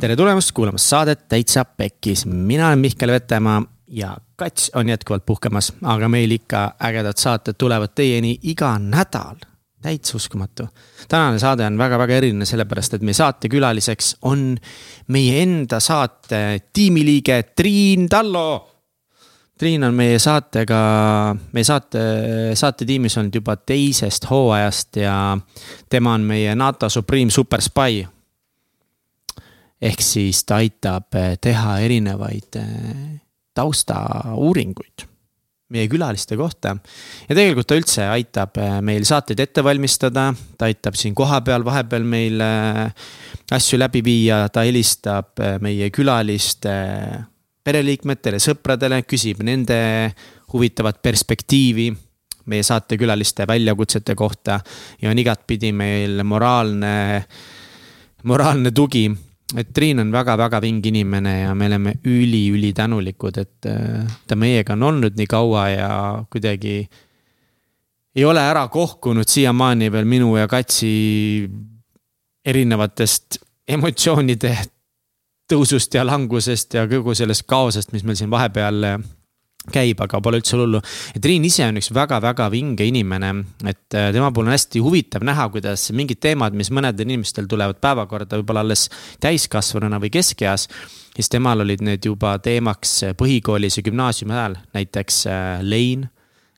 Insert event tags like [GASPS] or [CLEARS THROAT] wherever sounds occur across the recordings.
tere tulemast kuulama saadet Täitsa Pekkis, mina olen Mihkel Vetemaa ja Kats on jätkuvalt puhkamas, aga meil ikka ägedad saated tulevad teieni iga nädal. täitsa uskumatu. tänane saade on väga-väga eriline, sellepärast et meie saatekülaliseks on meie enda saate tiimiliige Triin Tallo. Triin on meie saatega, meie saate, saatetiimis olnud juba teisest hooajast ja tema on meie NATO Supreme Super Spy ehk siis ta aitab eh, teha erinevaid eh, taustauuringuid meie külaliste kohta. ja tegelikult ta üldse aitab eh, meil saateid ette valmistada, ta aitab siin kohapeal vahepeal meil asju läbi viia, ta helistab meie külaliste pereliikmetele, sõpradele, küsib nende huvitavat perspektiivi meie saatekülaliste väljakutsete kohta. Ja on igatpidi meil moraalne, moraalne tugi et Triin on väga-väga vinge inimene ja me oleme üli-ülitänulikud, et äh, ta meiega on olnud nii kaua ja kuidagi ei ole ära kohkunud siiamaani veel minu ja Katsi erinevatest emotsioonide tõusust ja langusest ja kogu sellest kaosest, mis meil siin vahepeal käib, aga pole üldse hullu. et Riin ise on üks väga-väga vinge inimene, et äh, tema puhul on hästi huvitav näha, kuidas mingid teemad, mis mõnedel inimestel tulevad päevakorda võib-olla alles täiskasvanuna või keskeas. siis temal olid need juba teemaks põhikoolis ja gümnaasiumi ajal, näiteks äh, lein,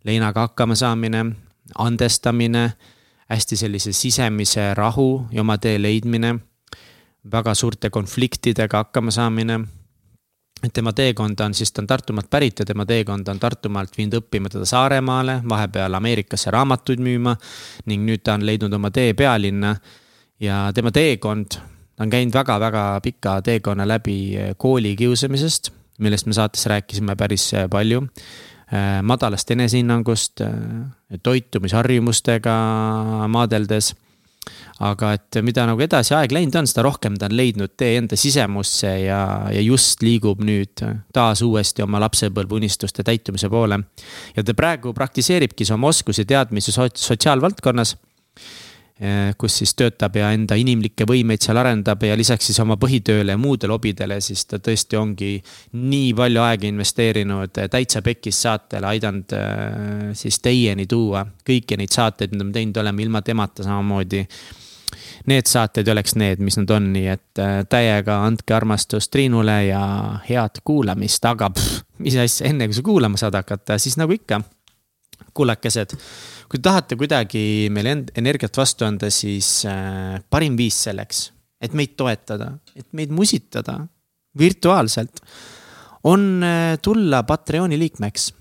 leinaga hakkama saamine, andestamine, hästi sellise sisemise rahu ja oma tee leidmine väga suurte konfliktidega hakkama saamine tema teekond on siis, ta on Tartumaalt pärit ja tema teekond on Tartumaalt viinud õppima teda Saaremaale, vahepeal Ameerikasse raamatuid müüma. ning nüüd ta on leidnud oma tee pealinna ja tema teekond, ta on käinud väga-väga pika teekonna läbi koolikiusamisest, millest me saates rääkisime päris palju. madalast enesehinnangust, toitumisharjumustega maadeldes aga et mida nagu edasi aeg läinud on, seda rohkem ta on leidnud tee enda sisemusse ja, ja just liigub nüüd taas uuesti oma lapsepõlve unistuste täitumise poole. ja ta praegu praktiseeribki oma oskusi, teadmisi sotsiaalvaldkonnas eh, kus siis töötab ja enda inimlikke võimeid seal arendab ja lisaks siis oma põhitööle ja muudele hobidele, siis ta tõesti ongi nii palju aega investeerinud Täitsa Pekis saatele, aidanud eh, siis teieni tuua kõiki neid saateid, mida me teinud oleme ilma temata samamoodi need saated oleks need, mis nad on, nii et äh, täiega andke armastust Triinule ja head kuulamist, aga pff, mis asja, enne kui sa kuulama saad hakata, siis nagu ikka, kullakesed. kui tahate kuidagi meile energiat vastu anda, siis äh, parim viis selleks, et meid toetada, et meid musitada virtuaalselt, on äh, tulla Patreoni liikmeks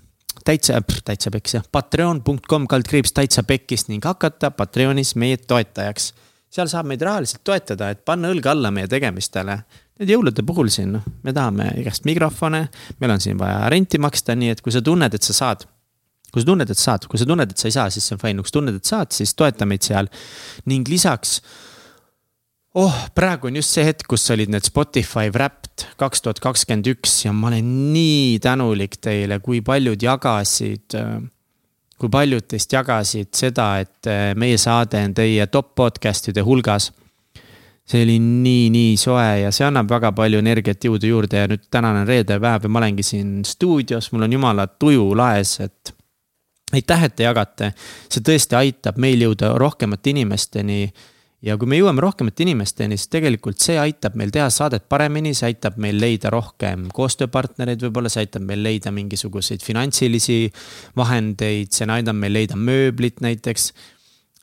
täitsa, täitsa peks jah, patreon.com kaldkriips täitsa pekkis ning hakata Patreonis meie toetajaks seal saab meid rahaliselt toetada, et panna õlg alla meie tegemistele. Nüüd jõulude puhul siin, noh, me tahame igast mikrofone, meil on siin vaja renti maksta, nii et kui sa tunned, et sa saad. kui sa tunned, et saad, kui sa tunned, et sa ei saa, siis see on fine, kui sa tunned, et saad, siis toeta meid seal. ning lisaks, oh, praegu on just see hetk, kus olid need Spotify Wrapped kaks tuhat kakskümmend üks ja ma olen nii tänulik teile, kui paljud jagasid äh, kui paljud teist jagasid seda, et eh, meie saade on teie top podcast'ide hulgas. see oli nii, nii soe ja see annab väga palju energiat, jõudu juurde ja nüüd tänane reede päev ja ma olengi siin stuudios, mul on jumala tuju laes, et. aitäh, et te jagate, see tõesti aitab meil jõuda rohkemate inimesteni ja kui me jõuame rohkemate inimesteni, siis tegelikult see aitab meil teha saadet paremini, see aitab meil leida rohkem koostööpartnereid, võib-olla see aitab meil leida mingisuguseid finantsilisi vahendeid, see aidab meil leida mööblit näiteks.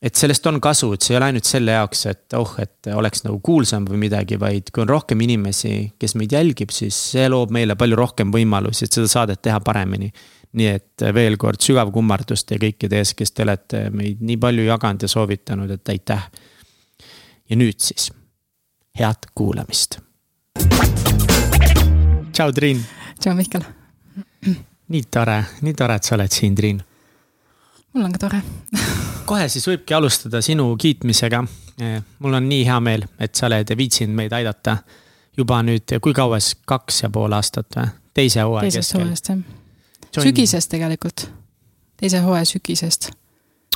et sellest on kasu, et see ei ole ainult selle jaoks, et oh, et oleks nagu kuulsam või midagi, vaid kui on rohkem inimesi, kes meid jälgib, siis see loob meile palju rohkem võimalusi, et seda saadet teha paremini nii et veel kord sügav kummardus teie kõikide ees, kes te olete meid nii palju jaganud ja soovitanud, et aitäh ja nüüd siis head kuulamist. tšau, Triin. tšau, Mihkel. nii tore, nii tore, et sa oled siin, Triin. mul on ka tore kohe siis võibki alustada sinu kiitmisega. Eh, mul on nii hea meel, et sa oled viitsinud meid aidata juba nüüd, kui kaua siis, kaks ja pool aastat või? teise hooaja keskel. teisest hooajast jah. sügisest tegelikult, teise hooaja sügisest.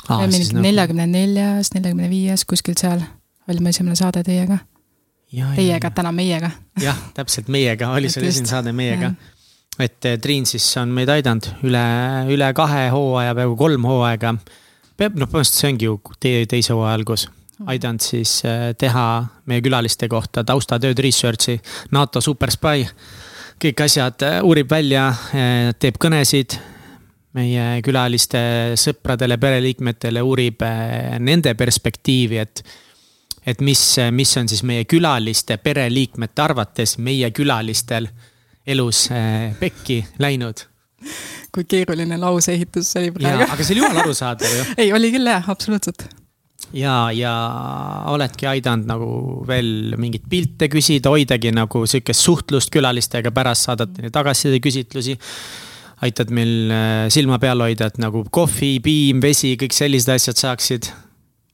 Nagu- neljakümne neljas, neljakümne viies, kuskil seal olime esimene saade teiega. Teiega, täna meiega. jah, täpselt meiega, oli [LAUGHS] sul esimene saade meiega. et eh, Triin siis on meid aidanud üle, üle kahe hooaja, peaaegu kolm hooaega. peab, noh, põhimõtteliselt see ongi ju teie teise hooaja algus aidanud siis eh, teha meie külaliste kohta taustatööd, research'i, NATO Super Spy. kõik asjad eh, uurib välja, teeb kõnesid meie külaliste sõpradele, pereliikmetele, uurib nende perspektiivi, et et mis, mis on siis meie külaliste pereliikmete arvates meie külalistel elus äh, pekki läinud. kui keeruline lauseehitus see oli praegu. aga see oli jumala arusaadav ju. [LAUGHS] ei, oli küll jah, absoluutselt. ja, ja oledki aidanud nagu veel mingeid pilte küsida, hoidagi nagu sihukest suhtlust külalistega, pärast saadate neid tagasisideküsitlusi aitad meil äh, silma peal hoida, et nagu kohvi, piim, vesi, kõik sellised asjad saaksid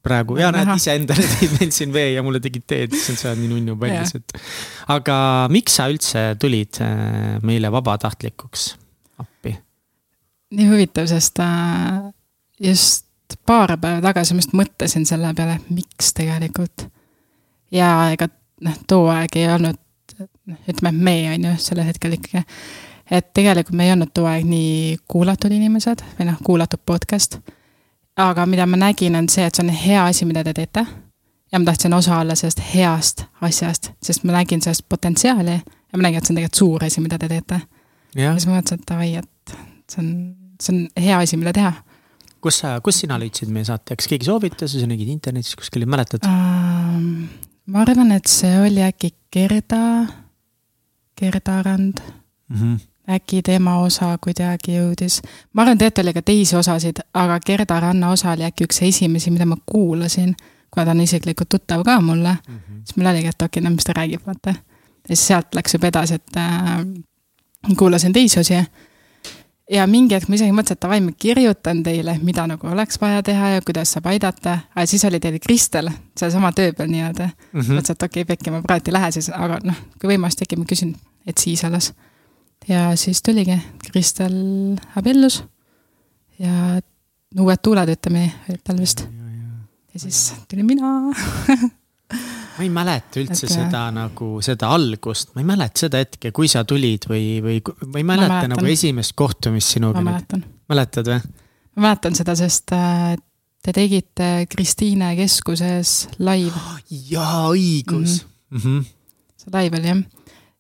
praegu ja näed iseendale [LAUGHS] siin vee ja mulle tegid teed, siis sa oled nii nunnu paljas, et. aga miks sa üldse tulid äh, meile vabatahtlikuks appi? nii huvitav, sest äh, just paar päeva tagasi ma just mõtlesin selle peale, miks tegelikult. ja ega noh, too aeg ei olnud, noh, ütleme, me on ju sellel hetkel ikkagi. et tegelikult me ei olnud too aeg nii kuulatud inimesed või noh, kuulatud podcast aga mida ma nägin, on see, et see on hea asi, mida te teete. ja ma tahtsin osa olla sellest heast asjast, sest ma nägin sellest potentsiaali ja ma nägin, et see on tegelikult suur asi, mida te teete. ja siis ma mõtlesin, et davai, et see on, see on hea asi, mida teha. kus sa, kus sina leidsid meie saate, kas keegi soovitas või sa nägid internetis kuskil, mäletad uh,? ma arvan, et see oli äkki Gerda, Gerda Rand mm. -hmm äkki tema osa kuidagi jõudis. ma arvan, tegelikult oli ka teisi osasid, aga Gerda Ranna osa oli äkki üks esimesi, mida ma kuulasin, kuna ta on isiklikult tuttav ka mulle mm, -hmm. siis mul oligi, et okei okay,, no mis ta räägib, vaata. ja siis sealt läks juba edasi, et äh, kuulasin teisi osi. ja mingi hetk ma isegi mõtlesin, et davai, ma kirjutan teile, mida nagu oleks vaja teha ja kuidas saab aidata. aga siis oli teil Kristel, sealsama töö peal nii-öelda mm. -hmm. mõtlesin, et okei okay,, Pekki, ma praegu ei lähe siis, aga noh, kui võimalus tekib, ma küsin, et siis alles ja siis tuligi, Kristel abiellus ja uued tuuled, ütleme, olid tal vist. ja siis tulin mina [LAUGHS] ma ei mäleta üldse et, seda nagu, seda algust, ma ei mäleta seda hetke, kui sa tulid või, või ma ei mäleta ma nagu esimest kohtumist sinuga. ma mäletan. mäletad või? ma mäletan seda, sest äh, te tegite Kristiine keskuses live. [GASPS] jaa, õigus mm. -hmm. see live oli jah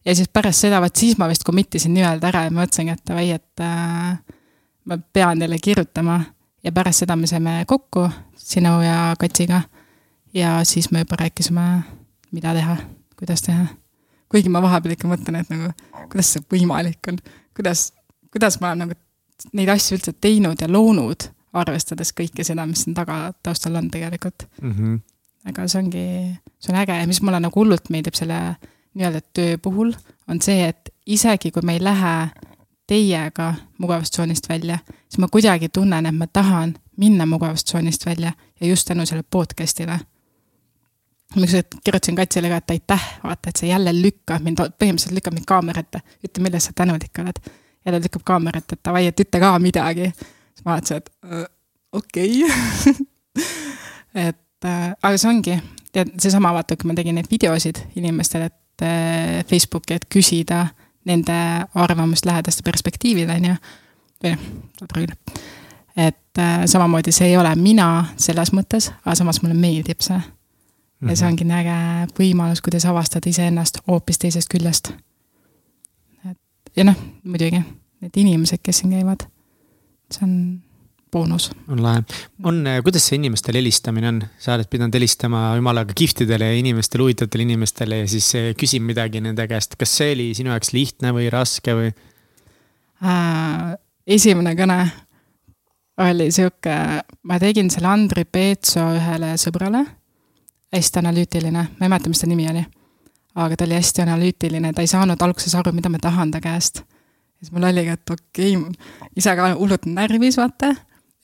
ja siis pärast seda, vot siis ma vist commit isin nii-öelda ära ja ma mõtlesingi, et davai, et äh, ma pean teile kirjutama. ja pärast seda me saime kokku sinu ja Katsiga. ja siis me juba rääkisime, mida teha, kuidas teha. kuigi ma vahepeal ikka mõtlen, et nagu, kuidas see võimalik on, kuidas, kuidas ma olen nagu neid asju üldse teinud ja loonud, arvestades kõike seda, mis siin taga, taustal on tegelikult mm. -hmm. aga see ongi, see on äge ja mis mulle nagu hullult meeldib selle nii-öelda töö puhul, on see, et isegi kui me ei lähe teiega mugavustsoonist välja, siis ma kuidagi tunnen, et ma tahan minna mugavustsoonist välja ja just tänu sellele podcast'ile. ma ükskord kirjutasin Katsile ka, et aitäh, vaata, et sa jälle lükkad mind, põhimõtteliselt lükkad mind kaamera ette, ütle, milles sa tänulik oled. jälle lükkab kaamera ette, et davai, et ütle ka midagi. siis ma vaatasin, et äh, okei okay. [LAUGHS] et äh, aga see ongi, tead, seesama vaata, kui ma tegin neid videosid inimestele, et Facebooki, et küsida nende arvamust lähedaste perspektiivil, on ju. või noh, proovin. et äh, samamoodi see ei ole mina selles mõttes, aga samas mulle meeldib see. ja see mhm. ongi nii äge võimalus, kuidas avastada iseennast hoopis teisest küljest. et ja noh, muidugi need inimesed, kes siin käivad, see on boonus. on lahe, on, äh, kuidas see inimestele helistamine on, sa oled pidanud helistama jumalaga kihvtidele inimestele, huvitavatele inimestele ja siis äh, küsin midagi nende käest, kas see oli sinu jaoks lihtne või raske või äh,? esimene kõne oli sihuke, ma tegin selle Andri Peetso ühele sõbrale, hästi analüütiline, ma ei mäleta, mis ta nimi oli. aga ta oli hästi analüütiline, ta ei saanud alguses aru, mida ma tahan ta käest. siis mul oligi, et okei okay,, ise ka hullult närvis, vaata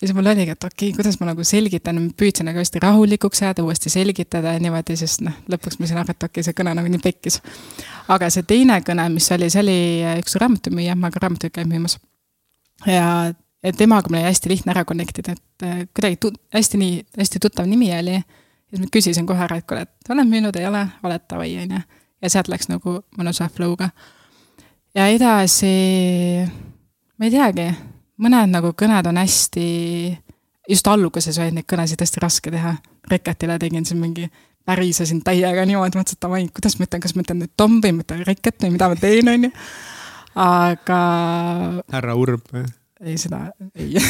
ja siis mul oligi, et okei okay,, kuidas ma nagu selgitan, püüdsin nagu hästi rahulikuks jääda, uuesti selgitada ja niimoodi, sest noh, lõpuks ma sain aru, et okei okay,, see kõne nagu nii pekkis. aga see teine kõne, mis oli, see oli üks raamatumüüja, ma ka raamatuid käin müümas. ja, temaga mul oli hästi lihtne ära connect ida, et äh, kuidagi tu-, hästi nii, hästi tuttav nimi oli. ja siis ma küsisin kohe ära, et kuule, et oled müünud, ei ole, oled davai, on ju. ja sealt läks nagu mõnusa flow'ga. ja edasi, ma ei teagi, mõned nagu kõned on hästi, just alguses olid neid kõnesid hästi raske teha. Reketile tegin siin mingi, pärisesin täiega niimoodi, mõtlesin, et davai, kuidas ma ütlen, kas ma ütlen nüüd Tom või ma ütlen Reket või mida ma teen, on ju. aga. härra Urb või? ei, seda ei [LAUGHS]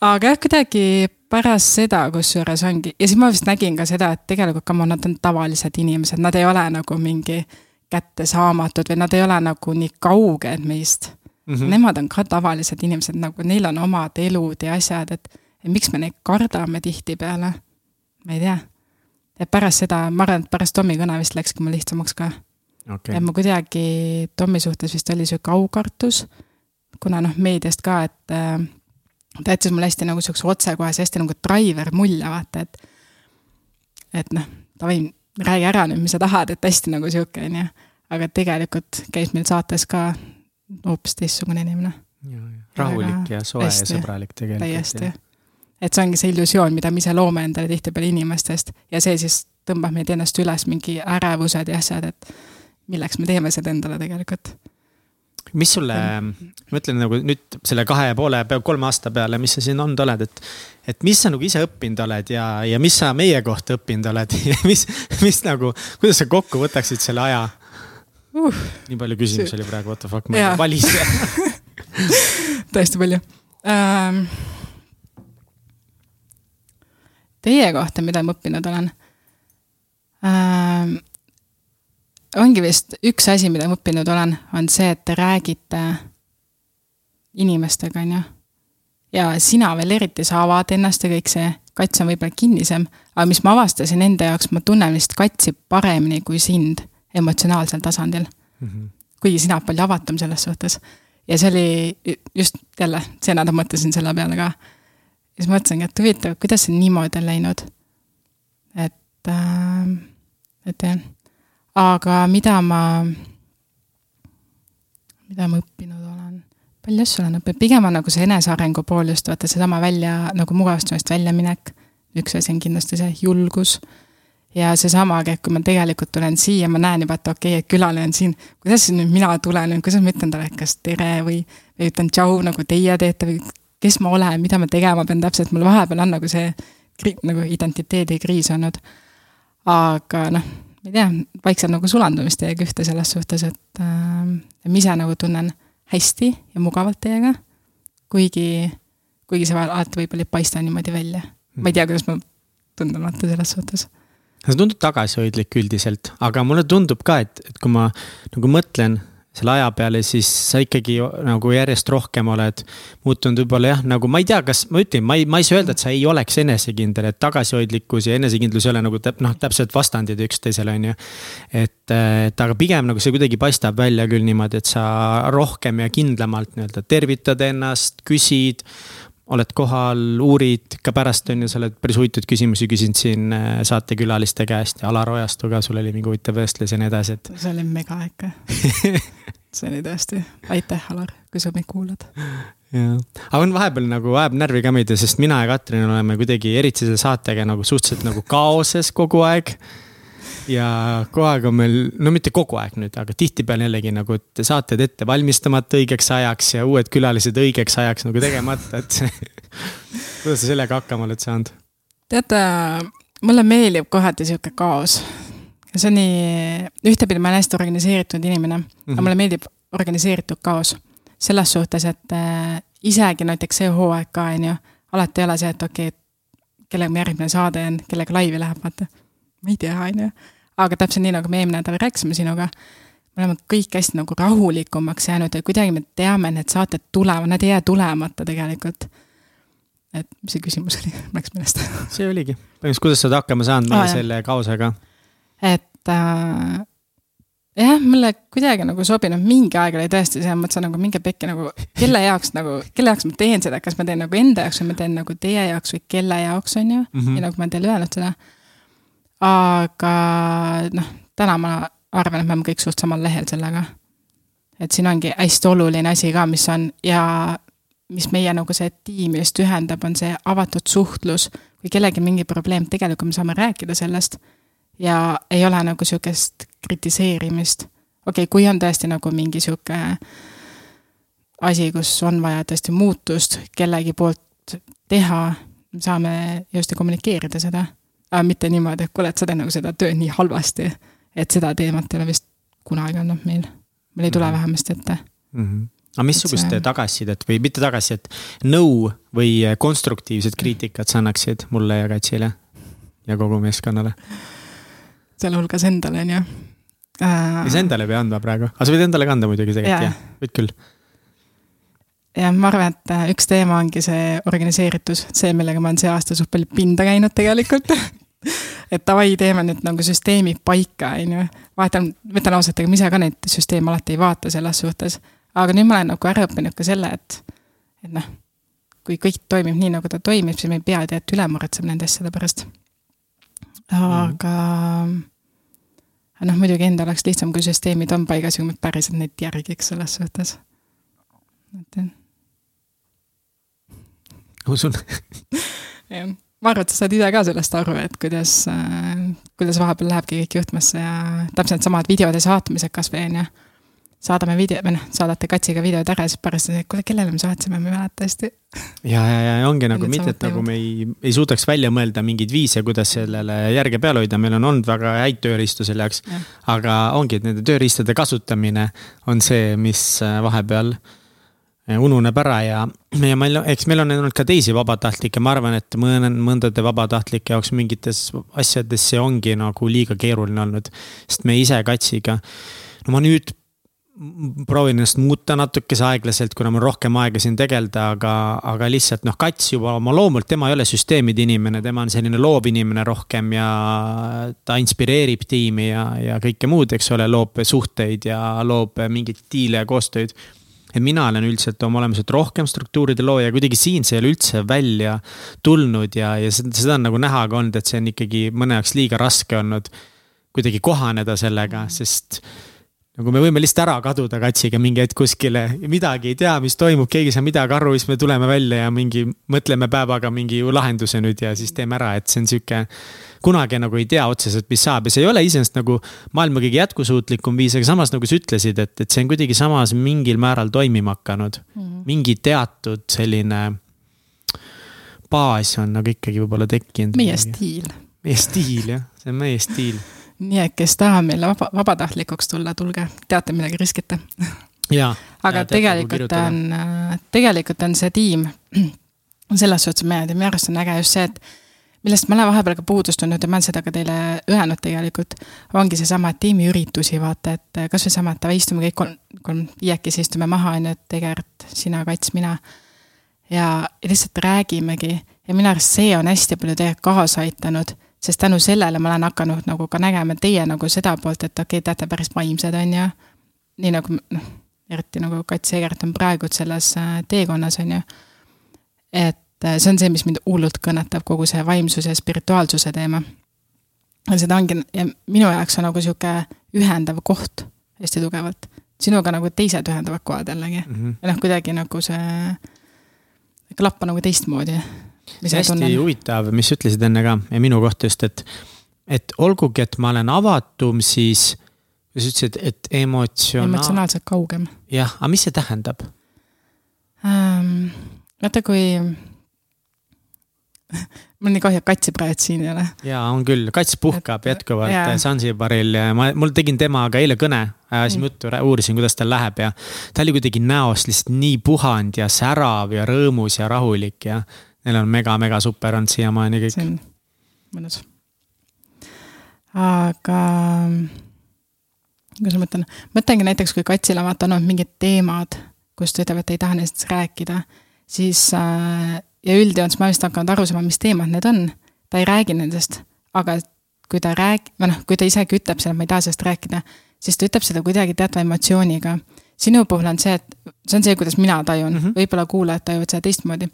aga jah, kuidagi pärast seda, kusjuures ongi, ja siis ma vist nägin ka seda, et tegelikult on, nad on tavalised inimesed, nad ei ole nagu mingi kättesaamatud või nad ei ole nagu nii kauged meist mm. -hmm. Nemad on ka tavalised inimesed, nagu neil on omad elud ja asjad, et, et miks me neid kardame tihtipeale? ma ei tea. ja pärast seda, ma arvan, et pärast Tommi kõne vist läkski mul lihtsamaks ka okay.. et ma kuidagi Tommi suhtes vist oli sihuke aukartus, kuna noh, meediast ka, et äh, ta jättis mulle hästi nagu siukse otsekohese, hästi nagu driver mulje, vaata, et. et noh, davai, räägi ära nüüd, mis sa tahad, et hästi nagu sihuke, on ju. aga tegelikult käis meil saates ka hoopis teistsugune inimene. rahulik ja soe hästi, ja sõbralik tegelikult. täiesti. et see ongi see illusioon, mida me ise loome endale tihtipeale inimestest ja see siis tõmbab meid ennast üles mingi ärevused ja asjad, et milleks me teeme seda endale tegelikult mis sulle, ma ütlen nagu nüüd selle kahe ja poole, peaaegu kolme aasta peale, mis sa siin olnud oled, et. et mis sa nagu ise õppinud oled ja, ja mis sa meie kohta õppinud oled [LAUGHS] ja mis, mis nagu, kuidas sa kokku võtaksid selle aja uh,? nii palju küsimusi oli praegu, what the fuck, ma valisin [LAUGHS] tõesti palju ähm,. Teie kohta, mida ma õppinud olen ähm, ongi vist üks asi, mida ma õppinud olen, on see, et te räägite inimestega, on ju. ja sina veel eriti, sa avad ennast ja kõik see, kats on võib-olla kinnisem, aga mis ma avastasin enda jaoks, ma tunnen vist katsi paremini kui sind emotsionaalsel tasandil mm. -hmm. kuigi sina oled palju avatum selles suhtes. ja see oli just jälle, see nädal mõtlesin selle peale ka. ja siis mõtlesingi, et huvitav, kuidas see niimoodi on läinud. et äh,, et jah aga mida ma, mida ma õppinud olen? palju asju olen õppinud, pigem on nagu see enesearengu pool just, vaata seesama välja, nagu mugavustsoonist väljaminek. üks asi on kindlasti see julgus. Ja seesama, kui ma tegelikult tulen siia, ma näen juba, et okei okay,, et külaline on siin. kuidas siis nüüd mina tulen, kuidas ma ütlen talle, kas tere või, või ütlen tšau, nagu teie teete või kes ma olen, mida ma tegema pean täpselt, mul vahepeal on nagu see nagu identiteedikriis olnud. aga noh ma ei tea, vaikselt nagu sulandumist teiega ühte selles suhtes, et äh, ma ise nagu tunnen hästi ja mugavalt teiega. kuigi, kuigi see alati võib-olla ei paista niimoodi välja. ma ei tea, kuidas ma tunnen vaata selles suhtes sa tundud tagasihoidlik üldiselt, aga mulle tundub ka, et, et kui ma nagu mõtlen selle aja peale, siis sa ikkagi nagu järjest rohkem oled muutunud võib-olla jah, nagu ma ei tea, kas ma ütlen, ma ei, ma ei saa öelda, et sa ei oleks enesekindel, et tagasihoidlikkus ja enesekindlus ei ole nagu täp-, noh, täpselt vastandid üksteisele, on ju. et, et aga pigem nagu see kuidagi paistab välja küll niimoodi, et sa rohkem ja kindlamalt nii-öelda tervitad ennast, küsid oled kohal, uurid, ka pärast on ju, sa oled päris huvitavaid küsimusi küsinud siin äh, saatekülaliste käest ja Alar Ojastu ka, sul oli mingi huvitav vestlus ja nii edasi, et. see oli mega ikka [LAUGHS] see oli tõesti, aitäh, Alar, kui sa meid kuulad. jah, aga on vahepeal nagu ajab närvi ka meid, sest mina ja Katrin oleme kuidagi, eriti selle saatega nagu suhteliselt nagu kaoses kogu aeg ja kogu aeg on meil, no mitte kogu aeg nüüd, aga tihtipeale jällegi nagu saated ette valmistamata õigeks ajaks ja uued külalised õigeks ajaks nagu tegemata, et [LAUGHS] kuidas sa sellega hakkama oled saanud? teate, mulle meeldib kohati sihuke kaos. see on nii, ühtepidi ma olen hästi organiseeritud inimene mm, -hmm. aga mhm. mulle meeldib organiseeritud kaos. selles suhtes, et äh, isegi näiteks see hooaeg ka, on ju, alati ei ole see, et okei okay,, kellega mu järgmine saade on, kellega laivi läheb, vaata. Ma ei tea, on ju aga täpselt nii, nagu me eelmine nädal rääkisime sinuga, me oleme kõik hästi nagu rahulikumaks jäänud ja kuidagi me teame, need saated tulevad, nad ei jää tulemata tegelikult. et mis see küsimus oli, [LAUGHS] läks meelest. See oligi, põhimõtteliselt, kuidas sa oled hakkama saanud meie selle kaosega? et äh, jah, mulle kuidagi nagu sobinud, mingi aeg oli tõesti selles mõttes nagu minge pekki nagu, kelle jaoks nagu, kelle jaoks ma teen seda, kas ma teen nagu enda jaoks või ma teen nagu teie jaoks või kelle jaoks, on ju mm, -hmm. ja nagu ma olen teile öelnud seda aga noh, täna ma arvan, et me oleme kõik suht samal lehel sellega. et siin ongi hästi oluline asi ka, mis on ja mis meie nagu see tiimi just ühendab, on see avatud suhtlus. kui kellelgi mingi probleem, tegelikult me saame rääkida sellest ja ei ole nagu sihukest kritiseerimist. okei okay,, kui on tõesti nagu mingi sihuke asi, kus on vaja tõesti muutust kellegi poolt teha, saame just kommunikeerida seda. Aga mitte niimoodi, et kuule, et sa teed nagu seda tööd nii halvasti, et seda teemat ei ole vist kunagi olnud meil. meil ei tule mm -hmm. vähemasti ette mm. -hmm aga missugust see... tagasisidet või mitte tagasisidet, nõu või konstruktiivset kriitikat sa annaksid mulle ja Katsile ja kogu meeskonnale? sealhulgas endale, on ju äh.... ei, sa endale ei pea andma praegu, aga sa võid endale kanda muidugi tegelikult jah, võid küll. jah, ma arvan, et äh, üks teema ongi see organiseeritus, see, millega ma olen see aasta suht palju pinda käinud tegelikult [LAUGHS] et davai, teeme nüüd nagu süsteemid paika, on ju. vahetan, ma ütlen ausalt, ega ma ise ka neid süsteeme alati ei vaata selles suhtes. aga nüüd ma olen nagu ära õppinud ka selle, et, et noh, kui kõik toimib nii, nagu ta toimib, siis me ei pea tead üle muretsema nende asjade pärast aga mm. noh, muidugi endal oleks lihtsam, kui süsteemid on paigas ja kui me päriselt neid järgiks selles suhtes. et jah. usun [LAUGHS] jah, ma arvan, et sa saad ise ka sellest aru, et kuidas äh,, kuidas vahepeal lähebki kõik juhtmesse ja täpselt needsamad videode saatmised kasvõi on ju saadame video, või noh, saadate katsiga videod ära, siis pärast on see, et kuule, kellele me saatsime, ma ei mäleta hästi. ja, ja, ja ongi nagu mitte, et nagu me ei, ei suudaks välja mõelda mingeid viise, kuidas sellele järge peal hoida, meil on olnud väga häid tööriistu selle jaoks. aga ongi, et nende tööriistade kasutamine on see, mis äh, vahepeal äh, ununeb ära ja, [CLEARS THROAT] ja meil, eks meil on olnud ka teisi vabatahtlikke, ma arvan, et mõne, mõndade vabatahtlike jaoks mingites asjades see ongi nagu liiga keeruline olnud. sest me ise katsiga, no ma nüüd proovin ennast muuta natukese aeglaselt, kuna mul rohkem aega siin tegeleda, aga, aga lihtsalt noh, Kats juba oma loomult, tema ei ole süsteemide inimene, tema on selline loov inimene rohkem ja ta inspireerib tiimi ja, ja kõike muud, eks ole, loob suhteid ja loob mingeid diile ja koostööd. Et mina olen üldiselt oma olemuselt rohkem struktuuride looja ja kuidagi siin see ei ole üldse välja tulnud ja, ja seda, seda on nagu näha ka olnud, et see on ikkagi mõne jaoks liiga raske olnud kuidagi kohaneda sellega, sest nagu me võime lihtsalt ära kaduda katsiga mingi hetk kuskile, midagi ei tea, mis toimub, keegi ei saa midagi aru, siis me tuleme välja ja mingi, mõtleme päevaga mingi lahenduse nüüd ja siis teeme ära, et see on sihuke. kunagi nagu ei tea otseselt, mis saab ja see ei ole iseenesest nagu maailma kõige jätkusuutlikum viis, aga samas nagu sa ütlesid, et, et see on kuidagi samas mingil määral toimima hakanud mm. -hmm. mingi teatud selline baas on nagu ikkagi võib-olla tekkinud. meie stiil. meie stiil jah, see on meie stiil nii et kes tahab meile vaba, vabatahtlikuks tulla, tulge, teate, midagi riskite. aga ja, tegelikult on, tegelikult on see tiim [CLEARS THROAT] selles suhtes, minu arust on äge just see, et millest ma olen vahepeal ka puudust tundnud ja ma olen seda ka teile öelnud tegelikult, ongi seesama, tiimiüritusi vaata, et kasvõi sama, et davai, istume kõik kolm, kolm viiekesi istume maha, on ju, et Egert, sina, Kats, mina. ja, ja lihtsalt räägimegi ja minu arust see on hästi palju tegelikult kaasa aitanud sest tänu sellele ma olen hakanud nagu ka nägema teie nagu seda poolt, et okei okay,, te olete päris vaimsed, on ju. nii nagu noh, eriti nagu Kats Egert on praegu selles äh, teekonnas, on ju. et äh, see on see, mis mind hullult kõnetab, kogu see vaimsuse ja spirituaalsuse teema. ja seda ongi ja minu jaoks on nagu sihuke ühendav koht hästi tugevalt. sinuga nagu teised ühendavad kohad jällegi mm. -hmm. ja noh, kuidagi nagu see klapp on nagu teistmoodi hästi tunnen? huvitav, mis ütlesid enne ka ja minu kohta just, et, et olgugi, et ma olen avatum, siis sa ütlesid, et emotsionaal. emotsionaalselt kaugem. jah, aga mis see tähendab ähm,? vaata, kui [LAUGHS] mul on nii kahju, et Katsi praegu siin ei ole. jaa, on küll, Kats puhkab et, jätkuvalt jaa. Zanzibaril ja ma, mul tegin temaga eile kõne, ajasime mm. juttu, uurisin, kuidas tal läheb ja. ta oli kuidagi näost lihtsalt nii puhanud ja särav ja rõõmus ja rahulik ja Neil on mega-mega super olnud siiamaani kõik. see on mõnus. aga kuidas ma mõtlen, mõtlengi näiteks, kui Katsile vaata on olnud mingid teemad, kus ta ütleb, et ei taha nendest rääkida, siis äh, ja üldjoontes ma vist hakanud aru saama, mis teemad need on. ta ei räägi nendest, aga kui ta rääg-, või noh, kui ta isegi ütleb seda, ma ei taha sellest rääkida, siis ta ütleb seda kuidagi teatava emotsiooniga. sinu puhul on see, et see on see, kuidas mina tajun mm -hmm., võib-olla kuulajad tajuvad seda teistmoodi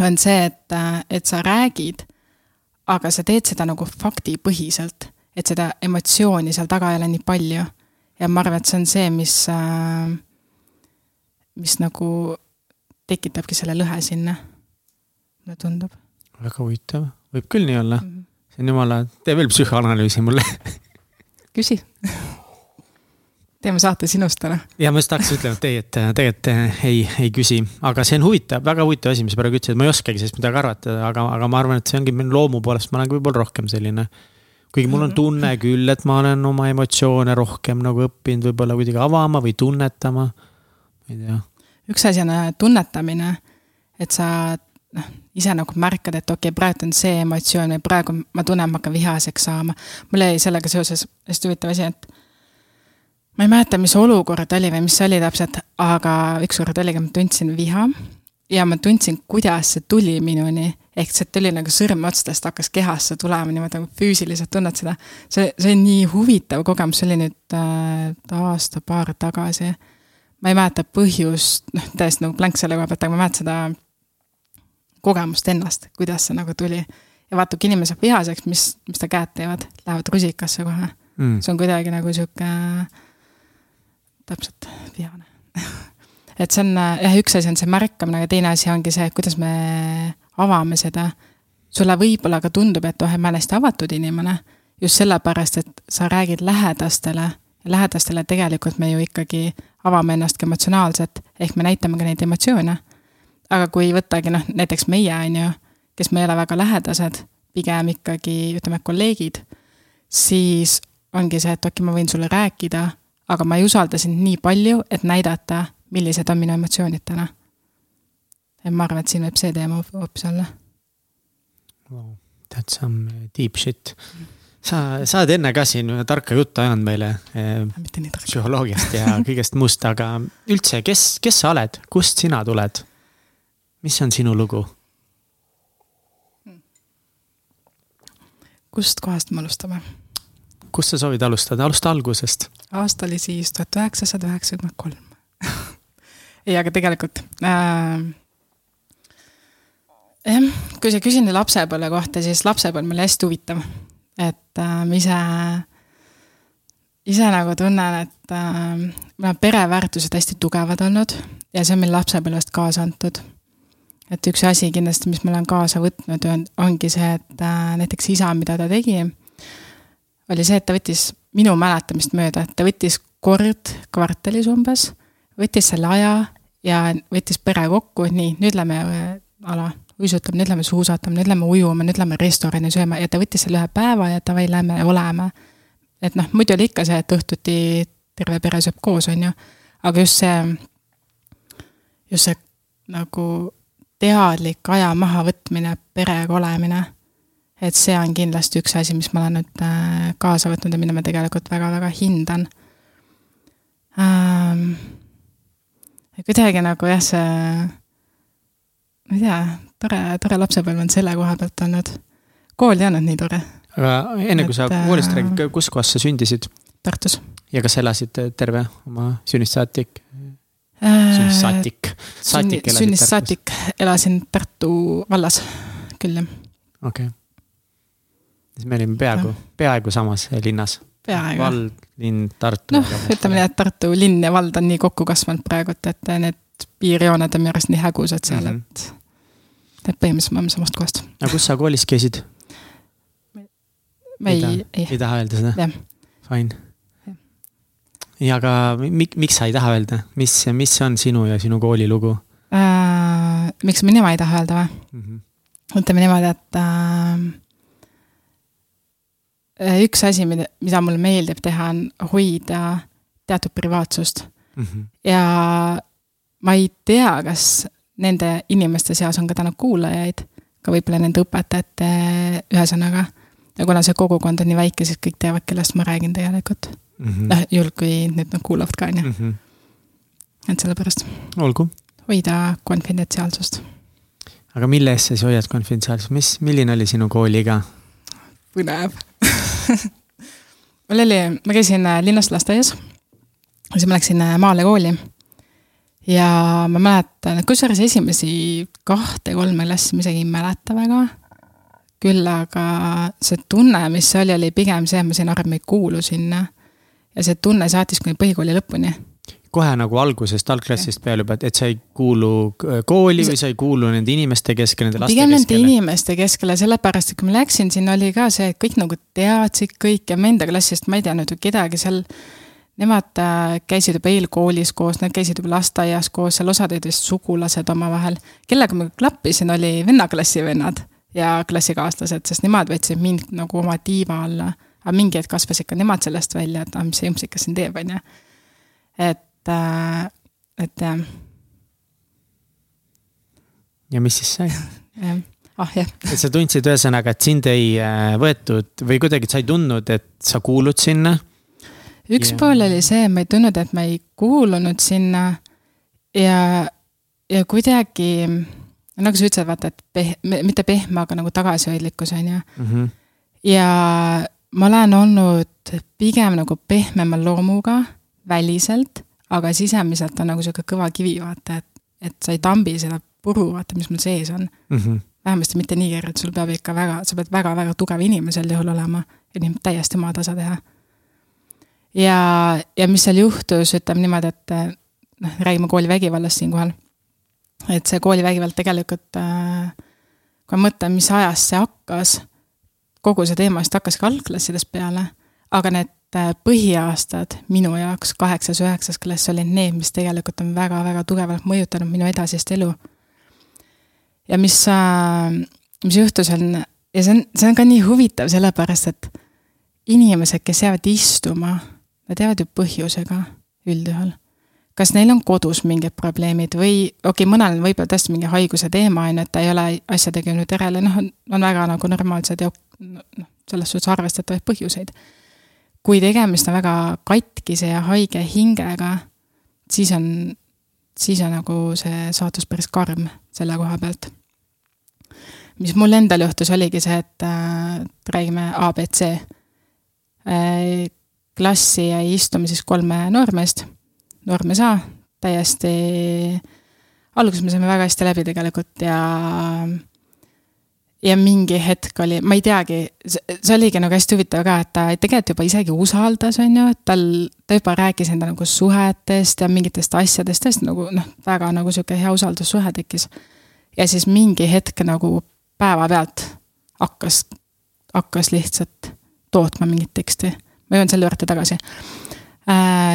on see, et, et sa räägid, aga sa teed seda nagu faktipõhiselt, et seda emotsiooni seal taga ei ole nii palju. ja ma arvan, et see on see, mis, mis nagu tekitabki selle lõhe sinna, mulle tundub. väga huvitav, võib küll nii olla. Mhm. see on jumala, tee veel psühhoanalüüsi mulle küsi [LAUGHS] teeme saate sinust täna. ja ma just tahaks ütlema, et ei, et tegelikult äh, ei, ei küsi, aga see on huvitav, väga huvitav asi, mis sa praegu ütlesid, ma ei oskagi sellest midagi arvata, aga, aga ma arvan, et see ongi minu loomu poolest, ma olen võib-olla rohkem selline. kuigi mul on tunne küll, et ma olen oma emotsioone rohkem nagu õppinud võib-olla kuidagi avama või tunnetama. ma ei tea. üks asi on äh, tunnetamine, et sa noh, ise nagu märkad, et okei okay,, praegu on see emotsioon või praegu ma tunnen, ma hakkan vihaseks saama. mul jäi sellega seoses hästi huvitav asi, et ma ei mäleta, mis olukord oli või mis see oli täpselt, aga ükskord oligi, ma tundsin viha ja ma tundsin, kuidas see tuli minuni. ehk see tuli nagu sõrmeotstest hakkas kehasse tulema niimoodi nagu füüsiliselt tunned seda. see, see on nii huvitav kogemus, see oli nüüd äh, aasta-paar tagasi. ma ei mäleta põhjust, noh täiesti nagu blank selle koha pealt, aga ma mäletan seda kogemust ennast, kuidas see nagu tuli. ja vaata, kui inimene saab vihaseks, mis, mis ta käed teevad, lähevad rusikasse kohe mm.. see on kuidagi nagu sihuke täpselt, vihane et see on jah, üks asi on see märkamine, aga teine asi ongi see, kuidas me avame seda. sulle võib-olla ka tundub, et oh, ma olen hästi avatud inimene, just sellepärast, et sa räägid lähedastele. lähedastele tegelikult me ju ikkagi avame ennast ka emotsionaalselt, ehk me näitame ka neid emotsioone. aga kui võttagi noh, näiteks meie, on ju, kes me ei ole väga lähedased, pigem ikkagi ütleme, kolleegid, siis ongi see, et okei okay,, ma võin sulle rääkida aga ma ei usalda sind nii palju, et näidata, millised on minu emotsioonid täna. et ma arvan, et siin võib see teema hoopis olla wow,. That's some deep shit. sa, sa oled enne ka siin tarka juttu ajanud meile eh, psühholoogiast ja [LAUGHS] kõigest muust, aga üldse, kes, kes sa oled, kust sina tuled? mis on sinu lugu? kust kohast me alustame? kust sa soovid alustada, alusta algusest. Aasta oli siis tuhat üheksasada üheksakümmend kolm. [LAUGHS] ei, aga tegelikult äh, jah, kui sa küsid lapsepõlve kohta, siis lapsepõlv oli hästi huvitav. et äh, ma ise, ise nagu tunnen, et äh, mul on pereväärtused hästi tugevad olnud ja see on meil lapsepõlvest kaasa antud. et üks asi kindlasti, mis ma olen kaasa võtnud, on, ongi see, et äh, näiteks isa, mida ta tegi oli see, et ta võttis minu mäletamist mööda, et ta võttis kord kvartalis umbes, võttis selle aja ja võttis pere kokku, nii, nüüd lähme äh, ala, uisutame, nüüd lähme suusatame, nüüd lähme ujuma, nüüd lähme restorani sööma ja ta võttis selle ühe päeva ja davai, lähme oleme. et noh, muidu oli ikka see, et õhtuti terve pere sööb koos, on ju, aga just see, just see nagu teadlik aja mahavõtmine, perega olemine et see on kindlasti üks asi, mis ma olen nüüd äh, kaasa võtnud ja mida ma tegelikult väga-väga hindan ähm,. kuidagi nagu jah, see, ma ei tea, tore, tore lapsepõlv on selle koha pealt olnud. kool ei olnud nii tore. aga enne kui sa koolist räägid, äh, kus kohas sa sündisid? Tartus. ja kas elasid terve oma sünnist saatik? sünnist saatik. sünnist saatik elasin Tartu vallas, küll jah. okei okay siis me olime peaaegu, peaaegu samas linnas. vald, linn, Tartu. noh, ütleme nii, et Tartu linn ja vald on nii kokku kasvanud praegult, et need piirjooned on minu arust nii hägusad seal mm, -hmm. et. et põhimõtteliselt me oleme samast kohast. aga kus sa koolis käisid? me ei, ei. ei taha öelda seda? Fine. ja aga mik, miks sa ei taha öelda, mis, mis on sinu ja sinu kooli lugu äh,? miks ma nime ei taha öelda või mm? -hmm. ütleme niimoodi, et Äh, üks asi, mida, mida mulle meeldib teha, on hoida teatud privaatsust mm. -hmm. ja ma ei tea, kas nende inimeste seas on ka täna kuulajaid, ka võib-olla nende õpetajate, ühesõnaga. ja kuna see kogukond on nii väike, siis kõik teavad, kellest ma räägin tegelikult mm -hmm.. noh, juhul kui nüüd nad kuulavad ka, on ju. Mhm. et sellepärast. olgu. hoida konfidentsiaalsust. aga mille eest sa siis hoiad konfidentsiaalsust, mis, milline oli sinu kooliiga? põnev [LAUGHS] mul oli, ma käisin äh, linnast lasteaias, siis ma läksin äh, maale kooli. ja ma mäletan, kusjuures esimesi kahte-kolme klassi ma isegi ei mäleta väga. küll aga see tunne, mis oli, oli pigem see, ma sain aru, et ma ei kuulu sinna. ja see tunne saatis kuni põhikooli lõpuni. Kohe nagu algusest, algklassist peale juba, et sa ei kuulu kooli või sa ei kuulu nende inimeste keskele, nende laste pigem nende keskele? inimeste keskele, sellepärast et kui ma läksin, siin oli ka see, et kõik nagu teadsid kõike, me enda klassist, ma ei teadnud ju kedagi seal. Nemad äh, käisid juba eelkoolis koos, nad käisid juba lasteaias koos, seal osad olid vist sugulased omavahel. kellega ma klappisin, oli vennaklassi vennad ja klassikaaslased, sest nemad võtsid mind nagu oma tiiva alla. aga mingi hetk kasvasid ka nemad sellest välja, et ah, mis see jõmpsikas siin teeb, on ju. et, äh, et jah. ja mis siis sai? [LAUGHS] ah jah. et sa tundsid ühesõnaga, et sind ei äh, võetud või kuidagi sa ei tundnud, et sa kuulud sinna? üks Ja- pool oli see, ma ei tundnud, et ma ei kuulunud sinna ja, ja kuidagi nagu sa ütlesid, vaata, et peh-, mitte pehme, aga nagu tagasihoidlikkus, on ju. Mhm. ja ma olen olnud pigem nagu pehmema loomuga väliselt, aga sisemiselt on nagu sihuke kõva kivi, vaata, et, et sa ei tambi seda puru, vaata, mis mul sees on. Mhm. vähemasti mitte nii kiirelt, sul peab ikka väga, sa pead väga-väga tugev inimene sel juhul olema, et nii täiesti maatasa teha. ja, ja mis seal juhtus, ütleme niimoodi, et noh, räägime koolivägivallast siinkohal. et see koolivägivald tegelikult, kui ma mõtlen, mis ajast see hakkas, kogu see teema vist hakkas ka algklassidest peale, aga need äh, põhiaastad minu jaoks, kaheksas-üheksas klass, olid need, mis tegelikult on väga-väga tugevalt mõjutanud minu edasist elu ja mis, mis juhtus, on, ja see on, see on ka nii huvitav, sellepärast et inimesed, kes jäävad istuma, nad jäävad ju põhjusega üldjuhul. kas neil on kodus mingid probleemid või okei okay,, mõnel on võib-olla tõesti mingi haiguse teema, on ju, et ta ei ole asjadega nüüd järele, noh, on väga nagu normaalsed ja noh, selles suhtes arvestatavaid põhjuseid. Kui tegemist on väga katkise ja haige hingega, siis on, siis on nagu see saatus päris karm selle koha pealt. mis mul endal juhtus, oligi see, et äh, räägime abc äh,. klassi jäi istuma siis kolme noormeest, noormees A, täiesti, alguses me saime väga hästi läbi tegelikult ja ja mingi hetk oli, ma ei teagi, see oligi nagu hästi huvitav ka, et ta tegelikult juba isegi usaldas, on ju, et tal, ta juba rääkis enda nagu suhetest ja mingitest asjadest, tõesti nagu noh, väga nagu sihuke hea usaldussuhe tekkis. ja siis mingi hetk nagu päevapealt hakkas, hakkas lihtsalt tootma mingit teksti. ma jõuan selle juurde tagasi.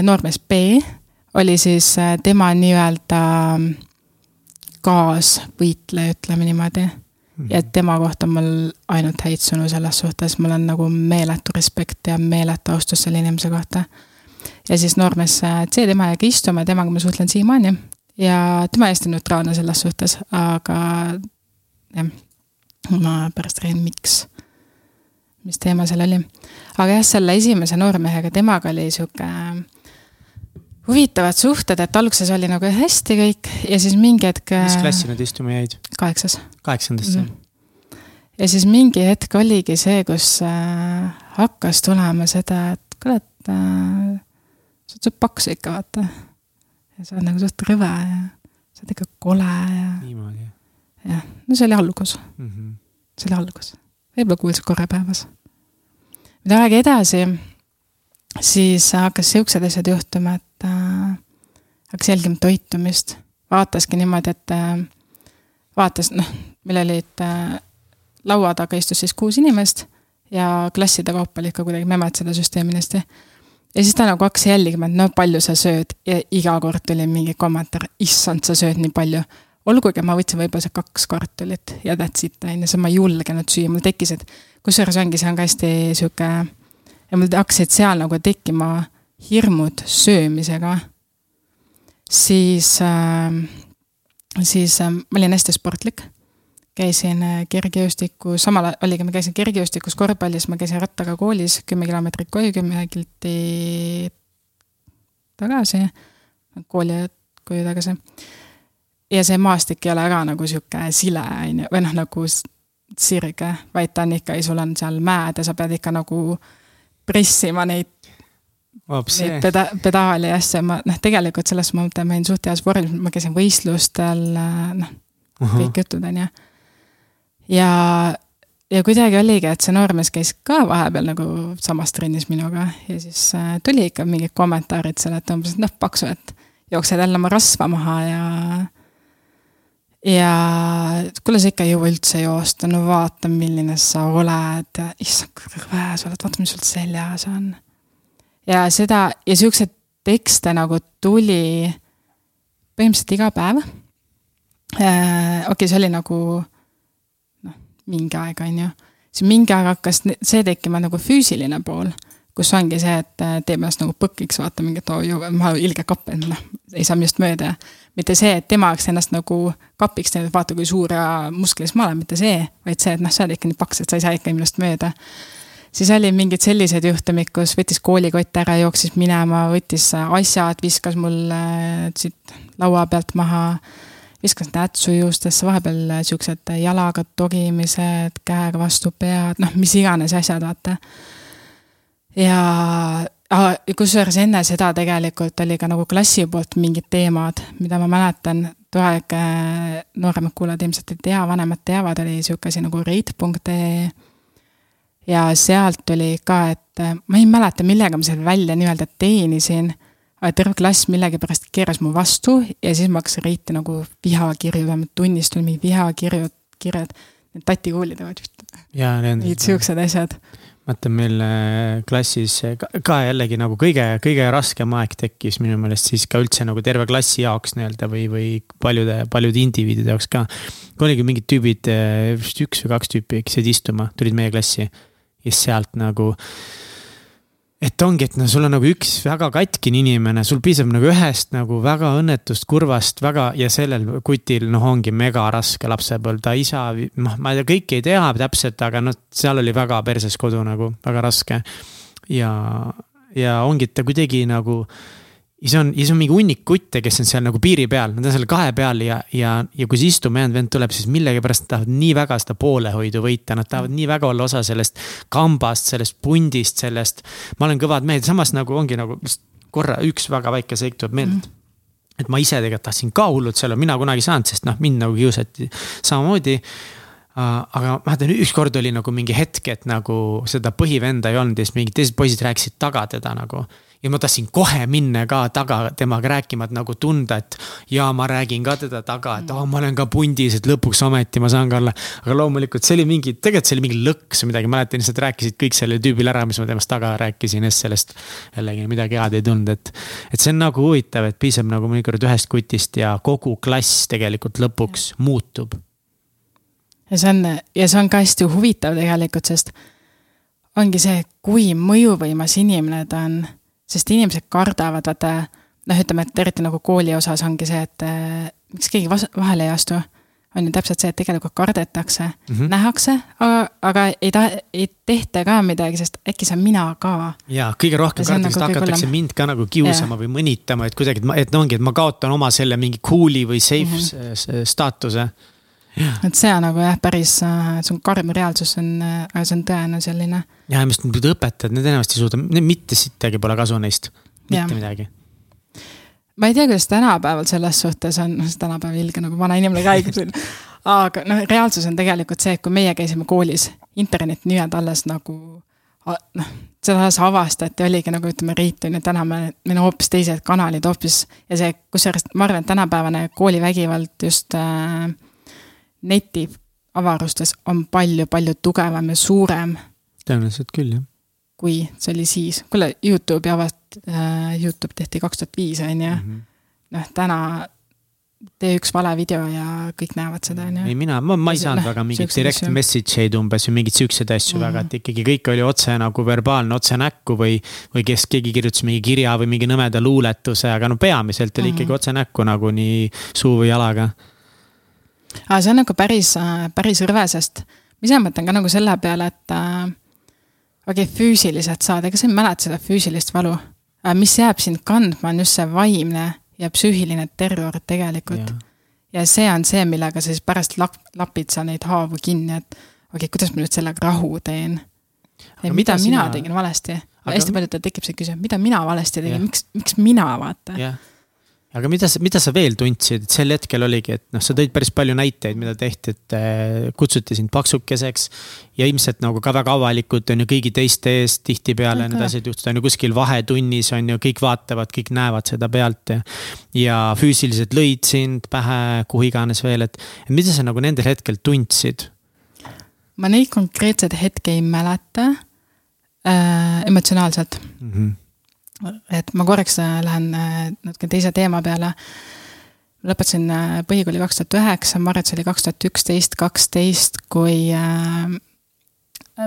noormees B oli siis tema nii-öelda kaasvõitleja, ütleme niimoodi ja tema kohta on mul ainult häid sõnu selles suhtes, mul on nagu meeletu respekt ja meeletu austus selle inimese kohta. ja siis noormees C, tema jäi istuma ja temaga ma suhtlen siiamaani ja tema hästi neutraalne selles suhtes, aga jah, ma pärast räägin, miks, mis teema seal oli. aga jah, selle esimese noormehega, temaga oli sihuke huvitavad suhted, et alguses oli nagu hästi kõik ja siis mingi hetk. mis klassi nad istuma jäid? kaheksas. kaheksandasse mm. -hmm. ja siis mingi hetk oligi see, kus äh, hakkas tulema seda, et kuule, et äh, sa oled suht paks ikka, vaata. ja sa oled nagu suht rõve ja sa oled ikka kole ja. niimoodi. jah, no see oli algus mm. -hmm. see oli algus. võib-olla kuulsid korra päevas. mida aega edasi siis hakkas siuksed asjad juhtuma, et äh, hakkas jälgima toitumist. vaataski niimoodi, et äh, vaatas, noh, meil olid äh, laua taga istus siis kuus inimest ja klasside kaupa oli ikka kuidagi memad seda süsteemi hästi. ja siis ta nagu hakkas jälgima, et no palju sa sööd ja iga kord tuli mingi kommentaar, issand, sa sööd nii palju. olgugi, ma võtsin võib-olla see kaks kartulit ja that's it, on ju, siis ma ei julgenud süüa, mul tekkis, et kusjuures ongi, see on ka hästi sihuke ja mul hakkasid seal nagu tekkima hirmud söömisega. siis äh,, siis äh, ma olin hästi sportlik. käisin äh, kergejõustiku, samal ajal oligi, ma käisin kergejõustikus, korvpallis, ma käisin rattaga koolis kümme kilomeetrit koju, kümme kilti tagasi, kooli koju tagasi. ja see maastik ei ole ka nagu sihuke sile, on ju, või noh, nagu sirge, vaid ta on ikka, sul on seal mäed ja sa pead ikka nagu pressima neid, peda-, pedaali ja asju, ma noh, tegelikult selles mõttes ma olin suht heas vormis, ma käisin võistlustel, noh, kõik jutud, on ju. ja, ja kuidagi oligi, et see noormees käis ka vahepeal nagu samas trennis minuga ja siis äh, tuli ikka mingid kommentaarid seal, et umbes, et noh, paksu, et jooksed jälle oma rasva maha ja ja kuule, sa ikka ei jõua üldse joosta, no vaata, milline sa oled, issand, kui rõve sa oled, vaata, mis sul seljas on. Ja seda ja siukseid tekste nagu tuli põhimõtteliselt iga päev äh,. okei okay,, see oli nagu noh, mingi aeg, on ju. siis mingi aeg hakkas see tekkima nagu füüsiline pool kus ongi see, et äh, teeb ennast nagu põkiks, vaata mingit oo ju, ma ilge kapp, et noh, ei saa minust mööda. mitte see, et tema oleks ennast nagu kapiks teinud, vaata kui suur ja musklis ma olen, mitte see, vaid see, et noh, sa oled ikka nii paks, et sa ei saa ikka minust mööda. Siis oli mingid sellised juhtumid, kus võttis koolikott ära, jooksis minema, võttis asjad, viskas mul äh, siit laua pealt maha viskas nätsu juustesse, vahepeal siuksed jalaga togimised, käega vastu pead, noh, mis iganes asjad, vaata ja kusjuures enne seda tegelikult oli ka nagu klassi poolt mingid teemad, mida ma mäletan, too aeg äh, nooremad kuulajad ilmselt ei tea, vanemad teavad, oli sihuke asi nagu reit.ee. ja sealt oli ka, et äh, ma ei mäleta, millega ma seal välja nii-öelda teenisin. aga terve klass millegipärast keeras mu vastu ja siis ma hakkasin reiti nagu vihakirju, vähemalt tunnis tuli mingi vihakirjud, kirjad. Need tatikoolid olid. mingid siuksed asjad vaata meil äh, klassis ka jällegi nagu kõige, kõige raskem aeg tekkis minu meelest siis ka üldse nagu terve klassi jaoks nii-öelda või, või paljude, paljude indiviidide jaoks ka. oligi mingid tüübid, äh, vist üks või kaks tüüpi, kes jäid istuma, tulid meie klassi. Ja sealt nagu et ongi, et no sul on nagu üks väga katkine inimene, sul piisab nagu ühest nagu väga õnnetust, kurvast, väga ja sellel kutil noh, ongi mega raske lapsepõlv, ta isa, noh, ma kõike ei tea täpselt, aga noh, seal oli väga perses kodu nagu, väga raske. ja, ja ongi, et ta kuidagi nagu ja see on, ja see on mingi hunnik kutte, kes on seal nagu piiri peal, nad on seal kahe peal ja, ja, ja kui see istuma jäänud vend tuleb, siis millegipärast nad tahavad nii väga seda poolehoidu võita, nad tahavad nii väga olla osa sellest kambast, sellest pundist, sellest. ma olen kõvad mehed, samas nagu ongi nagu korra üks väga väike seik tuleb meelde mm. et ma ise tegelikult tahtsin ka hullult seal olla, mina kunagi ei saanud, sest noh, mind nagu kiusati samamoodi aga ma mäletan, ükskord oli nagu mingi hetk, et nagu seda põhivenda ei olnud ja siis mingid teised poisid rääkisid taga teda nagu ja ma tahtsin kohe minna ka taga temaga rääkima, et nagu tunda, et ja ma räägin ka teda taga, et oh, ma olen ka pundis, et lõpuks ometi ma saan ka olla. aga loomulikult see oli mingi, tegelikult see oli mingi lõks või midagi, mäletan lihtsalt rääkisid kõik sellele tüübile ära, mis ma temast taga rääkisin ja siis sellest jällegi midagi head ei tulnud, et. et see on nagu huvitav, et piisab nagu mõnikord ühest kutist ja kogu klass tegelikult lõpuks muutub. ja see on, ja see on ka hästi huvitav tegelikult, sest ongi see, kui mõjuvõimas inimene ta on sest inimesed kardavad, vaata noh, ütleme, et eriti nagu kooli osas ongi see, et äh, miks keegi vahele ei astu. on ju täpselt see, et tegelikult kardetakse mm, -hmm. nähakse, aga, aga ei ta-, ei tehta ka midagi, sest äkki on mina ka. ja kõige rohkem kardetakse nagu, hakatakse hullem. mind ka nagu kiusama ja. või mõnitama, et kuidagi, et ma, et no ongi, et ma kaotan oma selle mingi cool'i või safe mm -hmm. staatuse et see on nagu jah, päris, äh, see on karm reaalsus, see on, aga see on tõene selline. ja minu arust need õpetajad, need enamasti ei suuda, mitte sittagi pole kasu neist, mitte ja. midagi. ma ei tea, kuidas tänapäeval selles suhtes on, [LAUGHS] noh, tänapäeval ilge nagu vana inimene räägib [LAUGHS] siin. aga noh, reaalsus on tegelikult see, et kui meie käisime koolis, internet nii-öelda alles nagu noh, seda alles avastati, oligi nagu ütleme, Riit on ju, täna me, meil on hoopis teised kanalid hoopis ja see, kusjuures ma arvan, et tänapäevane koolivägivald just äh, netiavarustes on palju-palju tugevam ja suurem. tõenäoliselt küll, jah. kui see oli siis, kuule, Youtube'i avast- äh,, Youtube tehti kaks tuhat viis, on ju. Mhm. noh, täna tee üks vale video ja kõik näevad seda, on ju. ei, mina, ma, ma ei saanud noh, väga mingeid direct asju. message eid umbes või mingeid siukseid asju mm väga, et ikkagi kõik oli otse nagu verbaalne, otse näkku või. või kes, keegi kirjutas mingi kirja või mingi nõmeda luuletuse, aga no peamiselt oli mm ikkagi otse näkku nagu nii suu või jalaga aga see on nagu päris, äh, päris rõve, sest ma ise mõtlen ka nagu selle peale, et äh, okei okay,, füüsiliselt saada, ega sa ei mäleta seda füüsilist valu. mis jääb sind kandma, on just see vaimne ja psüühiline terror tegelikult. ja see on see, millega sa siis pärast lap-, lapid sa neid haavu kinni, et okei okay,, kuidas ma nüüd sellega rahu teen. mida, mida sina... mina tegin valesti aga...? hästi paljudel tekib see küsimus, mida mina valesti tegin, miks, miks mina, vaata. jah aga mida sa, mida sa veel tundsid, et sel hetkel oligi, et noh, sa tõid päris palju näiteid, mida tehti, et äh, kutsuti sind paksukeseks. ja ilmselt nagu ka väga avalikult on ju kõigi teiste eest tihtipeale need asjad juhtuvad, on ju kuskil vahetunnis on ju, kõik vaatavad, kõik näevad seda pealt ja. ja füüsiliselt lõid sind pähe, kuhu iganes veel, et mida sa nagu nendel hetkel tundsid? ma neid konkreetseid hetki ei mäleta äh, emotsionaalselt mm. -hmm et ma korraks äh, lähen äh, natuke teise teema peale. lõpetasin äh, põhikooli kaks tuhat üheksa, Marets oli kaks tuhat üksteist, kaksteist, kui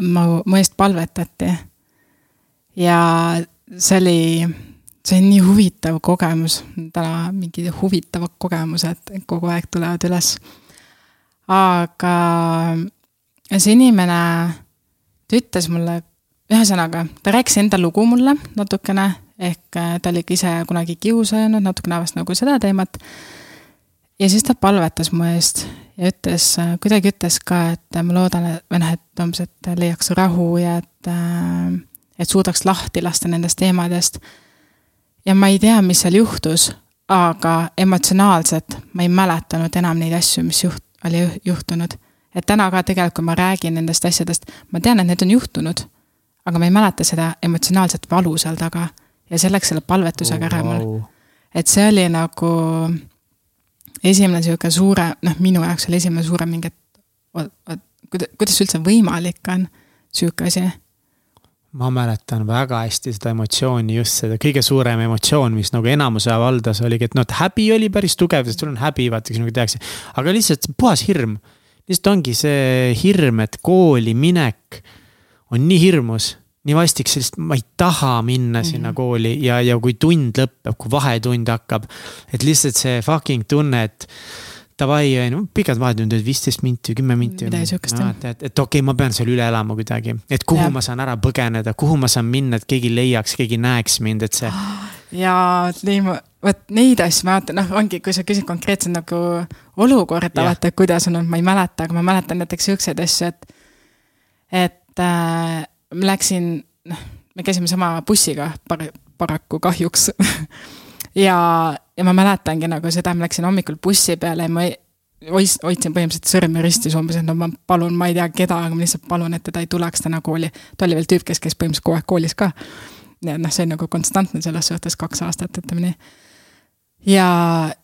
mu, mu eest palvetati. ja see oli, see on nii huvitav kogemus, täna mingid huvitavad kogemused kogu aeg tulevad üles. aga see inimene, ta ütles mulle ühesõnaga, ta rääkis enda lugu mulle natukene, ehk äh, ta oli ka ise kunagi kiusanud, natukene avas nagu seda teemat. ja siis ta palvetas mu eest ja ütles, äh, kuidagi ütles ka, et ma loodan, või noh, et umbes, et leiaks rahu ja et, äh, et suudaks lahti lasta nendest teemadest. ja ma ei tea, mis seal juhtus, aga emotsionaalselt ma ei mäletanud enam neid asju, mis juht-, oli juhtunud. et täna ka tegelikult, kui ma räägin nendest asjadest, ma tean, et need on juhtunud aga ma ei mäleta seda emotsionaalset valu seal taga ja see läks selle palvetusega oh, ära mul wow.. et see oli nagu esimene sihuke suure, noh, minu jaoks oli esimene suurem mingi, et kuidas see üldse võimalik on, sihuke asi ma mäletan väga hästi seda emotsiooni, just seda kõige suurem emotsioon, mis nagu enamuse valdas oligi, et noh, et häbi oli päris tugev, sest sul on häbi, vaata, sinuga tehakse. aga lihtsalt puhas hirm. lihtsalt ongi see hirm, et kooli minek on nii hirmus, nii vastik, sest ma ei taha minna mm -hmm. sinna kooli ja, ja kui tund lõpeb, kui vahetund hakkab. et lihtsalt see fucking tunne, et davai, ju, pikad vahetundid, viisteist minti, kümme minti. midagi sihukest jah. et, et, okei okay,, ma pean selle üle elama kuidagi, et kuhu ja. ma saan ära põgeneda, kuhu ma saan minna, et keegi leiaks, keegi näeks mind, et see. [GASPS] ja nii, vot neid asju ma vaatan, noh, ongi, kui sa küsid konkreetselt nagu olukorda, vaata, et kuidas on olnud, ma ei mäleta, aga ma mäletan näiteks siukseid asju, et. et äh, ma läksin, noh, me käisime sama bussiga par-, paraku kahjuks [LAUGHS] ja, ja ma mäletangi nagu seda, ma läksin hommikul bussi peale ja ma hois-, hoidsin põhimõtteliselt sõrme ristis umbes, et no ma palun, ma ei tea keda, aga ma lihtsalt palun, et teda ei tuleks täna kooli. ta oli veel tüüp, kes käis põhimõtteliselt kogu aeg koolis ka. nii et noh, see on nagu konstantne selles suhtes kaks aastat, ütleme nii. ja,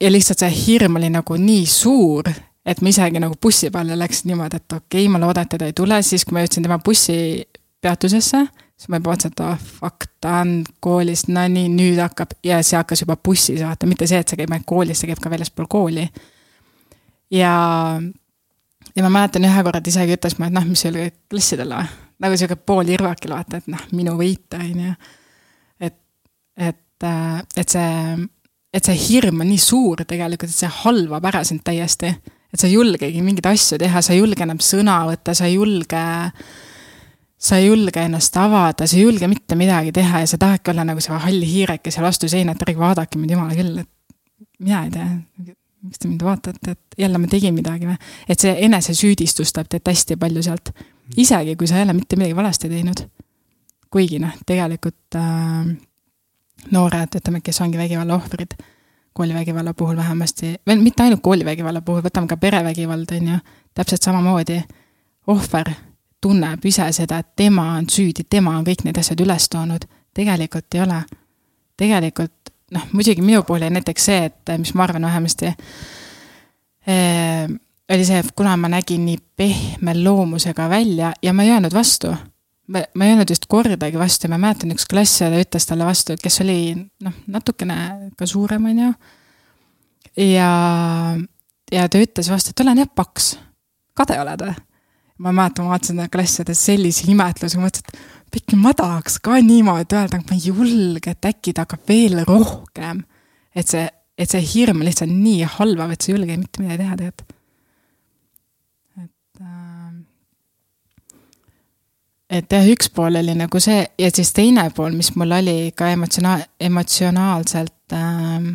ja lihtsalt see hirm oli nagu nii suur, et ma isegi nagu bussi peale läksin niimoodi, et okei okay,, ma loodan, et teda ei tule, siis kui ma jõudsin tema bussipeatusesse, siis ma juba mõtlesin, et oh fuck, ta on koolis, no nii, nüüd hakkab ja see hakkas juba bussis, vaata, mitte see, et see käib ainult koolis, see käib ka väljaspool kooli. ja, ja ma mäletan ühe korra ta isegi ütles mulle, et noh, mis see oli klassidele või, nagu sihuke pool irvakil, vaata, et noh, minu võit, on ju. et, et, äh, et see, et see hirm on nii suur tegelikult, et see halvab ära sind täiesti et sa ei julgegi mingeid asju teha, sa ei julge enam sõna võtta, sa ei julge, sa ei julge ennast avada, sa ei julge mitte midagi teha ja sa tahadki olla nagu see hall hiireke seal vastu seina, et ärge vaadake mind, jumala küll, et mina ei tea, miks te mind vaatate, et jälle ma tegin midagi või. et see enesesüüdistus tuleb teid hästi palju sealt, isegi kui sa ole mitte midagi valesti teinud. kuigi noh, tegelikult äh, noored, ütleme, kes ongi vägivalla ohvrid koolivägivalla puhul vähemasti, või mitte ainult koolivägivalla puhul, võtame ka perevägivald, on ju, täpselt samamoodi. ohver tunneb ise seda, et tema on süüdi, tema on kõik need asjad üles toonud. tegelikult ei ole. tegelikult noh, muidugi minu puhul oli näiteks see, et mis ma arvan vähemasti eh,, oli see, et kuna ma nägin nii pehme loomusega välja ja ma ei öelnud vastu ma, ma ei öelnud vist kordagi vastu ja ma mäletan, üks klassiõde ütles talle vastu, kes oli noh, natukene ka suurem, on ju. ja, ja ta ütles vastu, et olen jah paks, kade oled või? ma mäletan, ma vaatasin klassiõde sellise imetlusega, mõtlesin, et pikki ma tahaks ka niimoodi öelda, aga ma ei julge, et äkki ta hakkab veel rohkem. et see, et see hirm lihtsalt nii halvav, et sa ei julge mitte midagi teha tegelikult et jah, üks pool oli nagu see ja siis teine pool, mis mul oli ka emotsionaal, emotsionaalselt ähm,.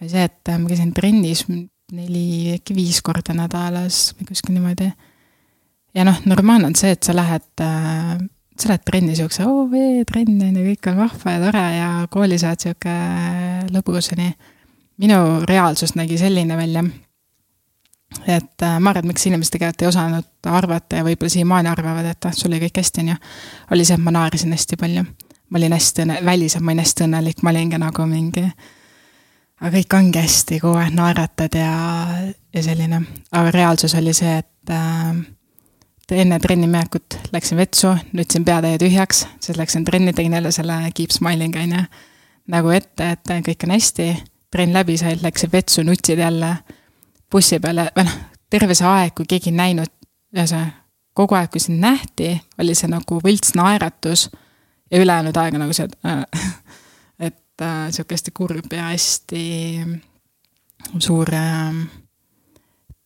oli see, et äh, ma käisin trennis neli, äkki viis korda nädalas või kuskil niimoodi. ja noh, normaalne on see, et sa lähed äh,, sa lähed trenni siukse, oo, trenn on ju, kõik on vahva ja tore ja koolis oled sihuke lõbus ja nii. minu reaalsus nägi selline välja. Et äh, ma arvan, et miks inimesed tegelikult ei osanud arvata ja võib-olla siiamaani arvavad, et ah, sul oli kõik hästi, on ju. oli see, et ma naersin hästi palju. ma olin hästi õnne-, väliselt ma olin hästi õnnelik, ma olingi nagu mingi. aga kõik ongi hästi, kogu aeg naeratad ja, ja selline, aga reaalsus oli see, et äh, enne trenni minekut läksin vetsu, nutsin peatäie tühjaks, siis läksin trenni, tegin jälle selle keep smiling on ju. nagu ette, et kõik on hästi, trenn läbi sai, läksin vetsu, nutsid jälle bussi peale, või noh, terve see aeg, kui keegi ei näinud, ühesõnaga kogu aeg, kui sind nähti, oli see nagu võlts naeratus ja ülejäänud aega nagu see, et äh, [LAUGHS] et äh, sihuke hästi kurb ja hästi suur äh,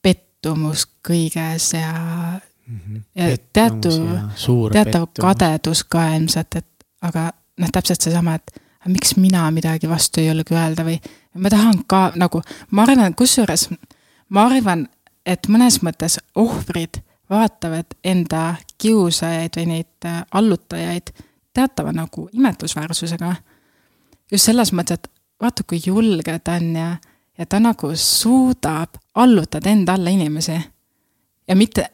pettumus kõiges ja Mhm. ja teatud, teatav kadedus ka ilmselt, et aga noh, täpselt seesama, et miks mina midagi vastu ei julge öelda või ma tahan ka nagu, ma arvan, kusjuures ma arvan, et mõnes mõttes ohvrid vaatavad enda kiusajaid või neid äh, allutajaid teatava nagu imetlusväärsusega. just selles mõttes, et vaata, kui julge ta on ja, ja ta nagu suudab allutada enda alla inimesi. ja mitte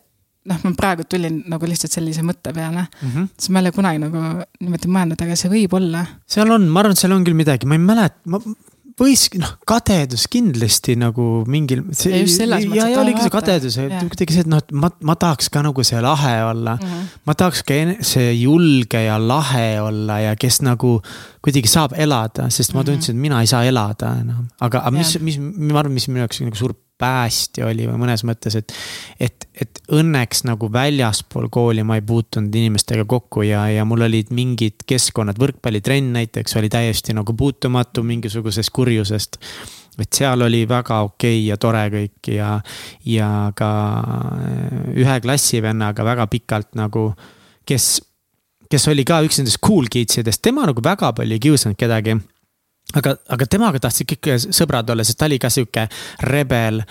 noh, ma praegu tulin nagu lihtsalt sellise mõtte peale mm, -hmm. siis ma ei ole kunagi nagu niimoodi mõelnud, aga see võib olla. seal on, ma arvan, et seal on küll midagi, ma ei mäleta, ma võis, noh, kadedus kindlasti nagu mingil. ja just selles mõttes. ja, ja oligi see kadedus, kuidagi see, et noh, et ma, ma tahaks ka nagu see lahe olla mm. -hmm. ma tahaks ka see julge ja lahe olla ja kes nagu kuidagi saab elada, sest ma tundsin, et mina ei saa elada enam. aga, aga mis, mis, ma arvan, mis minu jaoks nagu suur päästja oli või mõnes mõttes, et. et, et õnneks nagu väljaspool kooli ma ei puutunud inimestega kokku ja, ja mul olid mingid keskkonnad, võrkpallitrenn näiteks oli täiesti nagu puutumatu mingisugusest kurjusest et seal oli väga okei okay ja tore kõik ja, ja ka ühe klassivennaga väga pikalt nagu, kes, kes oli ka üks nendest cool kids idest, tema nagu väga palju ei kiusanud kedagi aga, aga temaga tahtsid kõik sõbrad olla, sest ta oli ka sihuke rebel,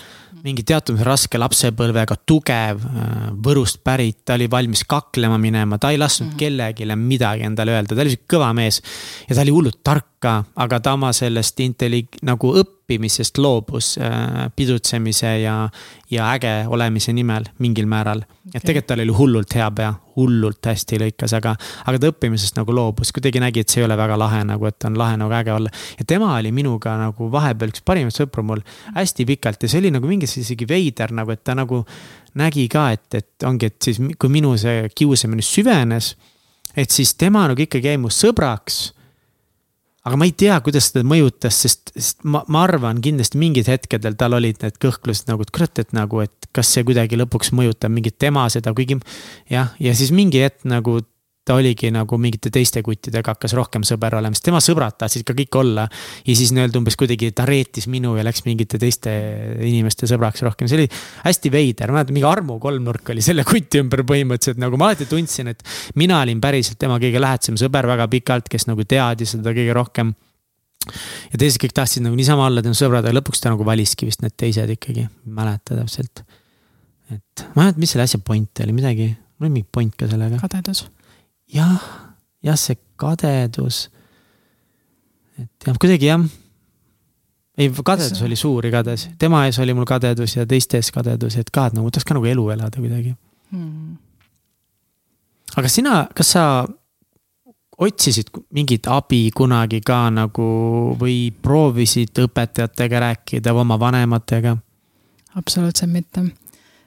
mingi teatud raske lapsepõlvega, tugev, äh, Võrust pärit, ta oli valmis kaklema minema, ta ei lasknud mm -hmm. kellelegi midagi endale öelda, ta oli sihuke kõva mees. ja ta oli hullult tark ka, aga ta oma sellest intelli-, nagu õppimisest loobus äh, pidutsemise ja, ja äge olemise nimel mingil määral. Okay.. et tegelikult tal oli hullult hea pea, hullult hästi lõikas, aga, aga ta õppimisest nagu loobus, kuidagi nägi, et see ei ole väga lahe nagu, et on lahe nagu äge olla. ja tema oli minuga nagu vahepeal üks parimaid sõpru mul hästi pikalt ja see oli nagu mingi isegi veider nagu, et ta nagu nägi ka, et, et ongi, et siis kui minu see kiusamine süvenes, et siis tema nagu ikkagi jäi mu sõbraks aga ma ei tea, kuidas teda mõjutas, sest, sest ma, ma arvan kindlasti mingid hetkedel tal olid need kõhklused nagu, et kurat, et nagu, et kas see kuidagi lõpuks mõjutab mingit tema seda, kuigi. jah, ja siis mingi hetk nagu ta oligi nagu mingite teiste kuttidega hakkas rohkem sõber olema, sest tema sõbrad tahtsid ka kõik olla. ja siis nii-öelda umbes kuidagi ta reetis minu ja läks mingite teiste inimeste sõbraks rohkem, see oli hästi veider, ma mäletan, mingi armu kolmnurk oli selle kuti ümber põhimõtteliselt nagu ma alati tundsin, et. mina olin päriselt tema kõige lähedasem sõber väga pikalt, kes nagu teadis seda kõige rohkem ja teised kõik tahtsid nagu niisama olla tema sõbrad, aga lõpuks ta nagu valiski vist need teised ikkagi, mäleta täpselt. et ma ei mäleta, mis selle asja point oli, midagi, mul oli mingi point ka sellega. kadedus jah, jah, see kadedus. et jah, kuidagi jah. ei, kadedus oli suur igatahes, tema ees oli mul kadedus ja teiste ees kadedus, et ka, et nagu tahaks ka nagu elu elada kuidagi hmm.. aga sina, kas sa otsisid mingit abi kunagi ka nagu või proovisid õpetajatega rääkida või oma vanematega? absoluutselt mitte,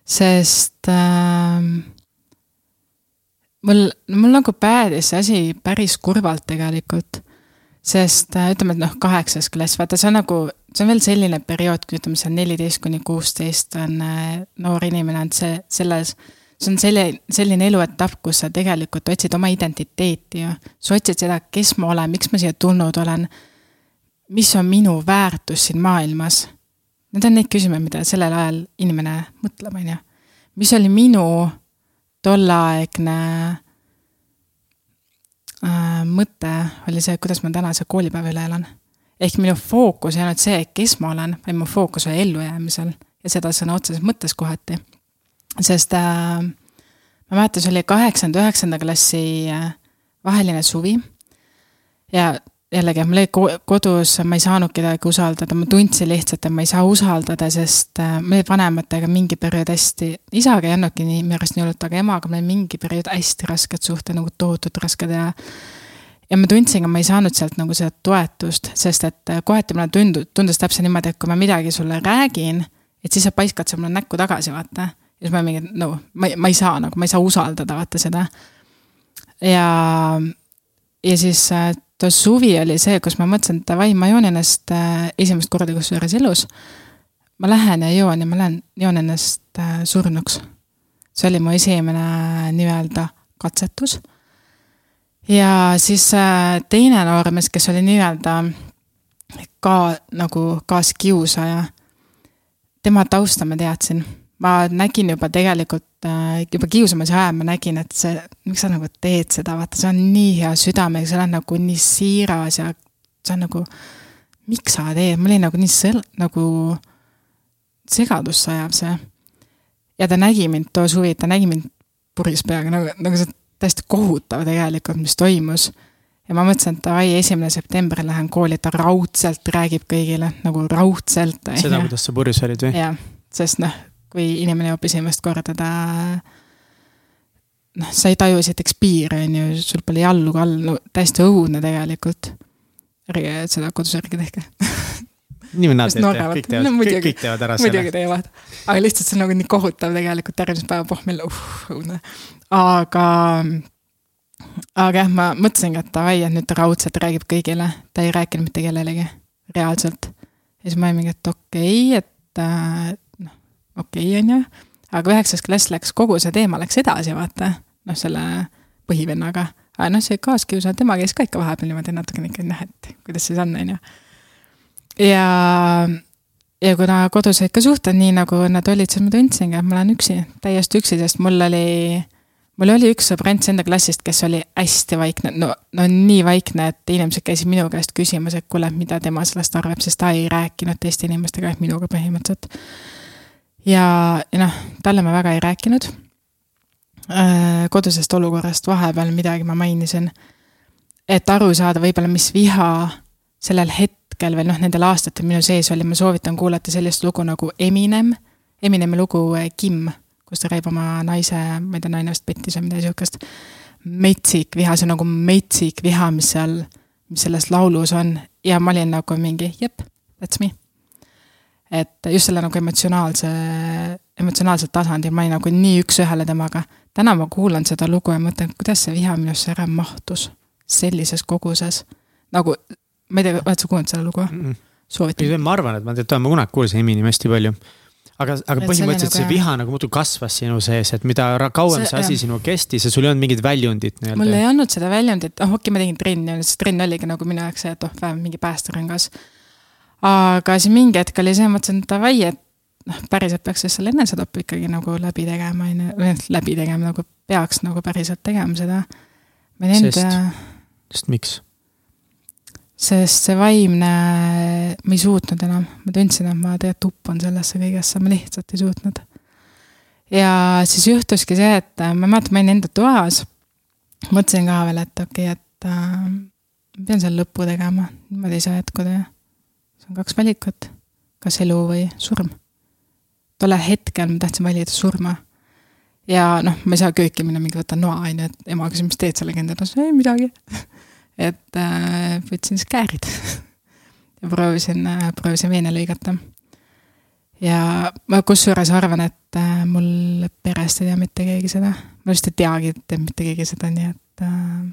sest äh, mul, mul nagu päädis see asi päris kurvalt tegelikult. sest äh, ütleme, et noh, kaheksas klass, vaata, see on nagu, see on veel selline periood, kui ütleme, see on neliteist kuni kuusteist on äh, noor inimene, on see, selles see on selline, selline eluetapp, kus sa tegelikult otsid oma identiteeti ju. sa otsid seda, kes ma olen, miks ma siia tulnud olen. mis on minu väärtus siin maailmas? Need on neid küsimusi, mida sellel ajal inimene mõtleb, on ju. mis oli minu tolleaegne äh, mõte oli see, kuidas ma tänase koolipäeva üle elan. ehk minu fookus ei olnud see, kes ma olen, vaid mu fookus oli ellujäämisel ja seda sõna otseses mõttes kohati. sest äh, ma mäletan, see oli kaheksanda, üheksanda klassi äh, vaheline suvi. ja jällegi, mul oli kodus, ma ei saanud kedagi usaldada, ma tundsin lihtsalt, et ma ei saa usaldada, sest äh, meil vanematega mingi periood hästi, isaga ei olnudki nii minu arust nii hullult, aga emaga meil mingi periood hästi rasked suhted, nagu tohutult rasked ja ja ma tundsin, et ma ei saanud sealt nagu seda toetust, sest et äh, kohati mulle tundus, tundus täpselt niimoodi, et kui ma midagi sulle räägin, et siis sa paiskad sa mulle näkku tagasi, vaata. ja siis ma mingi, no ma, ma ei saa nagu, ma ei saa usaldada, vaata seda. ja, ja siis äh, too suvi oli see, kus ma mõtlesin, et davai, ma joon ennast äh, esimest korda kusjuures elus. ma lähen ja joon ja ma lähen, joon ennast äh, surnuks. see oli mu esimene nii-öelda katsetus. ja siis äh, teine noormees, kes oli nii-öelda ka nagu kaaskiusaja, tema tausta ma teadsin ma nägin juba tegelikult äh, juba kiusamise ajal ma nägin, et see, miks sa nagu teed seda, vaata, see on nii hea südamega, sa oled nagu nii siiras ja see on nagu, miks sa teed, mul oli nagu nii sõl-, nagu segadusse ajab see. ja ta nägi mind too suvi, ta nägi mind purjus peaga, nagu, nagu see täiesti kohutav tegelikult, mis toimus. ja ma mõtlesin, et davai, esimene september lähen kooli, ta raudselt räägib kõigile, nagu raudselt. seda, [LAUGHS] kuidas sa purjus olid või? jah, sest noh, kui inimene joob esimest korda, ta noh, sa ei taju esiteks piire, on ju, sul pole jallu ka all, no täiesti õudne tegelikult. ärge seda kodus ärge tehke nii või naa teete, kõik teevad no,, kõik, kõik teevad ära selle. muidugi teevad, aga lihtsalt see on nagu nii kohutav tegelikult järgmise päeva pohmel, uh, õudne. aga, aga jah, ma mõtlesingi, et davai, et nüüd ta raudselt räägib kõigile, ta ei rääkinud mitte kellelegi, reaalselt. ja siis ma olin mingi, et okei okay,, et äh, okei okay,, on ju. aga üheksas klass läks, kogu see teema läks edasi, vaata, noh, selle põhivennaga. aga noh, see kaaskiusaja, tema käis ka ikka vahepeal niimoodi natukene ikka, noh, et kuidas siis on, on ju. ja, ja kuna kodus olid ka suhted nii, nagu nad olid, siis ma tundsingi, et ma olen üksi, täiesti üksi, sest mul oli mul oli üks sõbrants enda klassist, kes oli hästi vaikne, no, no nii vaikne, et inimesed käisid minu käest küsimas, et kuule, mida tema sellest arvab, sest ta ei rääkinud teiste inimestega, minuga põhimõtteliselt ja, ja noh, talle ma väga ei rääkinud. Äh, kodusest olukorrast vahepeal midagi ma mainisin. et aru saada võib-olla, mis viha sellel hetkel veel noh, nendel aastatel minu sees oli, ma soovitan kuulata sellist lugu nagu Eminem. Eminemi lugu äh, Kim, kus ta räägib oma naise, ma ei tea, naine vist pettis või midagi sihukest. metsik viha, see on nagu metsik viha, mis seal, mis selles laulus on ja ma olin nagu mingi jep, that's me et just selle nagu emotsionaalse, emotsionaalsel tasandil ma olin nagu nii üks-ühele temaga. täna ma kuulan seda lugu ja mõtlen, kuidas see viha minusse ära mahtus sellises koguses. nagu, ma ei tea, oled sa kuulnud seda lugu mm? -mm. soovitan. ma arvan, et ma tean, ma kunagi kuulsin Eminimi hästi palju aga, aga põhimõtteliselt see, nagu, see viha nagu muudkui kasvas sinu sees, et mida kauem see, see asi jah. sinu kestis ja sul ei olnud mingit väljundit nii-öelda. mul ei olnud seda väljundit, oh okei okay,, ma tegin trenni, see trenn oligi nagu minu jaoks see, et oh, vähemalt mingi päästerõngas aga siis mingi hetk oli see, mõtlesin, et davai, et noh, päriselt peaks siis selle enesetapu ikkagi nagu läbi tegema, on ju, või noh, läbi tegema nagu peaks nagu päriselt tegema seda. sest, sest miks? sest see vaimne, ma ei suutnud enam, ma tundsin, et ma tegelikult uppun sellesse kõigesse, ma lihtsalt ei suutnud. ja siis juhtuski see, et ma mäletan, ma olin enda toas, mõtlesin ka veel, et okei okay,, et äh, pean selle lõpu tegema, niimoodi ei saa jätkuda ju on kaks valikut, kas elu või surm. tollel hetkel ma tahtsin valida surma. ja noh, ma ei saa kööki minna, mingi võtan noa, on ju, et ema küsis, mis teed sellega enda arust, ei midagi [LAUGHS] et äh, võtsin siis käärid [LAUGHS] ja proovisin äh,, proovisin veene lõigata. ja ma kusjuures arvan, et äh, mul perest ei tea mitte keegi seda, ma vist ei teagi, et mitte keegi seda, nii et äh,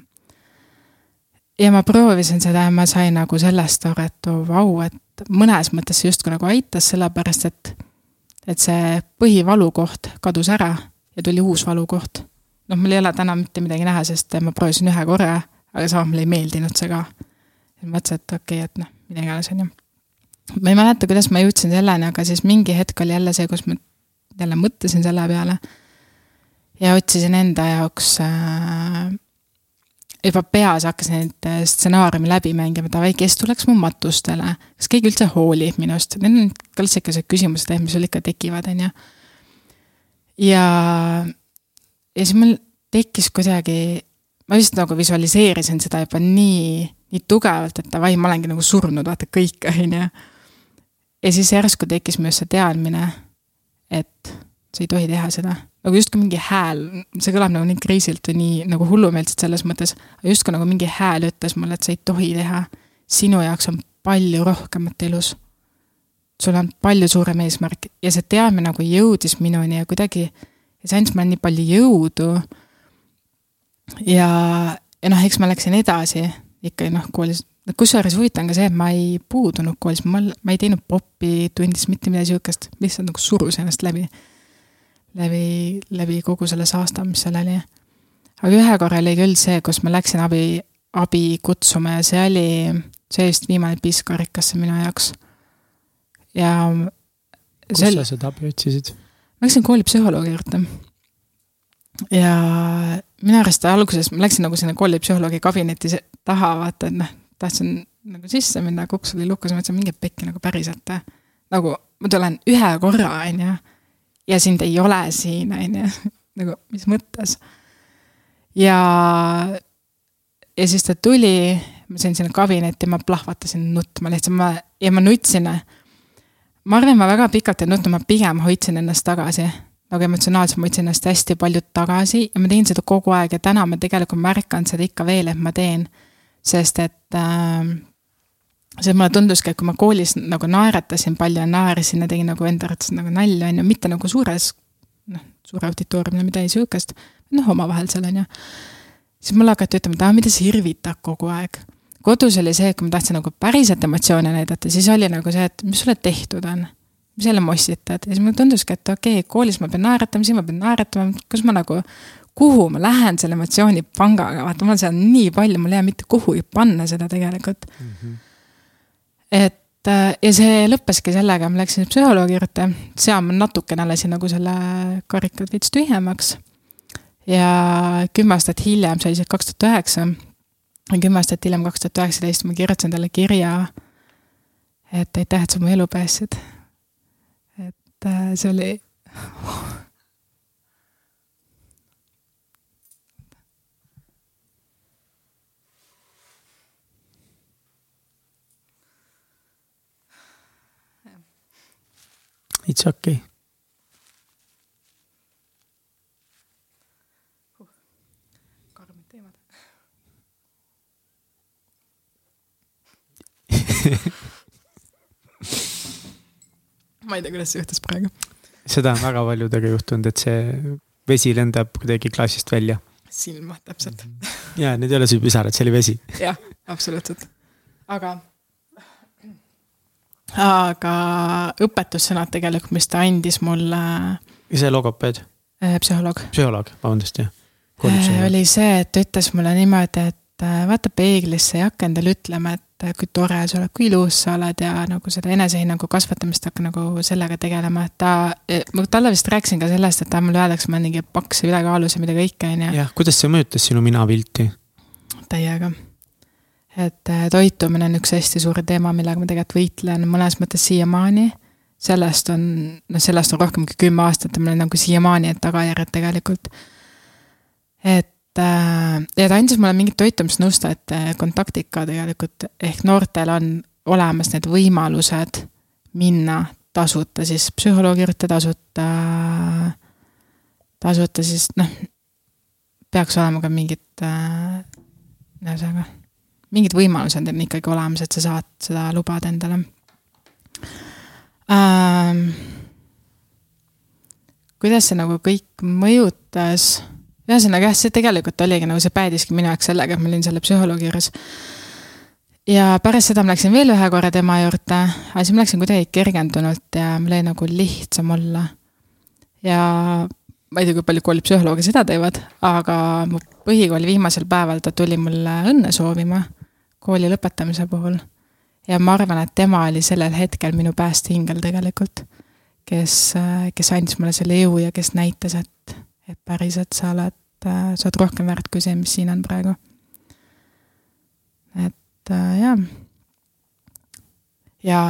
ja ma proovisin seda ja ma sain nagu sellest aru, et oh, vau, et mõnes mõttes see justkui nagu aitas, sellepärast et, et see põhivalukoht kadus ära ja tuli uus valukoht. noh, mul ei ole täna mitte midagi näha, sest ma proovisin ühe korra, aga samas mulle ei meeldinud see ka. mõtlesin, et okei okay,, et noh, mida iganes, on ju. ma ei mäleta, kuidas ma jõudsin selleni, aga siis mingi hetk oli jälle see, kus ma jälle mõtlesin selle peale ja otsisin enda jaoks äh, juba peas hakkasin neid äh, stsenaariume läbi mängima, davai, kes tuleks mu matustele, kas keegi üldse hoolib minust, need on klassikalised küsimused, mis sul ikka tekivad, on ju. ja, ja siis mul tekkis kuidagi, ma just nagu visualiseerisin seda juba nii nii tugevalt, et davai, ma olengi nagu surnud, vaata kõik, on ju. ja siis järsku tekkis minus see teadmine, et sa ei tohi teha seda. Nagu justkui mingi hääl, see kõlab nagu nii kriisilt või nii nagu hullumeelselt selles mõttes, justkui nagu mingi hääl ütles mulle, et sa ei tohi teha. sinu jaoks on palju rohkemat elus. sul on palju suurem eesmärk ja see teadmine nagu jõudis minuni ja kuidagi, see andis mulle nii palju jõudu. ja, ja noh, eks ma läksin edasi ikkagi noh, koolis, kusjuures huvitav on ka see, et ma ei puudunud koolis, ma, ma ei teinud popi tunnis mitte midagi sihukest, lihtsalt nagu surus ennast läbi läbi, läbi kogu selle saasta, mis seal oli. aga ühe korra oli küll see, kus ma läksin abi, abi kutsuma ja see oli, see vist viimane piskarikasse minu jaoks. ja. kus sel... sa seda abi otsisid? ma läksin koolipsühholoogi juurde. ja minu arust alguses ma läksin nagu sinna koolipsühholoogi kabineti taha, vaata, et noh, tahtsin nagu sisse minna, aga uks oli lukus, ma mõtlesin, minge pekki nagu päriselt. nagu ma tulen ühe korra, on ju ja sind ei ole siin, on ju, [LAUGHS] nagu mis mõttes. ja, ja siis ta tuli, ma sain sinna kabinetti, ma plahvatasin nutma lihtsalt, ma, ja ma nutsin. ma arvan, ma väga pikalt ei nutnud, ma pigem hoidsin ennast tagasi. nagu emotsionaalselt ma hoidsin ennast hästi palju tagasi ja ma tegin seda kogu aeg ja täna ma tegelikult märkan seda ikka veel, et ma teen. sest et äh, see mulle tunduski, et kui ma koolis nagu naeratasin palju ja naersin ja tegin nagu enda arvates nagu nalja, on ju, mitte nagu suures, noh, suure auditooriumil midagi sihukest, noh, omavahel seal, on ju. siis mulle hakati ütlema, et aa, mida sa irvitad kogu aeg. kodus oli see, kui ma tahtsin nagu päriselt emotsioone näidata, siis oli nagu see, et mis sulle tehtud on. mis jälle mossitad ja siis mulle tunduski, et okei okay,, koolis ma pean naeratama, siin ma pean naeratama, kus ma nagu kuhu ma lähen selle emotsioonipangaga, vaata mul seal nii palju, mul ei jää mitte kuhugi panna seda tegelikult mm. -hmm et äh, ja see lõppeski sellega, ma läksin psühholoogi juurde, seal ma natukene lasin nagu selle karikad veits tühjemaks. ja kümme aastat hiljem, see oli siis kaks tuhat üheksa, kümme aastat hiljem, kaks tuhat üheksateist, ma kirjutasin talle kirja, et aitäh, et sa mu elu päästsid. et äh, see oli [LAUGHS] It's okay. karmid [LAUGHS] teemad ma ei tea, kuidas see juhtus praegu. seda on väga paljudega juhtunud, et see vesi lendab kuidagi klaasist välja. silma, täpselt. ja need ei ole pisarad, see oli vesi. jah, absoluutselt. aga aga õpetussõnad tegelikult, mis ta andis mulle. ise logopeed? Äh, psühholoog. psühholoog, vabandust, jah. Äh, oli see, et ta ütles mulle niimoodi, et äh, vaata peeglisse ja hakka endale ütlema, et kui tore sa oled, kui ilus sa oled ja nagu seda enesehinnangu kasvatamist hakka nagu sellega tegelema, et ta, ma talle vist rääkisin ka sellest, et ta mulle öeldakse, ma olen mingi paks ja ülekaalus ja mida kõike, on ju. jah, kuidas see mõjutas sinu minapilti? täiega et äh, toitumine on üks hästi suur teema, millega ma tegelikult võitlen mõnes mõttes siiamaani. sellest on, noh, sellest on rohkem kui kümme aastat ja mul on nagu siiamaani need tagajärjed tegelikult. et äh, ja ta andis mulle mingit toitumisnõustajate äh, kontaktid ka tegelikult, ehk noortel on olemas need võimalused minna tasuta siis psühholoogi juurde, tasuta, tasuta siis noh, peaks olema ka mingid ühesõnaga äh, mingid võimalused on ikkagi olemas, et sa saad seda lubada endale ähm,. kuidas see nagu kõik mõjutas, ühesõnaga jah, see tegelikult oligi nagu see päädiski minu jaoks sellega, et ma olin selle psühholoogi juures. ja pärast seda ma läksin veel ühe korra tema juurde, aga siis ma läksin kuidagi kergendunult ja mul oli nagu lihtsam olla. ja ma ei tea, kui palju koolipsühholooge seda teevad, aga mu põhikooli viimasel päeval ta tuli mulle õnne soovima kooli lõpetamise puhul. ja ma arvan, et tema oli sellel hetkel minu päästehingel tegelikult, kes, kes andis mulle selle jõu ja kes näitas, et, et päriselt sa oled, sa oled rohkem väärt kui see, mis siin on praegu. et äh, jaa. ja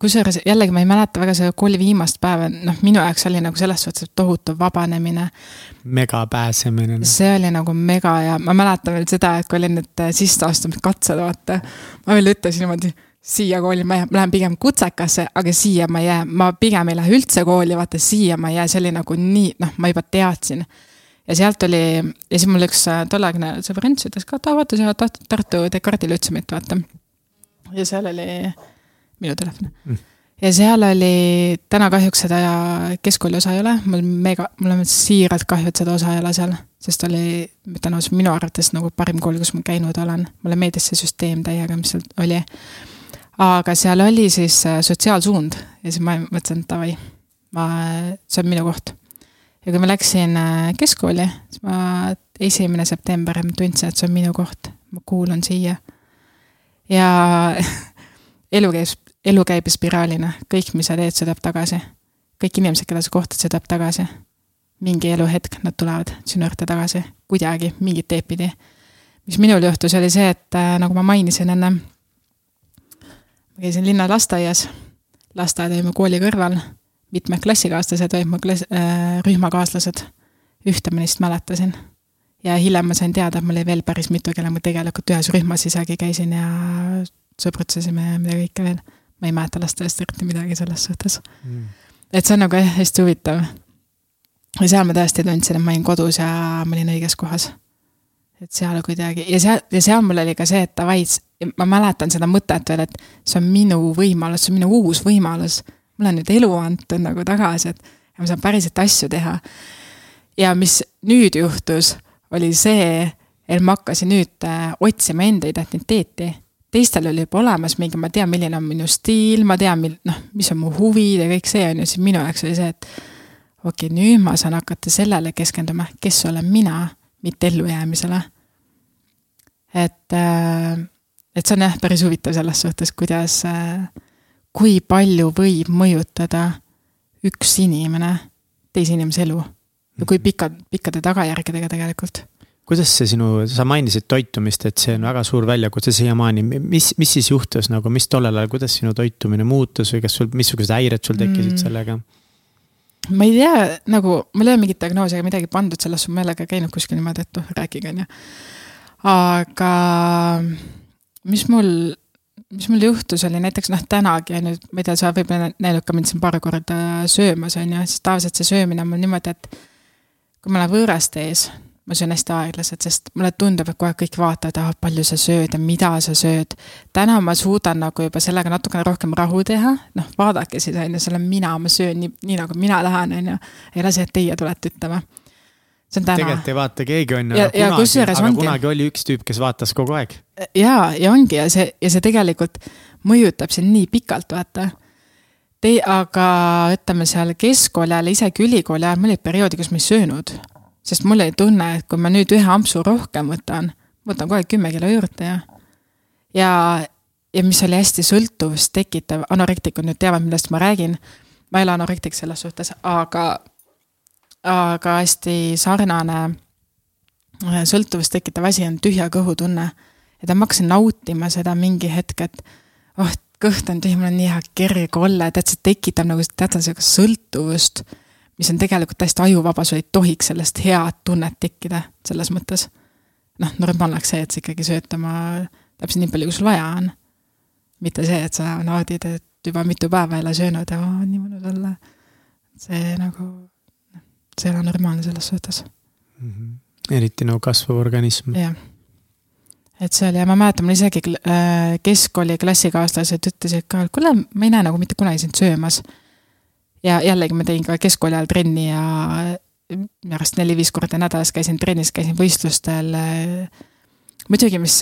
kusjuures jällegi ma ei mäleta väga seda kooli viimast päeva, noh, minu jaoks oli nagu selles suhtes tohutu vabanemine. mega pääsemine. see oli nagu mega ja ma mäletan veel seda, et kui olid need sisseastumiskatsed, vaata. ma veel ütlesin niimoodi siia kooli ma jään, ma lähen pigem kutsekasse, aga siia ma ei jää, ma pigem ei lähe üldse kooli, vaata siia ma ei jää, see oli nagu nii, noh, ma juba teadsin. ja sealt oli, ja siis mul üks äh, tolleaegne sõbrants ütles ka, et aa vaata, sa oled Tartu Descartesi Lütseumit, vaata. ja seal oli minu telefon mm. ja seal oli, täna kahjuks seda keskkooli osa ei ole, mul mega, mul on siiralt kahju, et seda osa ei ole seal. sest oli, ma ausalt, minu arvates nagu parim kool, kus ma käinud olen. mulle meeldis see süsteem täiega, mis seal oli aga seal oli siis äh, sotsiaalsuund ja siis ma mõtlesin, et davai, ma, see on minu koht. ja kui ma läksin äh, keskkooli, siis ma esimene september tundsin, et see on minu koht, ma kuulun siia. ja [LAUGHS] elu käib, elu käib spiraalina, kõik, mis sa teed, see tuleb tagasi. kõik inimesed, keda sa kohtad, see tuleb tagasi. mingi eluhetk, nad tulevad sinu juurde tagasi, kuidagi, mingit teed pidi. mis minul juhtus, oli see, et äh, nagu ma mainisin enne ma käisin linna lasteaias, lasteaed oli mu kooli kõrval, mitmed klassikaaslased olid mu klass- äh,, rühmakaaslased. ühte ma neist mäletasin. ja hiljem ma sain teada, et mul oli veel päris mitu, kellega ma tegelikult ühes rühmas isegi käisin ja sõbrutsesime ja mida kõike veel. Ma ei mäleta lasteaiast eriti midagi selles suhtes mm.. et see on nagu hästi huvitav. ja seal ma tõesti tundsin, et ma olin kodus ja ma olin õiges kohas. et seal kuidagi ja seal, ja seal mul oli ka see, et davai, ma mäletan seda mõtet veel, et see on minu võimalus, see on minu uus võimalus. mulle on nüüd elu antud nagu tagasi, et ma saan päriselt asju teha. ja mis nüüd juhtus, oli see, et ma hakkasin nüüd äh, otsima enda identiteeti. Teistel oli juba olemas mingi, ma tean, milline on minu stiil, ma tean, mil-, noh, mis on mu huvid ja kõik see on ju, siis minu jaoks oli see, et okei okay,, nüüd ma saan hakata sellele keskenduma, kes olen mina, mitte ellujäämisele. et äh, et see on jah, päris huvitav selles suhtes, kuidas, äh, kui palju võib mõjutada üks inimene teise inimese elu ja kui pikad, pikkade tagajärgedega tegelikult kuidas see sinu, sa mainisid toitumist, et see on väga suur väljakutse siiamaani, mis, mis siis juhtus nagu, mis tollel ajal, kuidas sinu toitumine muutus või kas sul, missugused häired sul tekkisid mm. sellega? ma ei tea, nagu mul ei ole mingit diagnoosi ega midagi pandud ei ole ka käinud kuskil niimoodi, et noh, rääkige, on ju. aga mis mul, mis mul juhtus, oli näiteks noh, tänagi on ju, ma ei tea, sa võib-olla näinud ka mind siin paar korda söömas, on ju, siis tavaliselt see söömine on mul niimoodi, et kui ma olen võõraste ees, ma söön hästi aeglaselt, sest mulle tundub, et kogu aeg kõik vaatavad, ah palju sa sööd ja mida sa sööd. täna ma suudan nagu juba sellega natukene rohkem rahu teha, noh vaadake siis on ju, see olen mina, ma söön nii, nii nagu mina tahan, on ju. ei lase, et teie tulete ütlema see on täna. tegelikult ei vaata keegi on ju, aga, kunagi, aga ongi. kunagi oli üks tüüp, kes vaatas kogu aeg. ja, ja ongi ja see, ja see tegelikult mõjutab sind nii pikalt, vaata. Te-, aga ütleme seal keskkooli ajal, isegi ülikooli ajal, mul olid perioodi, kus ma ei söönud. Sest mul oli tunne, et kui ma nüüd ühe ampsu rohkem võtan, võtan kohe kümme kilo juurde ja, ja, ja mis oli hästi sõltuvust tekitav, anorektikud nüüd teavad, millest ma räägin. ma ei ole anorektik selles suhtes, aga aga hästi sarnane äh, sõltuvust tekitav asi on tühja kõhutunne. ja ma hakkasin nautima seda mingi hetk, et oh, kõht on tühi, mul on nii hea kerge olla, tead, see tekitab nagu tead, sihukest sõltuvust, mis on tegelikult täiesti ajuvaba, sul ei tohiks sellest head tunnet tekkida, selles mõttes. noh, normaalne see, et sa ikkagi sööd oma täpselt nii palju, kui sul vaja on. mitte see, et sa naudid, et juba mitu päeva ei ole söönud ja oh, nii mõnus olla. see nagu see ei ole normaalne selles suhtes mm. -hmm. eriti no kasvav organism. jah. et see oli ja ma mäletan, mul isegi äh, keskkooli klassikaaslased ütlesid ka, et kuule, ma ei näe nagu mitte kunagi sind söömas. Ja jällegi ma tegin ka keskkooli ajal trenni ja minu arust neli-viis korda nädalas käisin trennis, käisin võistlustel. muidugi, mis,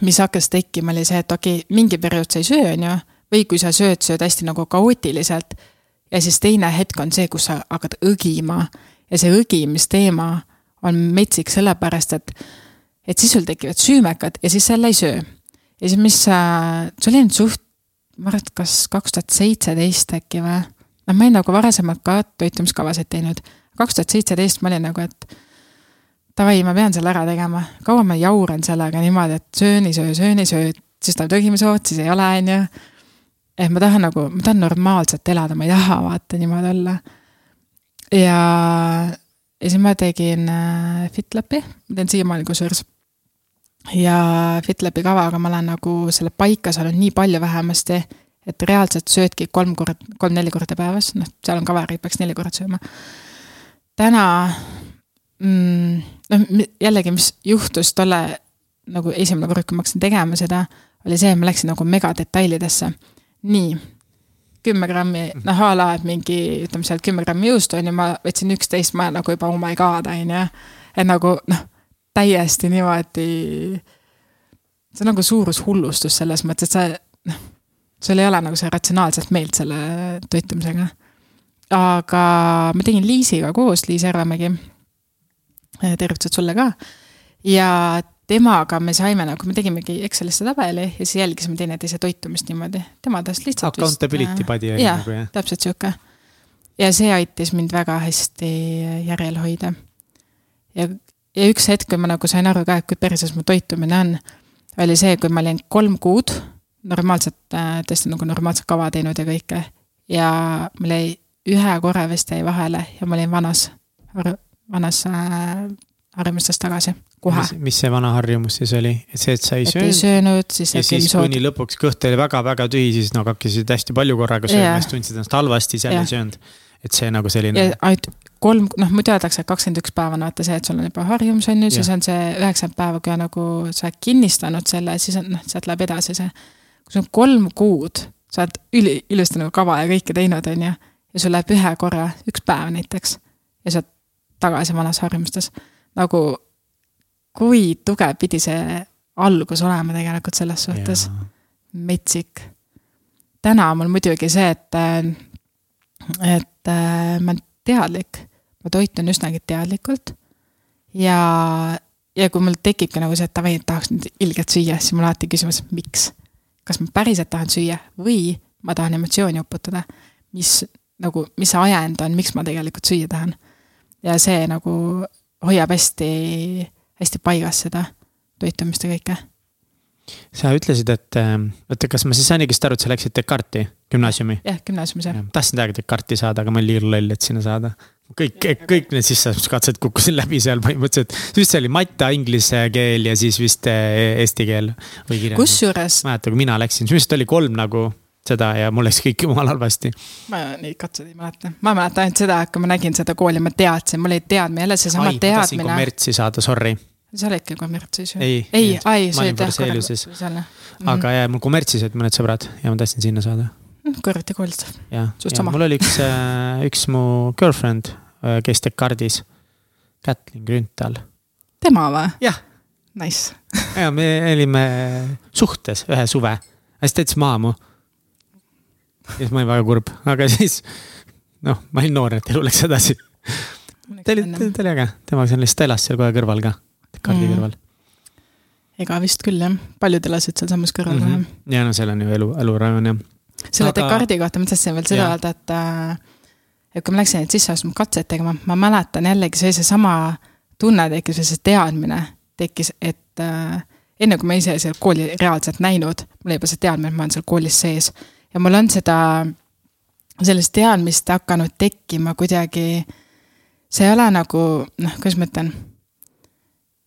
mis hakkas tekkima, oli see, et okei okay,, mingi periood sa ei söö, on ju, või kui sa sööd, sööd hästi nagu kaootiliselt ja siis teine hetk on see, kus sa hakkad õgima ja see õgimisteema on metsik sellepärast, et, et siis sul tekivad süümekad ja siis sa jälle ei söö. ja siis, mis sa, see oli nüüd suht, ma arvan, et kas kaks tuhat seitseteist äkki või? noh, ma olin nagu varasemalt ka toitumiskavasid teinud. kaks tuhat seitseteist ma olin nagu, et davai, ma pean selle ära tegema. kaua ma jauran sellega niimoodi, et söön, ei söö, söön, ei söö, siis tuleb õgimishood, siis ei ole, on ju et ma tahan nagu, ma tahan normaalselt elada, ma ei taha vaata niimoodi olla. ja, ja siis ma tegin äh, FitLapi, ma teen siiamaani kusjuures. Ja FitLapi kavaga ma olen nagu selle paika saanud nii palju vähemasti, et reaalselt söödki kolm kord, kolm-neli korda päevas, noh, seal on kava, peaks neli korda sööma. täna mm, noh, jällegi, mis juhtus tolle nagu esimene kord, kui ma hakkasin tegema seda, oli see, et ma läksin nagu megadetailidesse nii, kümme grammi, noh a la, mingi, ütleme sealt kümme grammi juustu on ju, ma võtsin üksteist, ma nagu juba oh my god, on ju. et nagu noh, täiesti niimoodi. see on nagu suurushullustus selles mõttes, et sa noh, sul ei ole nagu see ratsionaalselt meelt selle toitumisega. aga ma tegin Liisiga koos, Liis Järvemägi. tervitused sulle ka. ja temaga me saime nagu, me tegimegi Excelisse tabeli ja siis jälgisime teineteise toitumist niimoodi, tema tast lihtsalt. Accountability body oli nagu jah? täpselt sihuke. ja see aitas mind väga hästi järjel hoida. ja, ja üks hetk, kui ma nagu sain aru ka, et kui perses mu toitumine on, oli see, kui ma olin kolm kuud normaalselt, äh, tõesti nagu normaalset kava teinud ja kõike. ja mul jäi ühe korra vist jäi vahele ja ma olin vanas, vanas äh, harjumustes tagasi kohe. mis see vana harjumus siis oli, et see, et sa ei söönud? ei söönud, siis. ja siis, kuni lõpuks kõht oli väga-väga tühi, siis nagu hakkasid hästi palju korraga sööma, siis tundsid ennast halvasti, siis jälle ei söönud. Et see nagu selline. kolm, noh muidu öeldakse, et kakskümmend üks päeva on vaata see, et sul on juba harjumus on ju, siis on see üheksakümmend päeva, kui nagu sa oled kinnistanud selle, siis on noh, sealt läheb edasi see. kui sul on kolm kuud, sa oled üli, ilusti nagu kava ja kõike teinud, on ju. ja sul läheb ühe korra, üks päev näiteks. ja sa oled tagasi vanas harjumustes. nagu kui tugev pidi see algus olema tegelikult selles suhtes. metsik. täna on mul muidugi see, et, et äh, ma olen teadlik, ma toitun üsnagi teadlikult. ja, ja kui mul tekibki nagu see, et davai, et tahaks nüüd ilgelt süüa, siis mul alati küsimus, miks. kas ma päriselt tahan süüa või ma tahan emotsiooni uputada, mis nagu, mis see ajend on, miks ma tegelikult süüa tahan. ja see nagu hoiab hästi hästi paigas seda toitumist ja kõike. Sa ütlesid, et oota, kas ma siis sain õigesti aru, et sa läksid Descartesi gümnaasiumi? jah, gümnaasiumis jah ja,. tahtsin täiega Descartesi saada, aga ma olin liiga loll, et sinna saada. kõik, kõik need sisseastumiskatsed kukkusid läbi seal põhimõtteliselt. vist see oli matta, inglise keel ja siis vist eh, eesti keel või kirjandus. kusjuures. ma ei mäleta, kui mina läksin, siis vist oli kolm nagu seda ja mul läks kõik jumala halvasti. ma neid katseid ei mäleta, ma mäletan ainult seda, et kui ma nägin seda kooli, ma teadsin, mul oli teadmine, jälle seesama teadmine. kommertsi saada, sorry sa oledki kommertsis ju? ei, ei, ai, sa olid jah. Mhm. aga jah, mul kommertsis olid mõned sõbrad ja ma tahtsin sinna saada. Mm, kõrvuti koolist. jah, ja mul oli üks, äh, üks mu girlfriend, äh, kes Descartesis, Kätlin Grünthal. tema või? jah. Nice [LAUGHS] ja me olime suhtes ühe suve, siis ta jättis maha mu. ja siis ma olin väga kurb, aga siis noh, ma olin noor, et elu läks edasi ta oli, ta oli äge, temaga seal lihtsalt elas seal kohe kõrval ka, kaardi mm. kõrval. ega vist küll jah, paljud elasid sealsamas kõrval mm. -hmm. ja no seal on ju elu, elurajoon jah. selle Aga... Descartesi kohta ma tahtsin veel seda öelda, et äh, et kui ma läksin neid sisseastumiskatseid tegema, ma mäletan jällegi see, seesama tunne tekkis või see teadmine tekkis, et äh, enne kui ma ise seal kooli reaalselt näinud, mul oli juba see teadmine, et ma olen seal koolis sees. ja mul on seda, sellist teadmist hakanud tekkima kuidagi see ei ole nagu noh, kuidas ma ütlen,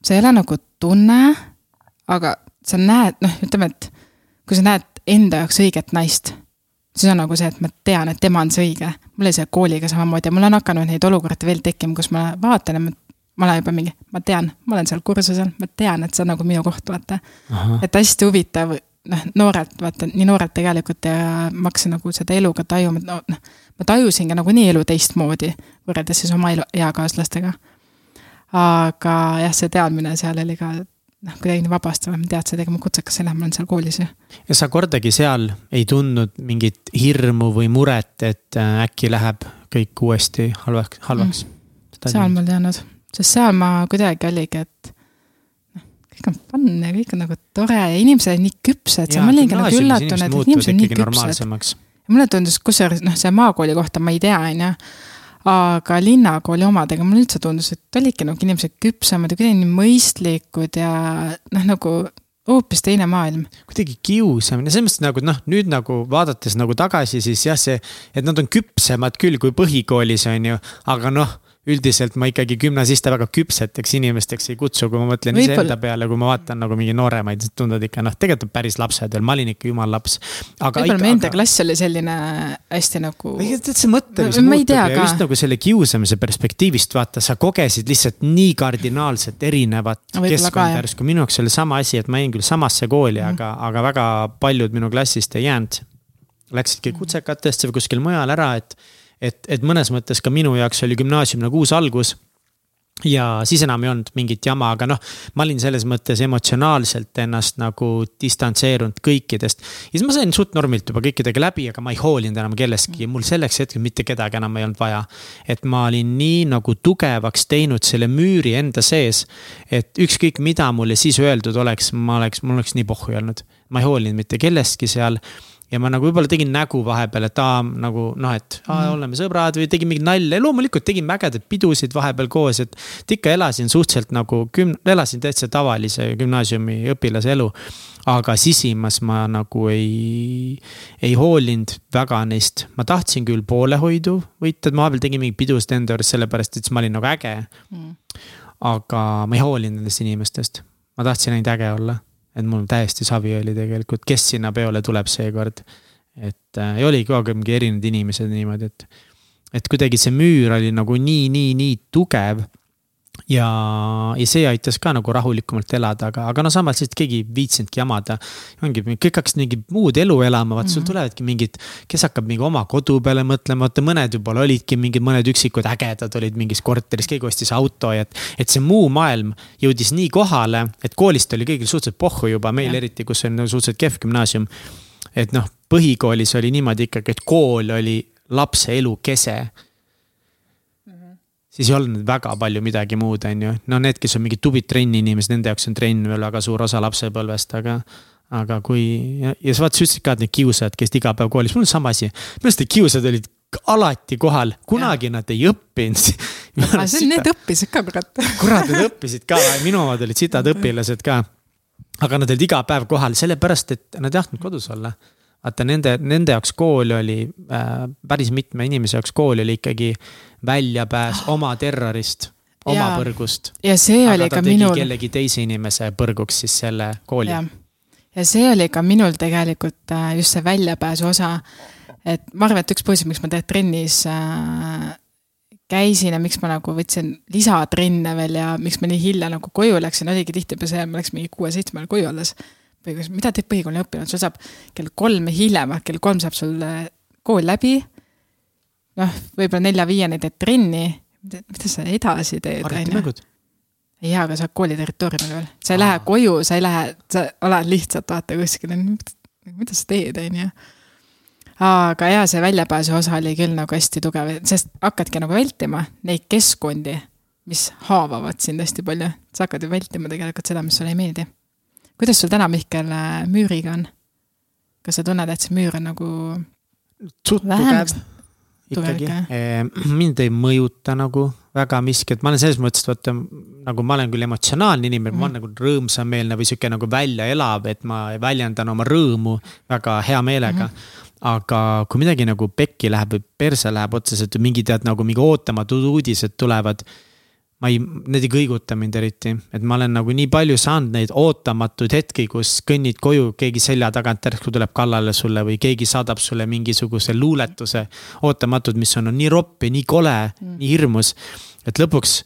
see ei ole nagu tunne, aga sa näed, noh, ütleme, et kui sa näed enda jaoks õiget naist, siis on nagu see, et ma tean, et tema on see õige. mul oli see kooliga samamoodi ja mul on hakanud neid olukordi veel tekkima, kus ma vaatan ja ma, ma olen juba mingi, ma tean, ma olen seal kursusel, ma tean, et see on nagu minu koht, vaata. et hästi huvitav, noh, noorelt, vaata, nii noorelt tegelikult ja ma hakkasin nagu seda elu ka tajuma, et no noh ma tajusin ka nagunii elu teistmoodi, võrreldes siis oma elu, eakaaslastega. Aga jah, see teadmine seal oli ka noh, kuidagi nii vabastav, et ega ma kutsekasse ei lähe, ma olen seal koolis ju. ja sa kordagi seal ei tundnud mingit hirmu või muret, et äh, äkki läheb kõik uuesti halvaks, halvaks mm.? seal ma ei teadnud, sest seal ma kuidagi oligi, et noh, kõik on fun ja kõik on nagu tore ja inimesed on nii küpsed, ma olingi nagu üllatunud, et inimesed on nii küpsed mulle tundus, kusjuures noh, see maakooli kohta ma ei tea, on ju. Aga linnakooli omadega mulle üldse tundus, et olidki nagu inimesed küpsemad ja kuidagi nii mõistlikud ja noh, nagu hoopis teine maailm. kuidagi kiusamine, selles mõttes nagu noh, nüüd nagu vaadates nagu tagasi, siis jah, see, et nad on küpsemad küll kui põhikoolis on ju, aga noh üldiselt ma ikkagi gümnasiste väga küpseteks inimesteks ei kutsu, kui ma mõtlen iseenda peale, kui ma vaatan nagu mingi nooremaid, siis tunduvad ikka noh, tegelikult on päris lapsed veel, ma olin ikka jumal laps. võib-olla meie enda aga... klass oli selline hästi nagu. tead, see mõtteviis no, muutub ja ka. just nagu selle kiusamise perspektiivist vaata, sa kogesid lihtsalt nii kardinaalselt erinevat keskkonda järsku, minu jaoks oli sama asi, et ma jäin küll samasse kooli mm, -hmm. aga, aga väga paljud minu klassist ei jäänud. Läksidki kutsekatesse või kuskil mujal ära, et et, et mõnes mõttes ka minu jaoks oli gümnaasium nagu uus algus ja siis enam ei olnud mingit jama, aga noh, ma olin selles mõttes emotsionaalselt ennast nagu distantseerunud kõikidest. ja siis ma sain suht normilt juba kõikidega läbi, aga ma ei hoolinud enam kellestki ja mul selleks hetkeks mitte kedagi enam ei olnud vaja. et ma olin nii nagu tugevaks teinud selle müüri enda sees, et ükskõik, mida mulle siis öeldud oleks, ma oleks, mul oleks nii pohhu olnud. ma ei hoolinud mitte kellestki seal ja ma nagu võib-olla tegin nägu vahepeal, et aa, nagu noh, et aa, mm. oleme sõbrad või tegin mingit nalja ja loomulikult tegime ägedaid pidusid vahepeal koos, et. et ikka elasin suhteliselt nagu küm-, elasin täitsa tavalise gümnaasiumi õpilase elu. aga sisimas ma nagu ei, ei hoolinud väga neist, ma tahtsin küll poolehoidu võita, et ma vahepeal tegin mingeid pidusid enda juures sellepärast, et siis ma olin nagu äge mm.. aga ma ei hoolinud nendest inimestest, ma tahtsin ainult äge olla et mul täiesti savi oli tegelikult, kes sinna peole tuleb seekord. et äh, ja oligi mingi erinevad inimesed niimoodi, et, et kuidagi see müür oli nagu nii, nii, nii tugev ja, ja see aitas ka nagu rahulikumalt elada, aga, aga no samas lihtsalt keegi ei viitsinudki jamada. ongi, kõik hakkasid mingit muud elu elama, vaat sul mhm. tulevadki mingid, kes hakkab mingi oma kodu peale mõtlema, vaata mõned võib-olla olidki mingid, mõned üksikud ägedad olid mingis korteris, keegi ostis auto ja et. et see muu maailm jõudis nii kohale, et koolist oli kõigil suhteliselt pohhu juba, meil ja. eriti, kus on suhteliselt kehv gümnaasium. et noh, põhikoolis oli niimoodi ikkagi, et kool oli lapse elu kese siis ei olnud väga palju midagi muud, on ju. no need, kes on mingid tublid trenni inimesed, nende jaoks on trenn veel väga suur osa lapsepõlvest, aga. aga kui ja, ja sa vaata, sa ütlesid ka, et need kiusajad, kes iga päev koolis, mul on sama asi. minu arust need kiusajad olid alati kohal, kunagi ja. nad ei õppinud [LAUGHS] aga see, need õppisid ka kurat. kurat, nad õppisid ka, minu omad olid sitad õpilased ka. aga nad olid iga päev kohal, sellepärast et nad ei tahtnud kodus olla vaata nende, nende jaoks kool oli äh,, päris mitme inimese jaoks kool oli ikkagi väljapääs oma terrorist, oma ja, põrgust. ja see oli ka minul. kellegi teise inimese põrguks siis selle kooli. ja see oli ka minul tegelikult äh, just see väljapääsu osa. et ma arvan, et üks põhjus, miks ma tegelikult trennis äh, käisin ja miks ma nagu võtsin lisatrenne veel ja miks ma nii hilja nagu koju läksin, oligi tihtipeale see, ma läks mingi kuue-seitsme ajal koju alles või mida teeb põhikooli õpilane, sul saab kell kolm hiljemalt, kell kolm saab sul äh, kool läbi. noh, võib-olla nelja-viieni teed trenni, mida sa edasi teed, on ju. jaa, aga sa oled kooli territooriumil veel, sa ei Aa. lähe koju, sa ei lähe, sa oled lihtsalt vaata kuskil, mida sa teed, on ju aga jaa, see väljapääsu osa oli küll nagu hästi tugev, sest hakkadki nagu vältima neid keskkondi, mis haavavad sind hästi palju. sa hakkad ju vältima tegelikult seda, mis sulle ei meeldi kuidas sul täna, Mihkel, äh, müüriga on? kas sa tunned, et see müür on nagu suht tugev ikkagi, [CLEARS THROAT] mind ei mõjuta nagu väga miski, et ma olen selles mõttes, et vaata nagu ma olen küll emotsionaalne inimene mm., ma olen nagu rõõmsameelne või sihuke nagu väljaelav, et ma väljendan oma rõõmu väga hea meelega mm. -hmm aga kui midagi nagu pekki läheb või perse läheb otseselt või mingi tead nagu mingi ootamatud uudised tulevad ma ei, need ei kõiguta mind eriti, et ma olen nagu nii palju saanud neid ootamatuid hetki, kus kõnnid koju, keegi selja tagant järsku tuleb kallale sulle või keegi saadab sulle mingisuguse luuletuse. ootamatud, mis on, on nii ropp ja nii kole mm., nii hirmus, et lõpuks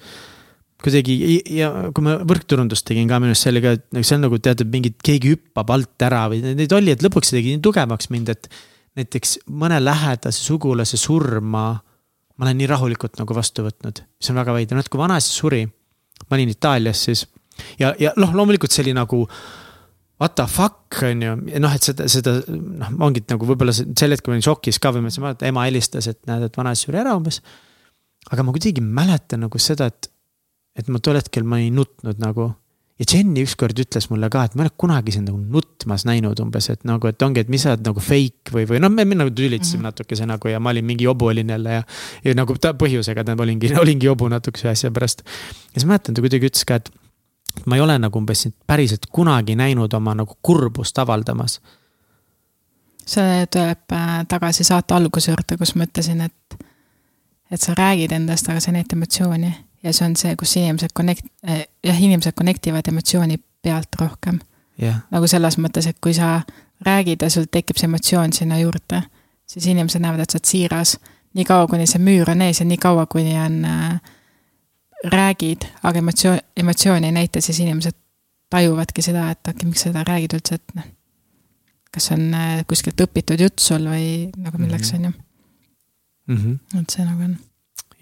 kuidagi ja kui ma võrkturundust tegin ka minu arust sellega, et nagu see on nagu teatud mingid, keegi hüppab alt ära või neid oli, et lõpuks see tegi nii tugevaks mind, et. näiteks mõne lähedase sugulase surma ma olen nii rahulikult nagu vastu võtnud, mis on väga veider, et kui vanaisa suri, ma olin Itaalias siis ja, ja noh, loomulikult see oli nagu what the fuck on ju, noh, et seda, seda noh, ongi nagu võib-olla sel hetkel olin šokis ka või ma ütlesin, ema helistas, et näed, et vanaisa suri ära umbes. aga ma kuidagi mäletan nagu seda, et, et ma tol hetkel ma ei nutnud nagu ja Jenny ükskord ütles mulle ka, et ma ei ole kunagi sind nagu nutmas näinud umbes, et nagu, et ongi, et mis sa oled nagu fake või, või noh, me, me nagu tülitasime mm -hmm. natukese nagu ja ma olin mingi jobu olin jälle ja. ja nagu ta põhjusega tähendab, olingi, [LAUGHS] olingi jobu natukese asja pärast. ja siis ma mäletan, ta kuidagi ütles ka, et, ma ei ole nagu umbes päriselt kunagi näinud oma nagu kurbust avaldamas. see tuleb äh, tagasi saate alguse juurde, kus ma ütlesin, et, et sa räägid endast, aga sa näitad emotsiooni ja see on see, kus inimesed connect, äh, jah, inimesed connect ivad emotsiooni pealt rohkem yeah.. nagu selles mõttes, et kui sa räägid ja sul tekib see emotsioon sinna juurde, siis inimesed näevad, et sa oled siiras. nii kaua, kuni see müür on ees ja nii kaua, kuni on äh,, räägid, aga emotsioon, emotsiooni ei näita, siis inimesed tajuvadki seda, et okei okay,, miks sa seda räägid üldse, et noh. kas on äh, kuskilt õpitud jutt sul või nagu milleks, on ju. Mhm. et see nagu on.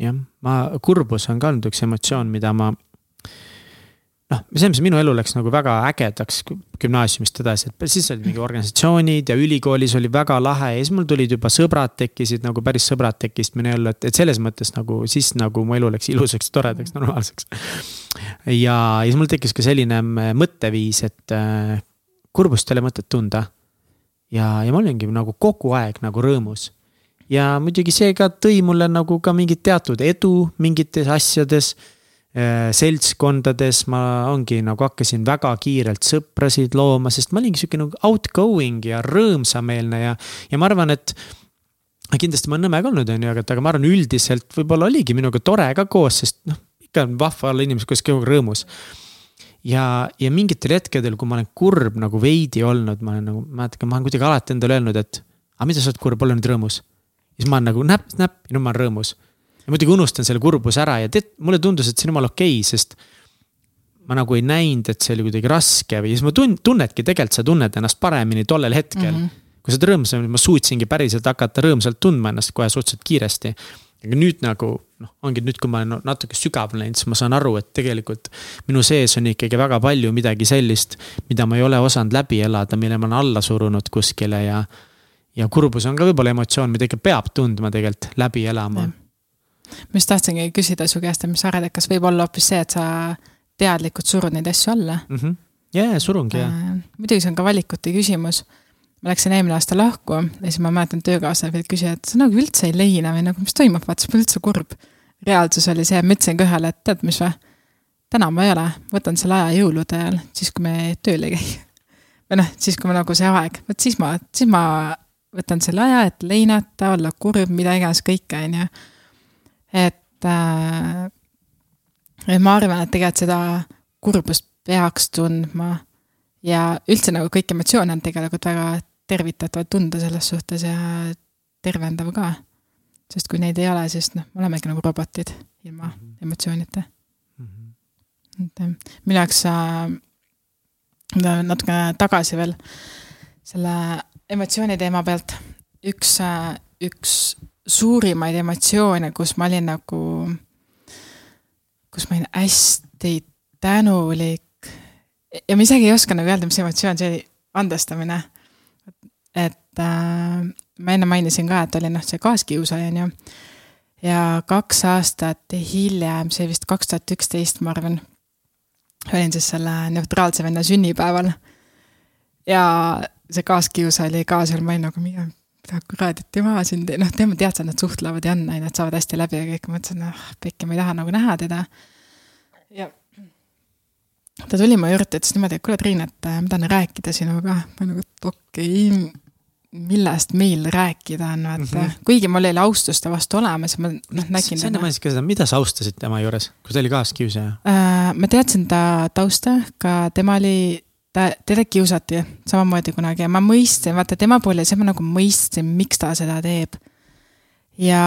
Jah, ma, kurbus on ka olnud üks emotsioon, mida ma noh, selles mõttes minu elu läks nagu väga ägedaks gümnaasiumist edasi, et siis olid mingi organisatsioonid ja ülikoolis oli väga lahe ja siis mul tulid juba sõbrad tekkisid nagu päris sõbrad tekkisid minu ellu, et, et selles mõttes nagu siis nagu mu elu läks ilusaks, toredaks, normaalseks. ja, ja siis mul tekkis ka selline mõtteviis, et äh, kurbust ei ole mõtet tunda. ja, ja ma olingi nagu kogu aeg nagu rõõmus ja muidugi see ka tõi mulle nagu ka mingit teatud edu mingites asjades Äh, seltskondades ma ongi nagu hakkasin väga kiirelt sõprasid looma, sest ma olingi sihuke nagu outgoing ja rõõmsameelne ja, ja ma arvan, et kindlasti ma olen nõme ka olnud, on ju, aga, aga ma arvan, üldiselt võib-olla oligi minuga tore ka koos, sest noh, ikka on vahva olla inimesega kogu aeg rõõmus. ja, ja mingitel hetkedel, kui ma olen kurb nagu veidi olnud, ma olen nagu, mäletan, ma olen kuidagi alati endale öelnud, et aga mida sa oled kurb, ole nüüd rõõmus. Siis ma olen nagu näpp, näpp ja nüüd ma olen rõõmus ja muidugi unustan selle kurbuse ära ja tead, mulle tundus, et see on jumala okei okay,, sest. ma nagu ei näinud, et see oli kuidagi raske või siis ma tun-, tunnedki, tegelikult sa tunned ennast paremini tollel hetkel mm. -hmm. kui sa oled rõõmsam, ma suutsingi päriselt hakata rõõmsalt tundma ennast kohe suhteliselt kiiresti. aga nüüd nagu noh, ongi nüüd, kui ma olen natuke sügavale läinud, siis ma saan aru, et tegelikult minu sees on ikkagi väga palju midagi sellist, mida ma ei ole osanud läbi elada, mille ma olen alla surunud kuskile ja ja kurbus on ka võib-olla emotsioon, mida ikka peab tundma tegelikult läbi elama ma just tahtsingi küsida su käest, et mis sa arvad, et kas võib olla hoopis see, et sa teadlikult surud neid asju alla mm? -hmm. jaa, surungi jah äh,. muidugi see on ka valikute küsimus. ma läksin eelmine aasta lahku ja siis ma mäletan, töökaaslased võid küsida, et sa nagu üldse ei leina või nagu, mis toimub, vaata, sa pole üldse kurb. reaalsus oli see, ma ütlesin ka ühele, et tead, mis või, täna ma ei ole, võtan selle aja jõulude ajal, siis kui me tööl ei käi. [LAUGHS] või noh, siis kui ma nagu see aeg, vot siis ma, siis ma võtan selle aja, et leinata, olla kurb, mida iganes kõike, on ju et äh,, et ma arvan, et tegelikult seda kurbust peaks tundma ja üldse nagu kõik emotsioone on tegelikult väga tervitatavad tunda selles suhtes ja tervendav ka. sest kui neid ei ole, siis noh, me olemegi nagu robotid ilma mm -hmm. emotsioonita mm. -hmm. et minu jaoks äh, natukene tagasi veel selle emotsiooni teema pealt, üks, üks suurimaid emotsioone, kus ma olin nagu, kus ma olin hästi tänulik. ja ma isegi ei oska nagu öelda, mis emotsioon see oli, andestamine. et äh, ma enne mainisin ka, et oli noh, see kaaskiusaja on ju. ja kaks aastat hiljem, see vist kaks tuhat üksteist, ma arvan, olin siis selle neutraalse venna sünnipäeval. ja see kaaskiusaja oli ka seal, ma olin nagu, mida kuradit tema siin noh, tema teadis, et nad suhtlevad ja on, et saavad hästi läbi ja kõik, ma mõtlesin, noh, pekki, ma ei taha nagu näha teda. ja ta tuli mu juurde, ütles niimoodi, et kuule, Triin, et äh, ma tahan rääkida sinuga. ma nagu, et okei okay,, millest meil rääkida on, vaata mm. -hmm. kuigi mul oli austus ta vastu olemas, ma noh, nägin. sa enne mainisid ka seda, mida sa austasid tema juures, kui ta oli kaaskiusaja äh,? ma teadsin ta tausta, ka tema oli ta, teda kiusati samamoodi kunagi ja ma mõistsin, vaata tema puhul oli see, ma nagu mõistsin, miks ta seda teeb. ja,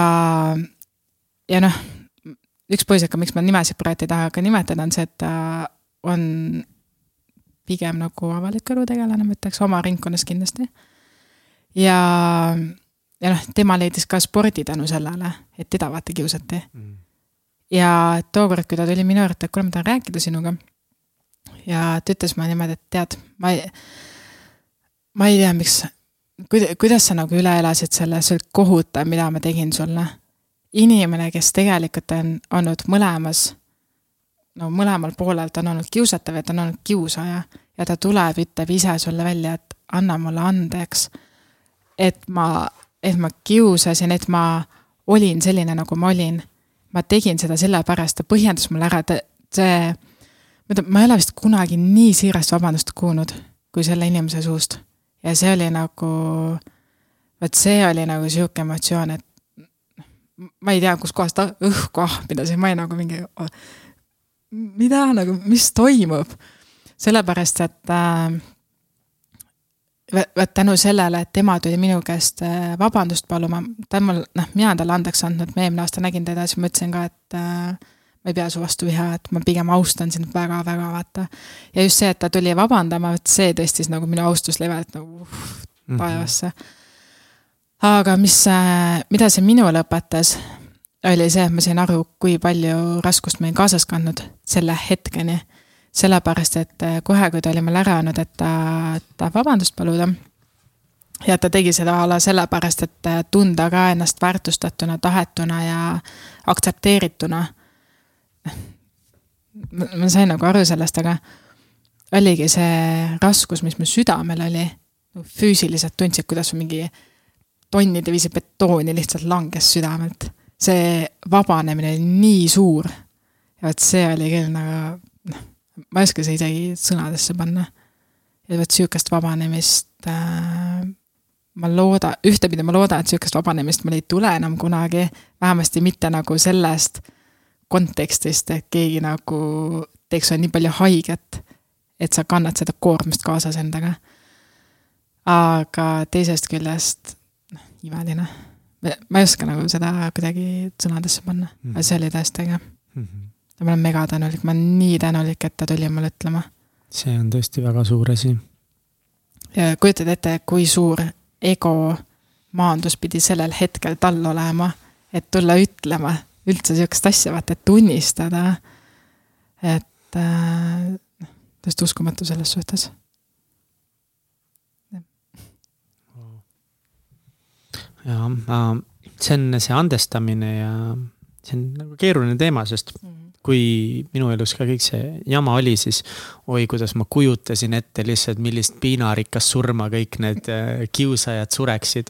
ja noh, üks põhjus, aga miks ma nimesid praegu ei taha ka nimetada, on see, et ta on pigem nagu avaliku elu tegelane, ma ütleks, oma ringkonnas kindlasti. ja, ja noh, tema leidis ka spordi tänu sellele, et teda vaata kiusati mm. ja tookord, kui ta tuli minu juurde, et kuule, ma tahan rääkida sinuga ja ta ütles mulle niimoodi, et tead, ma ei, ma ei tea, miks, kuidas sa nagu üle elasid selle, see oli kohutav, mida ma tegin sulle. inimene, kes tegelikult on olnud mõlemas, no mõlemal poolel, ta on olnud kiusatav ja ta on olnud kiusaja ja ta tuleb, ütleb ise sulle välja, et anna mulle andeks. et ma, et ma kiusasin, et ma olin selline, nagu ma olin. ma tegin seda sellepärast, ta põhjendas mulle ära, et see ma ei ole vist kunagi nii siirast vabandust kuulnud kui selle inimese suust. ja see oli nagu, vot see oli nagu sihuke emotsioon, et ma ei tea, kuskohast õhku ahmidasin, ma olin nagu mingi, mida nagu, mis toimub. sellepärast, et äh, vot tänu sellele, et tema tuli minu käest äh, vabandust paluma, ta mul, noh, mina olen talle andeks andnud, ma eelmine aasta nägin teda, siis ma ütlesin ka, et äh, ma ei pea su vastu viha, et ma pigem austan sind väga-väga, vaata. ja just see, et ta tuli vabandama, vot see tõstis nagu minu austuslevelit nagu uh, taevasse mm. -hmm. aga mis, äh, mida see minule õpetas, oli see, et ma sain aru, kui palju raskust ma olin kaasas kandnud selle hetkeni. sellepärast, et äh, kohe, kui ta oli mul ära öelnud, et ta tahab vabandust paluda ja ta tegi seda a la sellepärast, et äh, tunda ka ennast väärtustatuna, tahetuna ja aktsepteerituna ma sain nagu aru sellest, aga oligi see raskus, mis mu südamel oli, füüsiliselt tundsid, kuidas mingi tonnide viisi betooni lihtsalt langes südamelt. see vabanemine oli nii suur. ja vot see oli küll nagu, noh, ma ei oska seda isegi sõnadesse panna. ja vot sihukest vabanemist äh, ma loodan, ühtepidi ma loodan, et sihukest vabanemist mul ei tule enam kunagi, vähemasti mitte nagu sellest kontekstist, et keegi nagu teeks sulle nii palju haiget, et sa kannad seda koormust kaasas endaga. aga teisest küljest, noh, imeline. ma ei oska nagu seda kuidagi sõnadesse panna mm, -hmm. aga see oli tõesti äge mm. -hmm. ja ma olen mega tänulik, ma olen nii tänulik, et ta tuli mulle ütlema. see on tõesti väga suur asi. ja kujutad ette, kui suur ego maandus pidi sellel hetkel tal olema, et tulla ütlema üldse sihukest asja, vaata, et tunnistada. et äh, täiesti uskumatu selles suhtes. ja see on see andestamine ja see on nagu keeruline teema, sest mm -hmm. kui minu elus ka kõik see jama oli, siis oi, kuidas ma kujutasin ette lihtsalt, millist piinarikast surma kõik need äh, kiusajad sureksid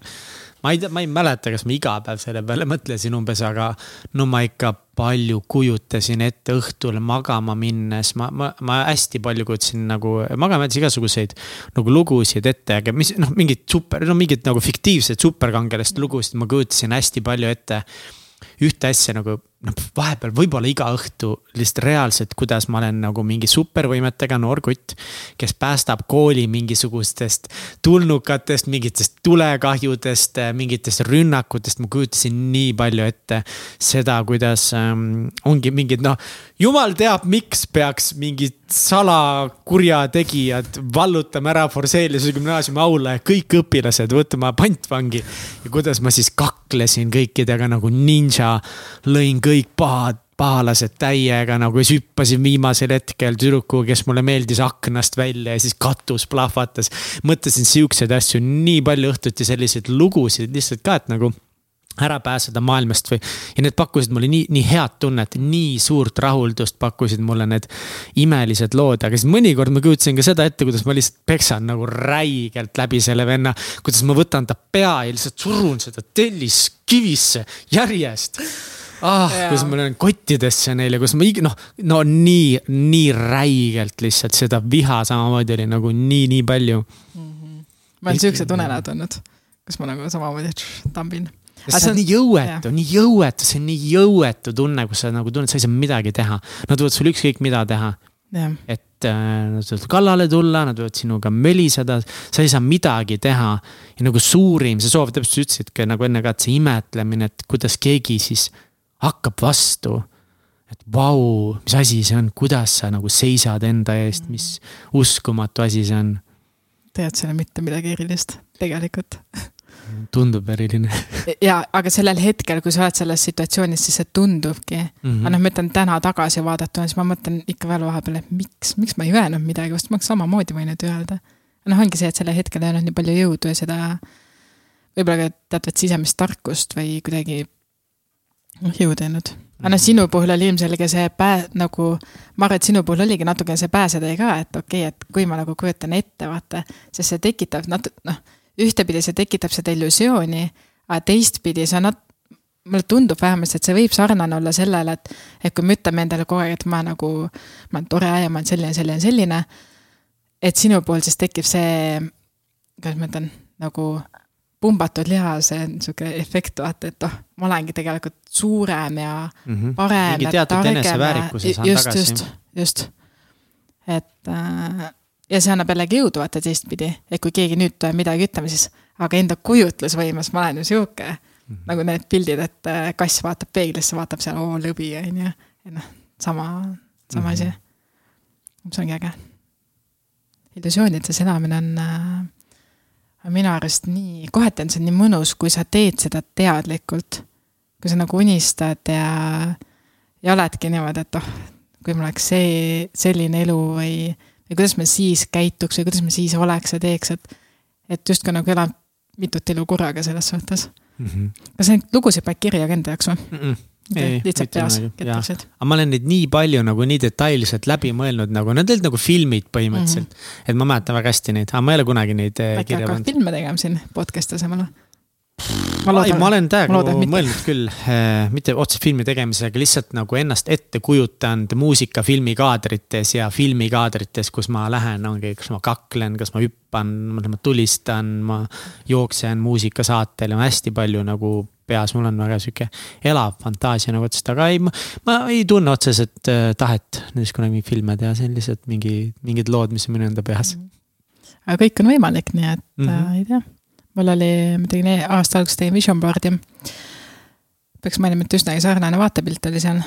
ma ei tea, ma ei mäleta, kas ma iga päev selle peale mõtlesin umbes, aga no ma ikka palju kujutasin ette õhtul magama minnes, ma, ma, ma hästi palju kujutasin nagu magama jättes igasuguseid nagu lugusid ette, aga mis noh, mingid super, no mingid nagu fiktiivsed superkangelaste lugusid ma kujutasin hästi palju ette. Ühte asja nagu noh, vahepeal võib-olla iga õhtu lihtsalt reaalselt, kuidas ma olen nagu mingi supervõimetega noor kutt, kes päästab kooli mingisugustest tulnukatest, mingitest tulekahjudest, mingitest rünnakutest, ma kujutasin nii palju ette seda, kuidas ähm, ongi mingid noh, jumal teab, miks peaks mingid salakurjategijad vallutama ära Forseliuse gümnaasiumi aula ja kõik õpilased võtma pantvangi. ja kuidas ma siis kaklesin kõikidega nagu ninja, lõin kõik kõik pahad, pahalased täiega nagu siis hüppasin viimasel hetkel tüdruku, kes mulle meeldis aknast välja ja siis katus plahvatas. mõtlesin siukseid asju nii palju õhtuti, selliseid lugusid lihtsalt ka, et nagu ära pääseda maailmast või. ja need pakkusid mulle nii, nii head tunnet, nii suurt rahuldust pakkusid mulle need imelised lood, aga siis mõnikord ma kujutasin ka seda ette, kuidas ma lihtsalt peksan nagu räigelt läbi selle venna. kuidas ma võtan ta pea ja lihtsalt surun seda telliskivisse järjest ah, kus ma löön kottidesse neile, kus ma noh, no nii, nii räigelt lihtsalt seda viha samamoodi oli nagu nii, nii palju mm. -hmm. ma olen siuksed unenäod olnud, kus ma nagu samamoodi tambin. see on nii jõuetu, nii jõuetu, see on nii jõuetu tunne, kus sa nagu tunned, sa ei saa midagi teha. Nad võivad sul ükskõik mida teha. et äh, nad võivad kallale tulla, nad võivad sinuga möliseda, sa ei saa midagi teha. ja nagu suurim, see soov, täpselt sa ütlesid ka nagu enne ka, et see imetlemine, et kuidas keegi siis hakkab vastu. et vau, mis asi see on, kuidas sa nagu seisad enda eest, mis uskumatu asi see on. tead, see ei ole mitte midagi erilist, tegelikult tundub eriline ja, aga sellel hetkel, kui sa oled selles situatsioonis, siis see tundubki mm. -hmm. aga noh, ma ütlen täna tagasi vaadatuna, siis ma mõtlen ikka veel vahepeal, et miks, miks ma ei öelnud midagi, vast ma oleks samamoodi võinud öelda. noh, ongi see, et sellel hetkel ei olnud nii palju jõudu ja seda võib-olla ka teatavat sisemist tarkust või kuidagi jõu teinud. aga noh, sinu puhul oli ilmselge see pää-, nagu, ma arvan, et sinu puhul oligi natuke see pääsetee ka, et okei okay,, et kui ma nagu kujutan ette, vaata, sest see tekitab nat-, noh, ühtepidi see tekitab seda illusiooni, aga teistpidi sa nat-, mulle tundub vähemasti, et see võib sarnane olla sellele, et, et kui me ütleme endale kogu aeg, et ma nagu, ma olen tore ja ma olen selline, selline, selline. et sinu puhul siis tekib see, kuidas ma ütlen, nagu pumbatud lihase niisugune efekt, vaata, et oh, ma olengi tegelikult suurem ja mm -hmm. parem. mingi teatud eneseväärikuse saan just, tagasi. just, just. et äh, ja see annab jällegi jõudu, vaata teistpidi, et kui keegi nüüd midagi ütlema, siis aga enda kujutlusvõimes ma olen ju sihuke mm -hmm. nagu need pildid, et äh, kass vaatab peeglisse, vaatab seal, oo lõbi, on ju. et noh, sama, sama mm -hmm. asi. see ongi äge. illusioonides elamine on äh, minu arust nii, kohati on see nii mõnus, kui sa teed seda teadlikult. Kui sa nagu unistad ja, ja oledki niimoodi, et oh, kui mul oleks see, selline elu või, või kuidas ma siis käituks või kuidas ma siis oleks ja teeks, et, et justkui nagu elad mitut elu korraga selles suhtes mm. -hmm. kas neid lugusid paned kirja ka enda jaoks või mm? -mm lihtsalt peas ketaksid. aga ma olen neid nii palju nagu nii detailselt läbi mõelnud, nagu need olid nagu filmid põhimõtteliselt mm. -hmm. et ma mäletan väga hästi neid, aga ma ei ole kunagi neid eh, äkki hakkavad filme tegema siin podcast'i asemel või? Ma, loodan, ma olen täiega mõelnud küll äh,, mitte otse filmi tegemisega, lihtsalt nagu ennast ette kujutanud muusikafilmi kaadrites ja filmikaadrites, kus ma lähen, ongi, kas ma kaklen, kas ma hüppan, ma tulistan, ma jooksen muusikasaatel ja hästi palju nagu peas, mul on väga sihuke elav fantaasia nagu otsest, aga ei, ma ei tunne otseselt äh, tahet näiteks kunagi mingeid filme teha, see on lihtsalt mingi, mingid lood, mis on minu enda peas. aga kõik on võimalik, nii et mm -hmm. äh, ei tea mul oli, ma tegin aasta alguses tegin vision board'i. peaks mainima, et üsnagi sarnane vaatepilt oli seal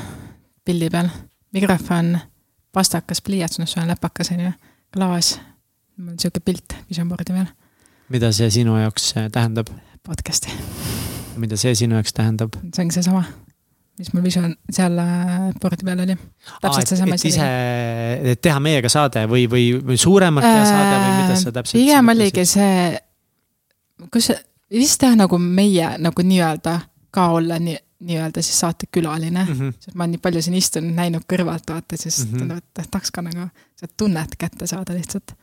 pildi peal. mikrofon, pastakas, pliiats, noh, see on läpakas, on ju, klaas. mul on sihuke pilt vision board'i peal. mida see sinu jaoks äh, tähendab? podcast'i. mida see sinu jaoks tähendab? see ongi seesama mis mul visioon seal äh, board'i peal oli. täpselt seesama asi. ise, et teha meiega saade või, või, või suuremalt teha saade või mida sa täpselt. pigem oligi see kus vist jah, nagu meie nagu nii-öelda ka olla nii, nii-öelda siis saatekülaline mm. -hmm. sest ma nii palju siin istunud, näinud kõrvalt vaata, siis mm -hmm. tundub, et tahaks ka nagu seda tunnet kätte saada lihtsalt.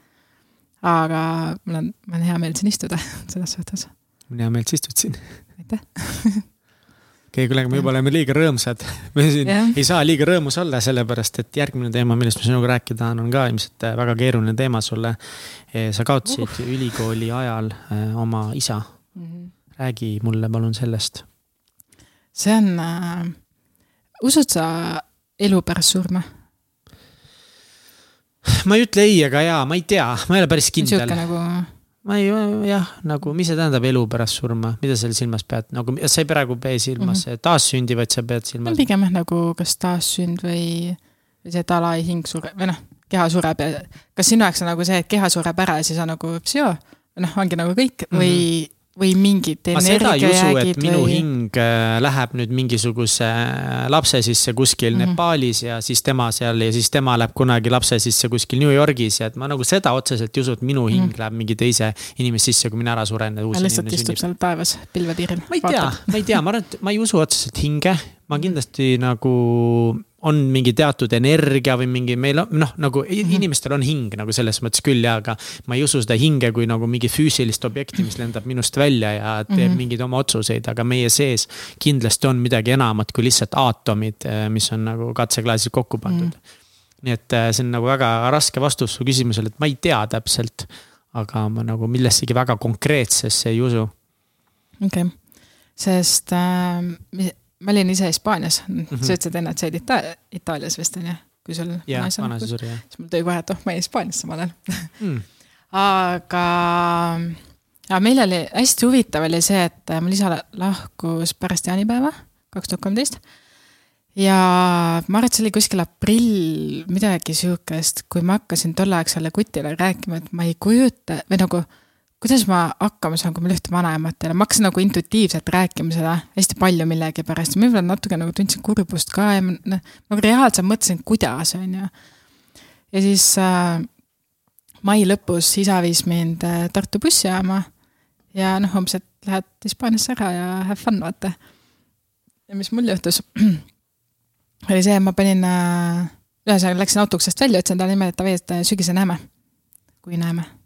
aga mul on, mul on hea meel siin istuda [LAUGHS] selles suhtes. mul on hea meel, et sa istud siin. aitäh [LAUGHS] okei okay,, kuule, aga me juba oleme liiga rõõmsad. [LAUGHS] me siin yeah. ei saa liiga rõõmus olla, sellepärast et järgmine teema, millest ma sinuga rääkida tahan, on ka ilmselt äh, väga keeruline teema sulle. Sa kaotasid uh. ülikooli ajal äh, oma isa mm. -hmm. räägi mulle palun sellest. see on äh,, usud sa elu pärast surma? ma ei ütle ei ega jaa, ma ei tea, ma ei ole päris kindel. sihuke nagu ma ei, jah, nagu, mis see tähendab elu pärast surma, mida sa silmas pead, nagu sa ei praegu pea silmas mm -hmm. taassündi, vaid sa pead silmas. pigem jah, nagu kas taassünd või, või see, et ala ei hing sureb või noh, keha sureb ja kas sinu jaoks on nagu see, et keha sureb ära ja siis on nagu psüo, noh, ongi nagu kõik mm -hmm. Või või mingid energiajäägid või? minu hing äh, läheb nüüd mingisuguse äh, lapse sisse kuskil mm -hmm. Nepaalis ja siis tema seal ja siis tema läheb kunagi lapse sisse kuskil New Yorgis ja et ma nagu seda otseselt ei usu, et minu hing mm -hmm. läheb mingi teise inimese sisse, kui mina ära suren. lihtsalt istub seal taevas pilvetiiril. ma ei tea, ma ei tea, ma arvan, et ma ei usu otseselt hinge, ma kindlasti nagu on mingi teatud energia või mingi, meil on noh, nagu mm -hmm. inimestel on hing nagu selles mõttes küll ja, aga ma ei usu seda hinge kui nagu mingi füüsilist objekti, mis lendab minust välja ja teeb mm -hmm. mingeid oma otsuseid, aga meie sees kindlasti on midagi enamat kui lihtsalt aatomid, eh, mis on nagu katseklaasis kokku pandud mm. -hmm. nii et eh, see on nagu väga raske vastus su küsimusele, et ma ei tea täpselt, aga ma nagu millessegi väga konkreetsesse ei usu. okei okay., sest äh, ma olin ise Hispaanias mm, -hmm. sa ütlesid enne, et sa olid Ita-, Itaalias vist on ju, kui sul yeah, vanaisa suri jah. siis mul tuli kohe, et oh, ma olin Hispaanias samal ajal mm. aga, aga meil oli hästi huvitav oli see, et mul isa lahkus pärast jaanipäeva, kaks tuhat kolmteist. ja ma arvan, et see oli kuskil aprill, midagi sihukest, kui ma hakkasin tolleaegsele kutile rääkima, et ma ei kujuta või nagu kuidas ma hakkama saan, kui mul ühte vanaemat ei ole, ma hakkasin nagu intuitiivselt rääkima seda hästi palju millegipärast võib-olla natuke nagu tundsin kurbust ka ja noh, nagu reaalselt mõtlesin, kuidas, on ju. ja siis äh, mai lõpus isa viis mind äh, Tartu bussijaama ja noh, umbes, et lähed Hispaaniasse ära ja have fun, vaata. ja mis mul juhtus, [CLEARS THROAT] oli see, et ma panin äh,, ühesõnaga läksin autouksest välja, ütlesin talle niimoodi, et davai, et sügisel näeme, kui näeme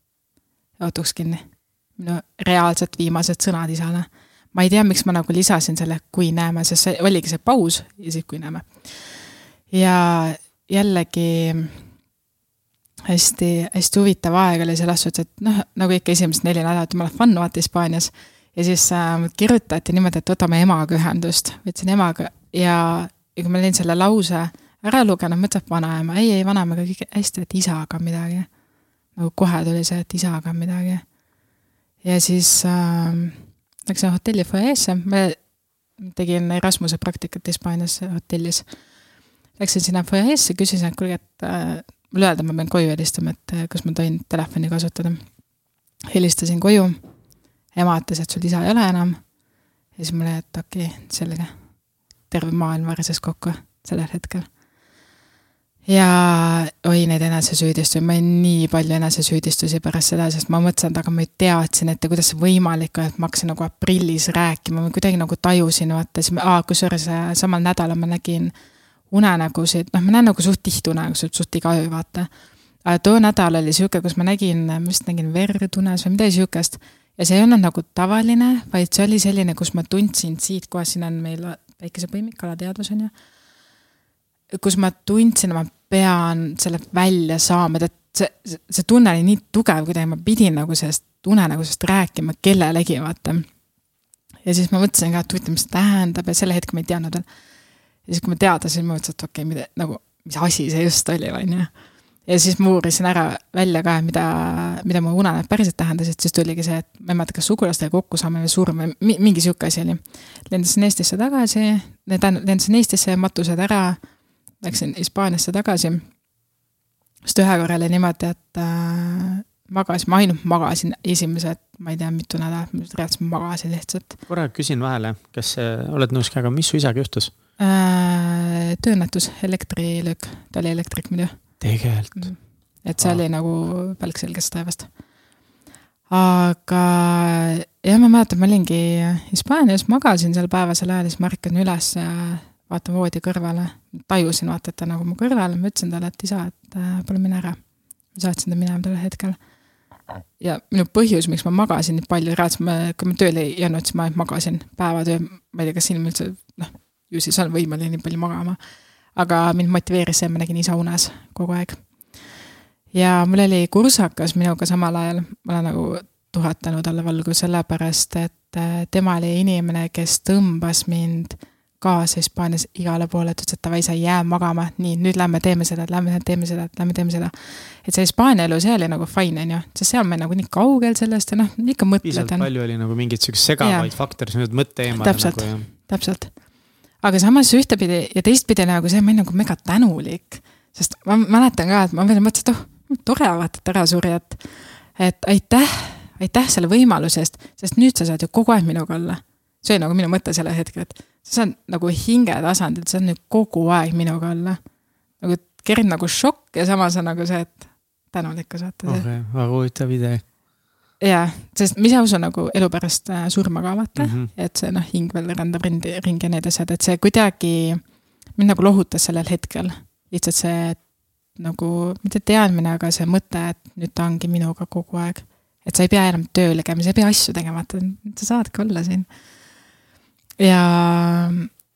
autoks kinni. minu reaalselt viimased sõnad isale. ma ei tea, miks ma nagu lisasin selle kui näeme, sest see oligi see paus ja siis kui näeme. ja jällegi hästi, hästi huvitav aeg oli selles suhtes, et noh, nagu ikka esimesed neli nädalat jumala fun vaata Hispaanias. ja siis äh, kirjutati niimoodi, et võtame emaga ühendust, võtsin emaga ja, ja kui ma olin selle lause ära lugenud, mõtlesin, et vanaema, ei, ei vanaemaga kõik hästi, et isaga midagi. Nagu kohe tuli see, et isaga on midagi. ja siis äh, läksin hotelli fuajeesse, ma tegin Erasmuse praktikat Hispaanias hotellis. Läksin sinna fuajeesse, küsisin, et kuulge, et äh, mulle öelda, ma pean koju helistama, et äh, kas ma tohin telefoni kasutada. helistasin koju, ema ütles, et sul isa ei ole enam. ja siis mulle, et okei okay,, selge. terve maailm varises kokku sellel hetkel ja oi, neid enesesüüdistusi, ma olin nii palju enesesüüdistusi pärast seda, sest ma mõtlesin, et aga ma ei teadsin ette, kuidas see võimalik on, et ma hakkasin nagu aprillis rääkima, ma kuidagi nagu tajusin, vaata, siis kusjuures äh, samal nädalal ma nägin unenägusid, noh, ma näen nagu suht tihti unenägusid, suht iga öö, vaata. aga too nädal oli sihuke, kus ma nägin, ma vist nägin verd unes või midagi sihukest. ja see ei olnud nagu tavaline, vaid see oli selline, kus ma tundsin siit kohast, siin on meil päikesepõimik, alateadvus on ju kus ma tundsin, et ma pean selle välja saama, et see, see, see tunne oli nii tugev kuidagi, ma pidin nagu sellest unenägusest rääkima kellelegi, vaata. ja siis ma mõtlesin ka, et huvitav, mis see tähendab ja selle hetke ma ei teadnud veel. ja siis, kui ma teadasin, ma mõtlesin, et okei okay,, mida nagu, mis asi see just oli, on ju. ja siis ma uurisin ära välja ka, mida, mida mu unenäod päriselt tähendasid, siis tuligi see, et ma ei mäleta, kas sugulastega kokkusaamine või surm või mingi sihuke asi oli. lendasin Eestisse tagasi, lendasin Eestisse, matused ära läksin Hispaaniasse tagasi. sest ühe korra oli niimoodi, et äh, magasin, ma ainult magasin esimesed, ma ei tea, mitu nädalat, ma reaalselt magasin lihtsalt. korra küsin vahele, kas äh, oled nõus ka, aga mis su isaga juhtus äh,? tööõnnetus, elektrilöök, ta oli elektrik muidu. tegelikult mm.? et see ah. oli nagu palk selgest taevast. aga jah, ma mäletan, ma olingi Hispaanias, magasin seal päevasel ajal, siis ma ärkan üles ja vaatan voodi kõrvale, tajusin vaata, et ta nagu mu kõrval, ma ütlesin talle, et isa, et äh, palun mine ära. ma saatsin ta minema tol hetkel. ja minu põhjus, miks ma magasin nii palju, reaalselt ma, kui ma tööle ei jäänud, siis ma magasin päevatöö, ma ei tea, kas inimene üldse, noh, ju siis on võimeline nii palju magama. aga mind motiveeris see, ma nägin isa unes kogu aeg. ja mul oli kursakas minuga samal ajal, ma olen nagu tuhatanud alla valgu sellepärast, et äh, tema oli inimene, kes tõmbas mind kaasa Hispaanias igale poole, et ütles, et davai, sa ei jää magama, nii, nüüd lähme teeme seda, lähme teeme seda, lähme teeme seda. et see Hispaania elu, see oli nagu fine, on ju, sest seal me nagu nii kaugel sellest ja noh, ikka mõtled. piisavalt palju oli nagu mingeid siukseid segavaid faktoreid, mis nüüd mõtte eemale. täpselt nagu,, täpselt. aga samas ühtepidi ja teistpidi nagu see, ma olin nagu mega tänulik. sest ma mäletan ka, et ma veel mõtlesin, et oh, tore vaata, et ära suri, et, et aitäh, aitäh selle võimaluse eest, sest nüüd sa saad ju kogu aeg minuga olla. See oli nagu minu mõte sellel hetkel, et see on nagu hinge tasandil, see on nüüd kogu aeg minuga olla. nagu kerib nagu šokk ja samas on nagu see, et tänulikkus vaata. okei okay,, väga huvitav idee. jaa, sest ma ise usun nagu elu pärast äh, surma ka vaata mm, -hmm. et see noh, hing veel rändab ringi, ringi ja need asjad, et see kuidagi mind nagu lohutas sellel hetkel. lihtsalt see nagu, mitte teadmine, aga see mõte, et nüüd ta ongi minuga kogu aeg. et sa ei pea enam tööle käima, sa ei pea asju tegema, vaata, sa saadki olla siin ja,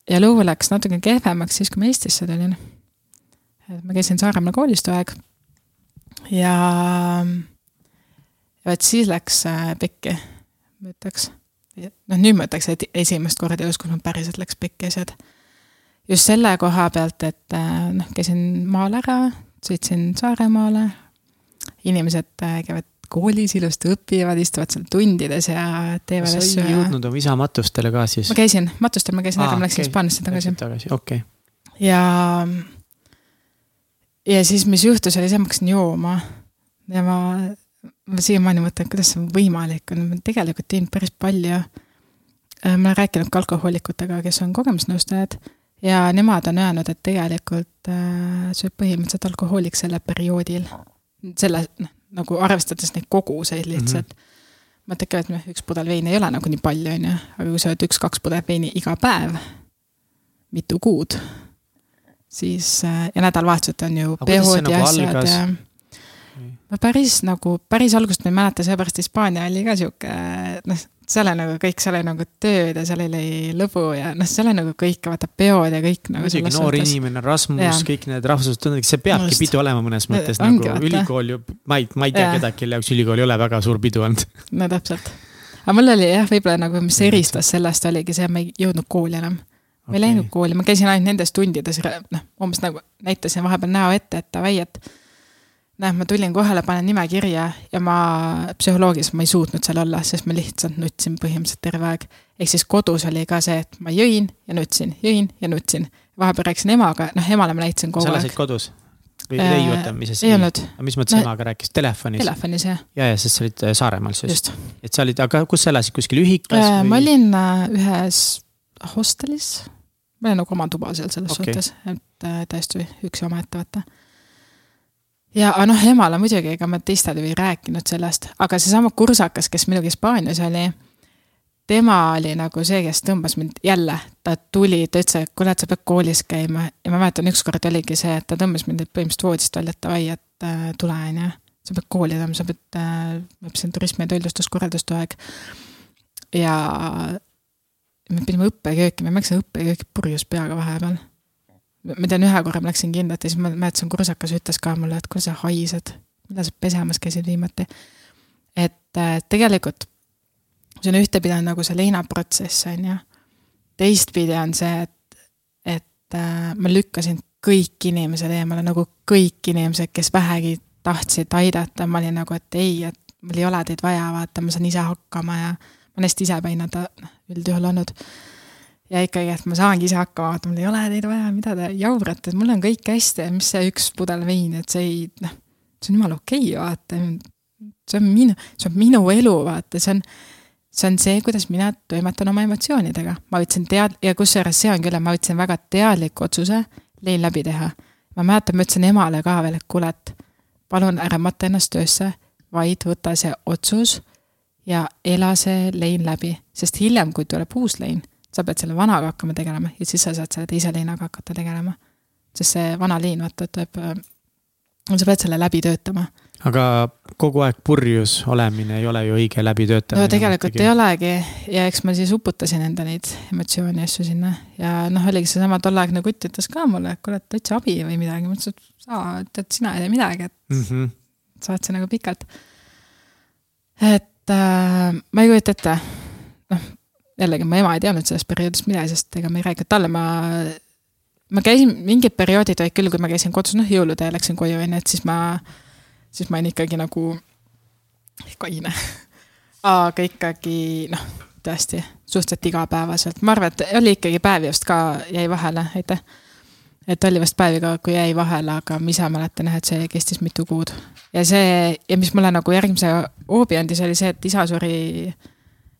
ja lugu läks natuke kehvemaks siis, kui ma Eestisse tulin. et ma käisin Saaremaal koolis too aeg. ja, vot siis läks äh, pekki, ma ütleks. noh, nüüd ma ütleks, et esimest korda elus, kus mul päriselt läks pekki asjad. just selle koha pealt, et äh, noh, käisin maal ära, sõitsin Saaremaale. inimesed äh, käivad koolis ilusti õpivad, istuvad seal tundides ja teevad asju. sa ei jõudnud oma isa matustele ka siis? ma käisin, matustel ma käisin, aga ma läksin Hispaaniasse tagasi. tagasi, okei okay.. ja, ja siis, mis juhtus, oli see, ma hakkasin jooma. ja ma, ma siiamaani mõtlen, kuidas see võimalik on, ma tegelikult teinud päris palju. Äh, ma olen rääkinud ka alkohoolikutega, kes on kogemusnõustajad ja nemad on öelnud, et tegelikult äh, sööb põhimõtteliselt alkohoolik sellel perioodil. selle, noh, nagu arvestades neid koguseid lihtsalt mm. -hmm. mõtled ka, et noh, üks pudel veini ei ole nagu nii palju, on ju, aga kui sa oled üks-kaks pudelit veini iga päev, mitu kuud, siis äh, ja nädalavahetused on ju nagu asjad ja ma päris nagu, päris algust ma ei mäleta, seepärast Hispaania oli ka sihuke, noh, seal oli nagu kõik, seal oli nagu tööd ja seal oli lõbu ja noh, seal oli nagu kõik, vaata peod ja kõik nagu. muidugi noor suhtes. inimene, Rasmus, kõik need rahvustunded, see peabki Just. pidu olema mõnes mõttes no, nagu vaata. ülikool ju, ma ei, ma ei tea kedagi, kelle jaoks ülikool ei ole väga suur pidu olnud. [LAUGHS] no täpselt. aga mul oli jah, võib-olla nagu, mis eristas sellest, oligi see, et ma ei jõudnud kooli enam. ma ei läinud kooli, ma käisin ainult nendes tundides, noh, umbes nagu näitasin vahepeal näo ette, et davai, et näed, ma tulin kohale, panen nime kirja ja ma psühholoogis ma ei suutnud seal olla, sest ma lihtsalt nutsin põhimõtteliselt terve aeg. ehk siis kodus oli ka see, et ma jõin ja nutsin, jõin ja nutsin. vahepeal rääkisin emaga, noh emale ma näitasin kogu aeg. sa elasid kodus? või äh, leiutamises? ei olnud. mis mõttes no, emaga rääkis, telefonis? Telefonis jah. ja, ja sest sa olid äh, Saaremaal siis? et sa olid, aga kus sa elasid, kuskil ühikas äh, või? ma olin äh, ühes hostelis. mul oli nagu oma tuba seal selles okay. suhtes, et äh, täiesti üksi omaette vaata ja noh, emale muidugi, ega ma teistele ei rääkinud sellest, aga seesama kursakas, kes minuga Hispaanias oli, tema oli nagu see, kes tõmbas mind jälle, ta tuli, ta ütles, et kuule, et sa pead koolis käima ja ma mäletan, ükskord oligi see, et ta tõmbas mind põhimõtteliselt voodist välja, et davai, et äh, tule, on ju. sa pead kooli tulema, sa pead äh,, ma õppisin turismi ja toitlustuskorraldust too aeg. ja me pidime õppekööki, ma läksin õppekööki purjus peaga vahepeal ma tean, ühe korra ma läksin kindlalt ja siis ma mäletasin, kursakas ütles ka mulle, et kuule, sa haised, millal sa pesemas käisid viimati. et äh, tegelikult see on ühtepidi on nagu see leinaprotsess, on ju. teistpidi on see, et, et äh, ma lükkasin kõik inimesed eemale, nagu kõik inimesed, kes vähegi tahtsid aidata, ma olin nagu, et ei, et mul ei ole teid vaja, vaata, ma saan ise hakkama ja ma olen hästi isepäine üldjuhul olnud ja ikkagi, et ma saangi ise hakkama, vaata, mul ei ole teid vaja, mida te jaurate, mul on kõik hästi ja mis see üks pudel veini, et see ei, noh, see on jumala okei okay,, vaata. see on minu, see on minu elu, vaata, see on, see on see, kuidas mina toimetan oma emotsioonidega. ma võtsin tead- ja kusjuures see on küll, et ma võtsin väga teadliku otsuse lein läbi teha. ma mäletan, ma ütlesin emale ka veel, et kuule, et palun ära mata ennast töösse, vaid võta see otsus ja ela see lein läbi, sest hiljem, kui tuleb uus lein sa pead selle vanaga hakkama tegelema ja siis sa saad selle teise leinaga hakata tegelema. sest see vana lein, vaata, tuleb, äh, sa pead selle läbi töötama. aga kogu aeg purjus olemine ei ole ju õige läbitöötamine? no tegelikult tegi. ei olegi ja eks ma siis uputasin enda neid emotsioone ja asju sinna ja noh, oligi seesama tolleaegne kutt ütles ka mulle, et kuule, et otsi abi või midagi, ma ütlesin, et sa, tead, sina ei tee midagi, et mm -hmm. saatsin nagu pikalt. et äh, ma ei kujuta ette, noh jällegi mu ema ei teadnud sellest perioodist midagi, sest ega ma ei rääkinud talle, ma, ma käisin, mingid perioodid olid küll, kui ma käisin kodus, noh jõulude ajal läksin koju, on ju, et siis ma, siis ma olin ikkagi nagu kaine. [LAUGHS] aga ikkagi noh, tõesti suhteliselt igapäevaselt, ma arvan, et oli ikkagi päevi vist ka jäi vahele, aitäh. et oli vist päevi ka, kui jäi vahele, aga ma ise mäletan jah, et see kestis mitu kuud. ja see ja mis mulle nagu järgmise hoobi andis, oli see, et isa suri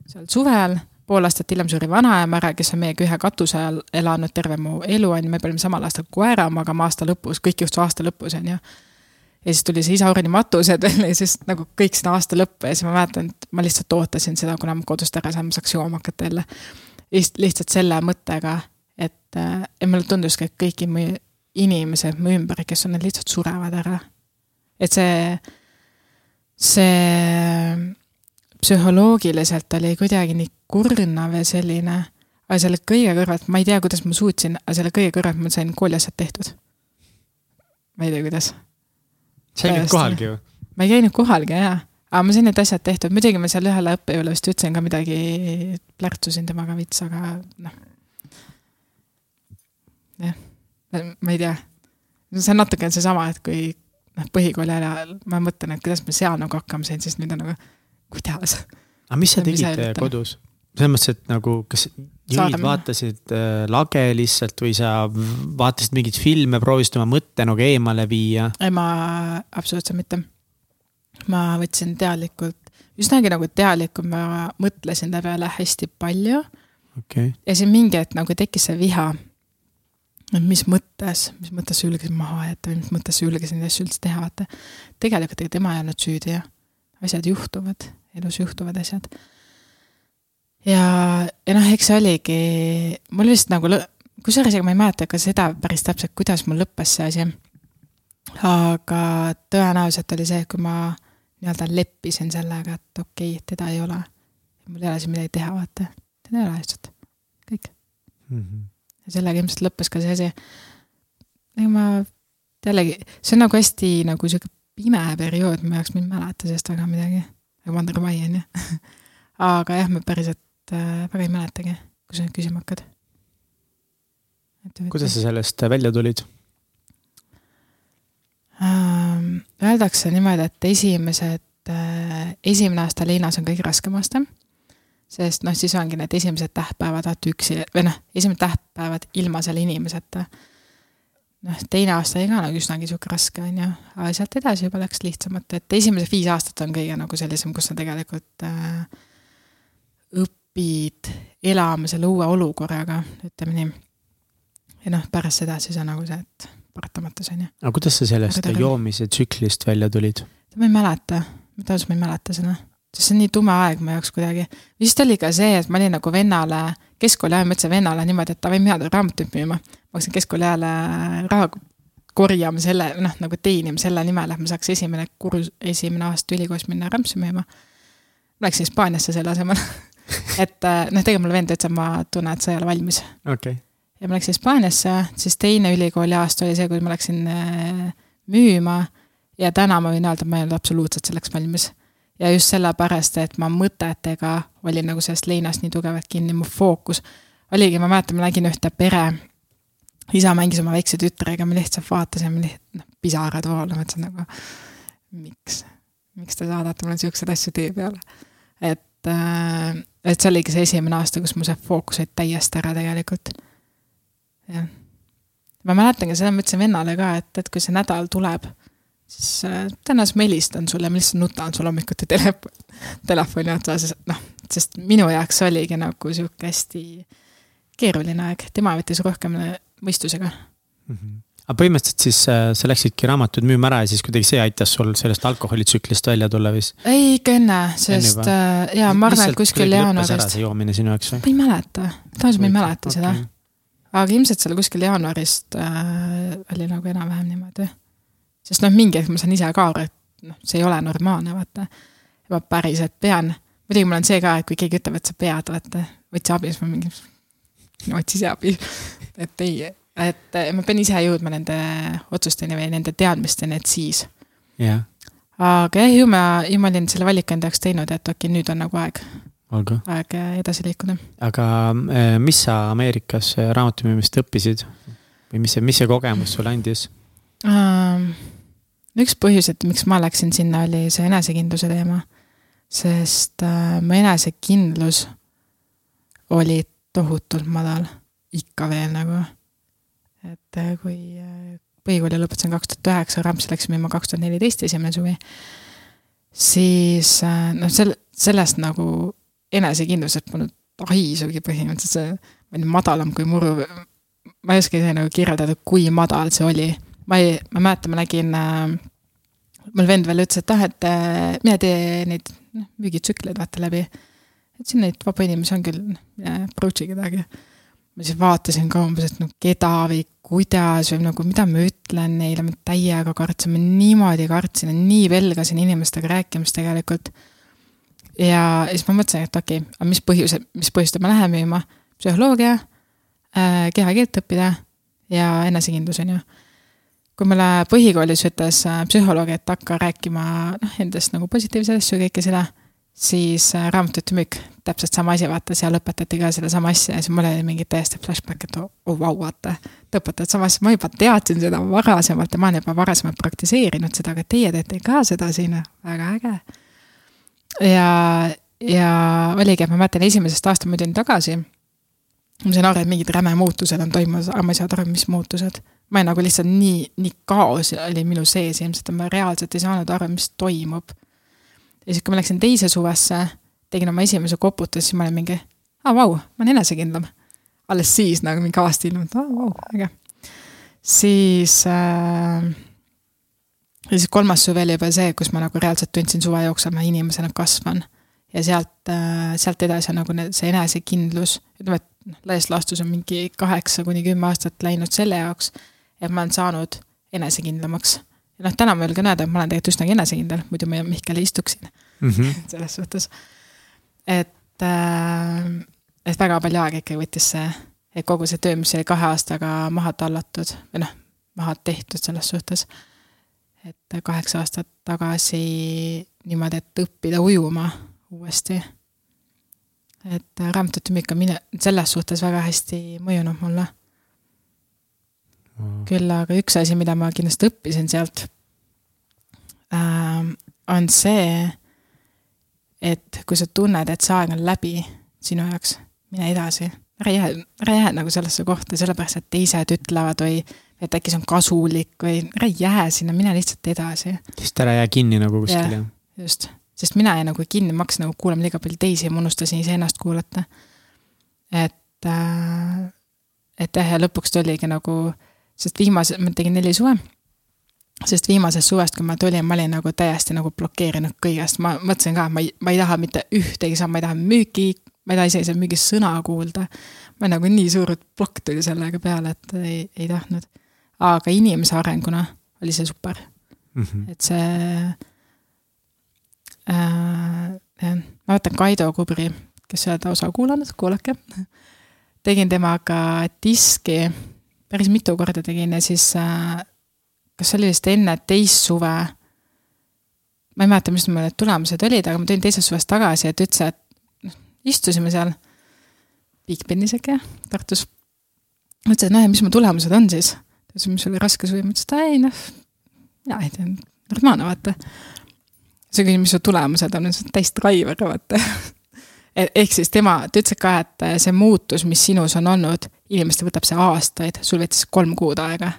seal suvel pool aastat hiljem suri vanaema ära, kes on meiega ühe katuse all elanud terve mu elu, on ju, me panime samal aastal koera magama aasta lõpus, kõik juhtus aasta lõpus, on ju. ja siis tuli see isa orjani matused [LAUGHS] ja siis nagu kõik seda aasta lõppu ja siis ma mäletan, et ma lihtsalt ootasin seda, kuna ma kodust ära saan, ma saaks jooma hakata jälle. lihtsalt selle mõttega, et, et mulle tunduski, et kõik inimesed mu ümber, kes on, need lihtsalt surevad ära. et see, see psühholoogiliselt oli kuidagi nii kurnav ja selline, aga selle kõige kõrvalt, ma ei tea, kuidas ma suutsin, aga selle kõige kõrvalt ma sain kooliasjad tehtud. ma ei tea, kuidas. sa ei käinud kohalgi ju? ma ei käinud kohalgi, jaa. aga ma sain need asjad tehtud, muidugi ma seal ühele õppejõule vist ütlesin ka midagi, plärtsusin temaga veits, aga noh. jah, ma ei tea. see on natuke seesama, et kui noh, põhikooli ajal ma mõtlen, et kuidas ma seal nagu hakkama sain, siis nüüd on nagu kuidas? aga mis sa tegid kodus? selles mõttes, et nagu, kas jõid, vaatasid äh, lage lihtsalt või sa vaatasid mingeid filme, proovisid oma mõtte nagu eemale viia? ei, ma absoluutselt mitte. ma võtsin teadlikult, üsnagi nagu teadlikult ma mõtlesin ta peale hästi palju okay.. ja siis mingi hetk nagu tekkis see viha. et mis mõttes, mis mõttes sa julgesid maha jätta või mis mõttes sa julgesid neid asju üldse teha, vaata. tegelikult ega tema ei olnud süüdi ju. asjad juhtuvad elus juhtuvad asjad. ja, ja noh, eks see oligi, mul vist nagu, kusjuures ega ma ei mäleta ka seda päris täpselt, kuidas mul lõppes see asi. aga tõenäoliselt oli see, kui ma nii-öelda leppisin sellega, et okei okay,, teda ei ole. mul ei ole siin midagi teha, vaata, teda ei ole lihtsalt, kõik mm. -hmm. ja sellega ilmselt lõppes ka see asi. ega ma jällegi, see on nagu hästi nagu sihuke pime periood, ma ei ma ei mäleta sellest väga midagi. Nagu Vander Mai on ju. aga jah, ma päriselt äh, väga ei mäletagi, kui sa nüüd küsima hakkad. kuidas sa sellest välja tulid? Ähm, öeldakse niimoodi, et esimesed, äh, esimene aasta Liinas on kõige raskem aasta. sest noh, siis ongi need esimesed tähtpäevad olete üksi või noh, esimesed tähtpäevad ilma selle inimeseta. Noh, teine aasta oli ka nagu üsnagi sihuke raske, on ju, aga sealt edasi juba läks lihtsamalt, et esimesed viis aastat on kõige nagu sellisem, kus sa tegelikult äh, õpid elama selle uue olukorraga, ütleme nii. ja noh, pärast seda siis on nagu see, et paratamatus, on ju. aga kuidas sa sellest aga joomise tsüklist välja tulid? ma ei mäleta, ausalt, ma ei mäleta seda. sest see on nii tume aeg mu jaoks kuidagi. vist oli ka see, et ma olin nagu vennale, keskkooli ajal ma ütlesin vennale niimoodi, et davai, mina tulen raamatuid müüma. ma hakkasin keskkooli ajal raha korjama selle, noh nagu teenima selle nimel, et ma saaks esimene kursus, esimene aasta ülikoolis minna rämpsu müüma. ma läksin Hispaaniasse selle asemel [LAUGHS] et äh, noh, tegelikult mulle vend ütles, et ma tunnen, et sa ei ole valmis. okay ja ma läksin Hispaaniasse, siis teine ülikooli aasta oli see, kui ma läksin äh, müüma ja täna ma võin öelda, et ma ei olnud absoluutselt selleks valmis. Ja just sellepärast, et ma mõtetega olin nagu sellest leinast nii tugevalt kinni, mu fookus oligi, ma mäletan, ma nägin ühte pere, isa mängis oma väikse tütrega, ma lihtsalt vaatasin, ma lihtsalt, noh, pisarad voolu, mõtlesin nagu, miks, miks te saadate mulle siukseid asju tee peale. et, äh, et see oligi see esimene aasta, kus mu see fookus oli täiesti ära tegelikult jah. ma mäletan ka seda, ma ütlesin vennale ka, et, et kui see nädal tuleb, siis äh, tõenäoliselt ma helistan sulle, ma lihtsalt nutan sul hommikuti telefon, [LAUGHS] telefoni otsas, noh, sest minu jaoks oligi nagu sihuke hästi keeruline aeg, tema võttis rohkem mõistusega mm. -hmm aga põhimõtteliselt siis äh, sa läksidki raamatuid müüma ära ja siis kuidagi see aitas sul sellest alkoholitsüklist välja tulla vist? ei, ikka enne, sest enne äh, jaa, ma arvan, et kuskil jaanuarist. joomine sinu jaoks või? ma ei mäleta, tõenäoliselt ma ei mäleta okay. seda aga ilmselt seal kuskil jaanuarist äh, oli nagu enam-vähem niimoodi. Sest noh, mingi hetk ma saan ise ka aru, et noh, see ei ole normaalne, vaata. ma päriselt pean, muidugi mul on see ka, et kui keegi ütleb, et sa pead, vaata, otsi abi, siis ma mingi, otsi ise abi. [LAUGHS] et ei, et ma pean ise jõudma nende otsusteni või nende teadmisteni, et siis. jah. aga jah, ju ma, ju ma olin selle valiku enda jaoks teinud, et okei okay,, nüüd on nagu aeg olgu. aeg edasi liikuda. aga eh, mis sa Ameerikas eh, raamatumüümist õppisid või mis see, mis see kogemus sulle andis um,? Üks põhjus, et miks ma läksin sinna, oli see enesekindluse teema. sest uh, mu enesekindlus oli tohutult madal, ikka veel nagu. et uh, kui uh, põhikooli lõpetasin kaks tuhat üheksa, Rampsi läks müüma kaks tuhat neliteist esimene suvi, siis noh, sel-, sellest nagu enesekindluselt polnud haisugi põhimõtteliselt, see, ma olin madalam kui muru. ma ei oska ise nagu kirjeldada, kui madal see oli. Ma ei, ma mäletan, ma nägin äh,, mul vend veel ütles, et ah, et äh, mine tee neid noh, müügitsükleid vaata läbi. et siin neid vaba inimesi on küll, mine approach'i kedagi. ma siis vaatasin ka umbes, et no keda või kuidas või nagu mida ma ütlen neile, ma täiega kartsin, ma niimoodi kartsin ja nii pelgasin inimestega rääkimist tegelikult ja siis ma mõtlesin, et okei okay,, aga mis põhjusel, mis põhjustel ma lähen müüma, psühholoogia äh,, kehakeelt õppida ja enesekindlus, on ju. Kui mulle põhikoolis ütles äh, psühholoog, et hakka rääkima noh, endast nagu positiivseid asju, kõike seda, siis äh, raamatute müük, täpselt sama asi, vaata, seal õpetati ka sedasama asja ja siis mul oli mingi täiesti flashback, et oh, oh vau, vaata. Te õpetate sama asja, ma juba teadsin seda varasemalt ja ma olen juba varasemalt praktiseerinud seda, aga teie teete ka seda siin, väga äge ja, ja oligi, et ma mäletan esimesest aastast ma tulin tagasi. Ma sain aru, et mingid räme muutused on toimumas, aga ma ei saanud aru, mis muutused. ma olin nagu lihtsalt nii, nii kaos oli minu sees ilmselt, et ma reaalselt ei saanud aru, mis toimub. ja siis, kui ma läksin teise suvesse, tegin oma esimese koputuse, siis ma olin mingi, aa vau, ma olen enesekindlam. alles siis nagu mingi aasta hiljem, et aa vau, äge. siis äh, ja siis kolmas suvi oli juba see, kus ma nagu reaalselt tundsin suve jooksul, ma inimesena kasvan. ja sealt, äh, sealt edasi on nagu see enesekindlus, ütleme, et noh, laias laastus on mingi kaheksa kuni kümme aastat läinud selle jaoks, et ma olen saanud enesekindlamaks. ja noh, täna ma julgen öelda, et ma olen tegelikult üsnagi enesekindel, muidu ma Mihkel ei istuksin mm. -hmm. [LAUGHS] selles suhtes. et äh,, et väga palju aega ikkagi võttis see, et kogu see töö, mis oli kahe aastaga maha tallatud või noh, maha tehtud selles suhtes. et kaheksa aastat tagasi niimoodi, et õppida ujuma uuesti. Et raamatute müük on mine-, selles suhtes väga hästi mõjunud mulle küll aga üks asi, mida ma kindlasti õppisin sealt äh,, on see, et kui sa tunned, et see aeg on läbi sinu jaoks, mine edasi. ära jää, ära jää nagu sellesse kohta sellepärast, et teised ütlevad või et äkki see on kasulik või ära jää sinna, mine lihtsalt edasi. lihtsalt ära jää kinni nagu kuskil, jah? just, sest mina jäin nagu kinni, ma hakkasin nagu kuulama liiga palju teisi ja ma unustasin iseennast kuulata. et äh,, et jah, ja lõpuks tuligi nagu äh, sest viimase, ma tegin neli suve. sest viimasest suvest, kui ma tulin, ma olin nagu täiesti nagu blokeerinud kõigest, ma mõtlesin ka, ma ei, ma ei taha mitte ühtegi samm, ma ei taha müüki, ma ei taha isegi seal mingit sõna kuulda. ma nagu nii suur plokk tuli sellega peale, et ei, ei tahtnud. aga inimese arenguna oli see super mm. -hmm. et see ma võtan Kaido Kubri, kes seda osa kuulanud, kuulake. tegin temaga diski päris mitu korda tegin ja siis äh, kas see oli vist enne teist suve, ma ei mäleta, mis mul need tulemused olid, aga ma tulin teisest suvest tagasi ja ta ütles, et noh, istusime seal Bigbenis äkki, Tartus. ma ütlesin, et noh, ja mis mu tulemused on siis? ta ütles, mis oli raske suvi, ma ütlesin, et ei noh, mina ei tea, normaalne vaata. Siis küsis, mis su tulemused on, ütlesin, et täis driver vaata E-, ehk siis tema, ta ütles ka, et see muutus, mis sinus on olnud, inimestel võtab see aastaid, sul võttis kolm kuud aega.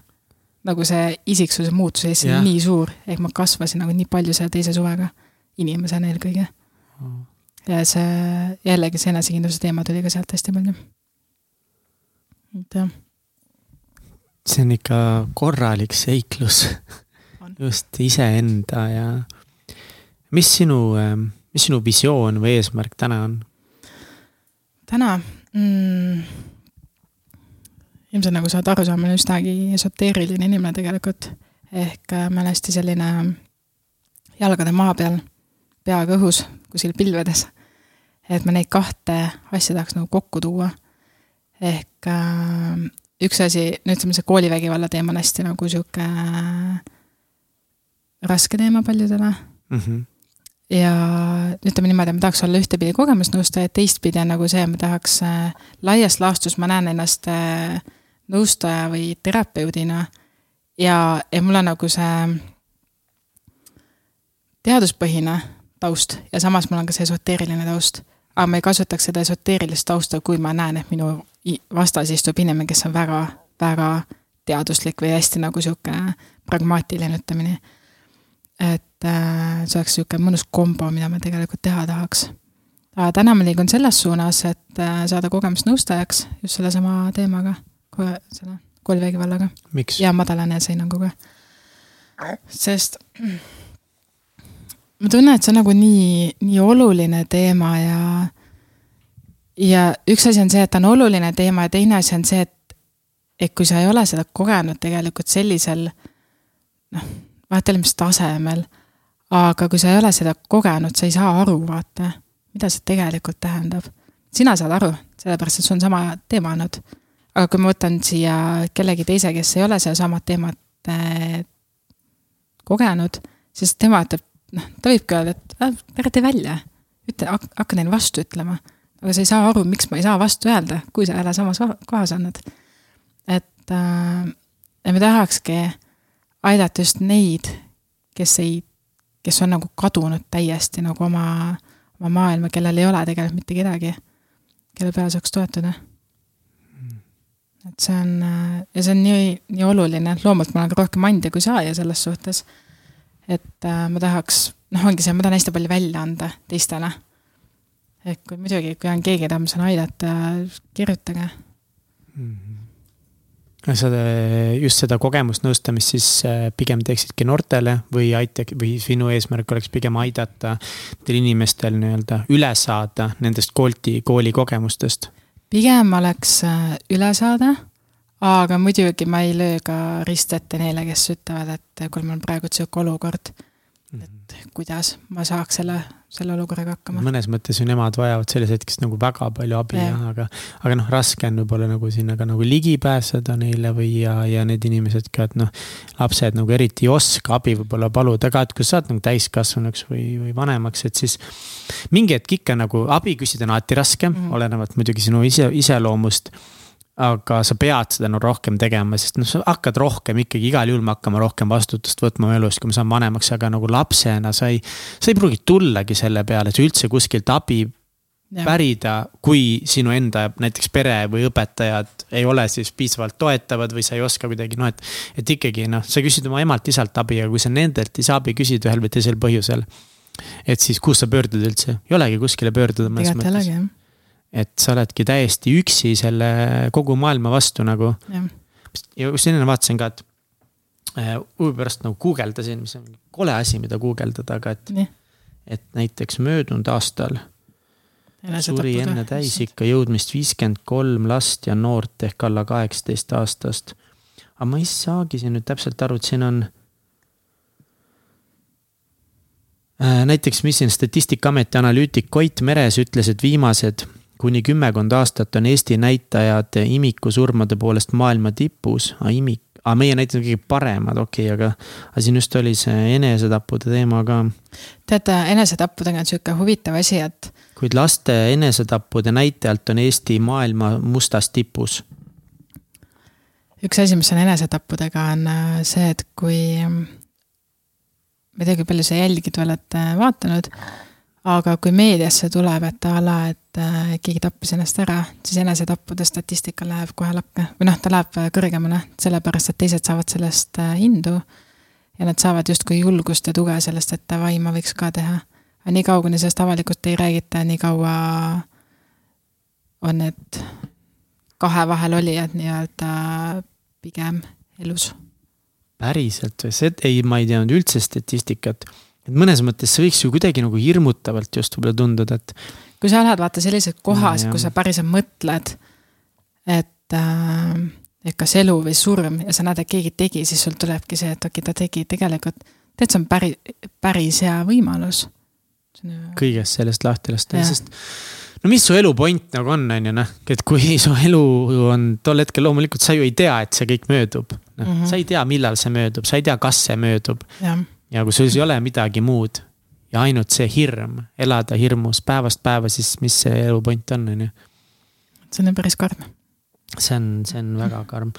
nagu see isiksuse muutus Eestis yeah. nii suur, ehk ma kasvasin nagu nii palju selle teise suvega, inimesena eelkõige mm.. ja see, jällegi see enesekindluse teema tuli ka sealt hästi palju. et jah. see on ikka korralik seiklus just iseenda ja mis sinu ähm, mis sinu visioon või eesmärk täna on? täna mm,? ilmselt nagu sa oled aru ma olen üsnagi esoteeriline inimene tegelikult. ehk äh, ma olen hästi selline jalgade maa peal, peaga õhus, kuskil pilvedes. et ma neid kahte asja tahaks nagu kokku tuua. ehk äh, üks asi, no ütleme, see koolivägivalla teema on hästi nagu sihuke raske teema paljudele mm. -hmm ja ütleme niimoodi, ma tahaks olla ühtepidi kogemusnõustaja, teistpidi on nagu see, ma tahaks äh, laias laastus, ma näen ennast äh, nõustaja või terapeudina. ja, ja mul on nagu see teaduspõhine taust ja samas mul on ka see esoteeriline taust. aga ma ei kasutaks seda esoteerilist tausta, kui ma näen, et minu vastas istub inimene, kes on väga, väga teaduslik või hästi nagu sihuke pragmaatiline, ütleme nii et äh, see oleks niisugune mõnus kombo, mida ma tegelikult teha tahaks. aga täna ma liigun selles suunas, et äh, saada kogemusnõustajaks just sellesama teemaga, selle koolivägivallaga. ja madala enesehinnanguga. sest ma tunnen, et see on nagu nii, nii oluline teema ja ja üks asi on see, et ta on oluline teema ja teine asi on see, et et kui sa ei ole seda kogenud tegelikult sellisel noh vahet ei ole, mis tasemel. Aga kui sa ei ole seda kogenud, sa ei saa aru, vaata, mida see tegelikult tähendab. sina saad aru, sellepärast et sul on sama teema olnud. aga kui ma võtan siia kellegi teise, kes ei ole sedasama teemat äh, kogenud, siis tema ütleb, noh, ta võibki öelda, et äh, ära tee välja. ütle, hakka neile vastu ütlema. aga sa ei saa aru, miks ma ei saa vastu öelda, kui sa jälle samas kohas oled. et äh, me tahakski aidata just neid, kes ei, kes on nagu kadunud täiesti nagu oma, oma maailma, kellel ei ole tegelikult mitte kedagi, kelle peale saaks toetuda. et see on, ja see on nii, nii oluline, loomult ma olen ka rohkem andja kui saaja selles suhtes. et äh, ma tahaks, noh, ongi see, ma tahan hästi palju välja anda teistele. et kui muidugi, kui on keegi, keda ma saan aidata, kirjutage mm. -hmm sa just seda kogemusnõustamist siis äh, pigem teeksidki noortele või aita- või sinu eesmärk oleks pigem aidata teil inimestel nii-öelda üle saada nendest kooli, kooli kogemustest? pigem oleks äh, üle saada, aga muidugi ma ei löö ka risti ette neile, kes ütlevad, et kuule, mul on praegu sihuke olukord, et kuidas ma saaks selle selle olukorraga hakkama. mõnes mõttes ju nemad vajavad selles hetkes nagu väga palju abi ja, aga, aga noh, raske on võib-olla nagu sinna ka nagu ligi pääseda neile või ja, ja need inimesed ka, et noh. lapsed nagu eriti ei oska abi võib-olla paluda ka, et kui sa saad nagu täiskasvanuks või, või vanemaks, et siis. mingi hetk ikka nagu abi küsida on alati raskem mm, -hmm. olenevalt muidugi sinu ise, iseloomust aga sa pead seda no rohkem tegema, sest noh, sa hakkad rohkem ikkagi igal juhul me hakkame rohkem vastutust võtma oma elus, kui me saame vanemaks, aga nagu lapsena sa ei. sa ei pruugi tullagi selle peale, et sa üldse kuskilt abi ja. pärida, kui sinu enda näiteks pere või õpetajad ei ole siis piisavalt toetavad või sa ei oska kuidagi noh, et. et ikkagi noh, sa küsid oma emalt-isalt abi, aga kui sa nendelt ei saa abi küsida ühel või teisel põhjusel. et siis, kuhu sa pöördud üldse, ei olegi kuskile pöörduda mõnes mõttes et sa oledki täiesti üksi selle kogu maailma vastu nagu. ja just enne vaatasin ka, et äh, huvi pärast nagu guugeldasin, mis on kole asi, mida guugeldada, aga et. et näiteks möödunud aastal suri enne täisikka jõudmist viiskümmend kolm last ja noort ehk alla kaheksateist aastast. aga ma ei saagi siin nüüd täpselt aru, et siin on äh, näiteks, mis siin Statistikaameti analüütik Koit Meres ütles, et viimased kuni kümmekond aastat on Eesti näitajad imikusurmade poolest maailma tipus, aga imik, aga meie näitajad on kõige paremad, okei okay,, aga, aga siin just oli see enesetappude teema ka. teate, enesetappudega on sihuke huvitav asi, et. kuid laste enesetappude näitajalt on Eesti maailma mustas tipus. üks asi, mis on enesetappudega, on äh, see, et kui, ma ei tea, kui palju sa jälgid oled äh, vaatanud aga kui meediasse tuleb, et a la, et äh, keegi tappis ennast ära, siis enesetappude statistika läheb kohe lakke või noh, ta läheb äh, kõrgemale, sellepärast et teised saavad sellest äh, hindu. ja nad saavad justkui julgust ja tuge sellest, et davai, ma võiks ka teha. aga niikaua, kuni sellest avalikult ei räägita, nii kaua on need kahe vahel olijad nii-öelda pigem elus. päriselt või, see, ei, ma ei teadnud üldse statistikat et mõnes mõttes see võiks ju kuidagi nagu hirmutavalt just võib-olla tunduda, et. kui sa oled vaata sellises kohas, kus sa päriselt mõtled, et äh, et kas elu või surm ja sa näed, et keegi tegi, siis sul tulebki see, et okei ta tegi tegelikult, tead, see on päris, päris hea võimalus. kõigest sellest lahti lasta, sest no mis su elu point nagu on, on ju noh, et kui [LAUGHS] su elu on tol hetkel loomulikult sa ju ei tea, et see kõik möödub. noh mm -hmm., sa ei tea, millal see möödub, sa ei tea, kas see möödub ja kui sul ei ole midagi muud ja ainult see hirm, elada hirmus päevast päeva, siis mis see elu point on, on ju. see on päris karm. see on, see on väga karm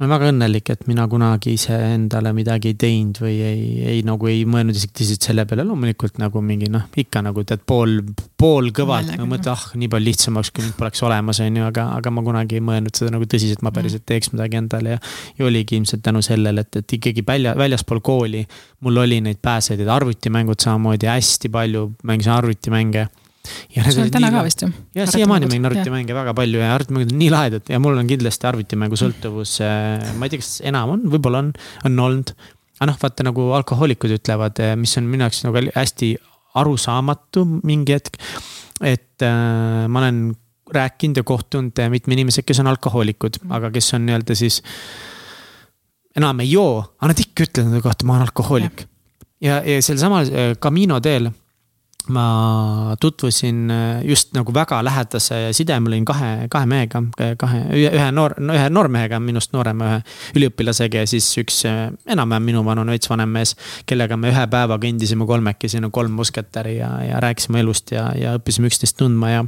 ma olen väga õnnelik, et mina kunagi iseendale midagi ei teinud või ei, ei nagu ei mõelnud isegi tõsiselt selle peale, loomulikult nagu mingi noh, ikka nagu tead pool, poolkõvalt nagu mõtled, ah nii palju lihtsam oleks, kui mind poleks olemas, on ju, aga, aga ma kunagi ei mõelnud seda nagu tõsiselt, ma mm. päriselt teeks midagi endale ja. ja oligi ilmselt tänu sellele, et, et ikkagi välja, väljaspool kooli mul oli neid pääsejaid, arvutimängud samamoodi hästi palju, mängisin arvutimänge sul on täna ka vist ju? jah, siiamaani mängin arvutimänge väga palju ja arvutimängud on nii lahedad ja mul on kindlasti arvutimängu sõltuvus äh,. ma ei tea, kas enam on, võib-olla on, on olnud. aga noh, vaata nagu alkohoolikud ütlevad, äh, mis on minu jaoks nagu hästi arusaamatu mingi hetk. et äh, ma olen rääkinud ja kohtunud äh, mitme inimesega, kes on alkohoolikud mm., aga kes on nii-öelda siis. enam ei joo, aga nad ikka ütlevad enda kohta, ma olen alkohoolik. ja, ja sel samal äh, Camino teel ma tutvusin äh, just nagu väga lähedase sidemel olin kahe, kahe mehega, kahe, ühe noor, ühe noormehega, minust noorema ühe üliõpilasega ja siis üks äh, enam-vähem minuvanune veits vanem mees. kellega me ühe päeva kõndisime kolmekesi nagu kolm musketäri ja, ja rääkisime elust ja, ja õppisime üksteist tundma ja.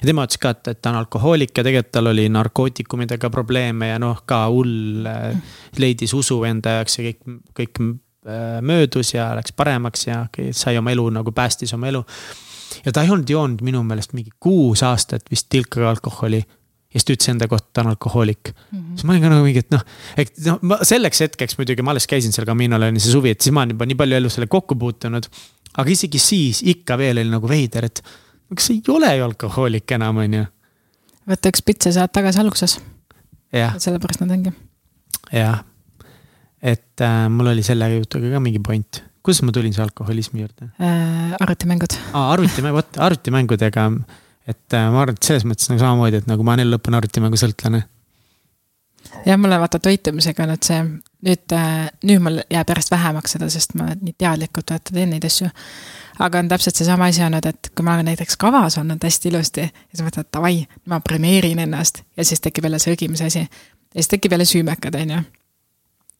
ja tema ütles ka, et, et ta on alkohoolik ja tegelikult tal oli narkootikumidega probleeme ja noh, ka hull äh, leidis usu enda jaoks ja kõik, kõik möödus ja läks paremaks ja sai oma elu nagu päästis oma elu. ja ta ei olnud joonud minu meelest mingi kuus aastat vist tilka alkoholi. ja siis ta ütles enda kohta, ta on alkohoolik mm. -hmm. siis ma olin ka nagu mingi, et noh, et noh, ma selleks hetkeks muidugi ma alles käisin seal Caminol oli see suvi, et siis ma olen juba nii palju elus sellega kokku puutunud. aga isegi siis ikka veel oli nagu veider, et kas ei ole ju alkohoolik enam, on ju. võta üks pits ja saad tagasi alguses. sellepärast nad ongi. jah et äh, mul oli selle jutuga ka mingi point. kuidas ma tulin see alkoholismi juurde äh,? arvutimängud. aa, arvutimäng, vot arvutimängudega. et äh, ma arvan, et selles mõttes nagu samamoodi, et nagu ma olen elu lõpuni arvutimängu sõltlane. jah, mul on vaata toitumisega nüüd see, nüüd, nüüd mul jääb järjest vähemaks seda, sest ma nii teadlikult vaata teen neid asju. aga on täpselt seesama asi olnud, et kui ma olen näiteks kavas olnud hästi ilusti ja siis mõtled, et davai, ma premeerin ennast ja siis tekib jälle söögimise asi. ja siis tekib jälle süümekad, on ju.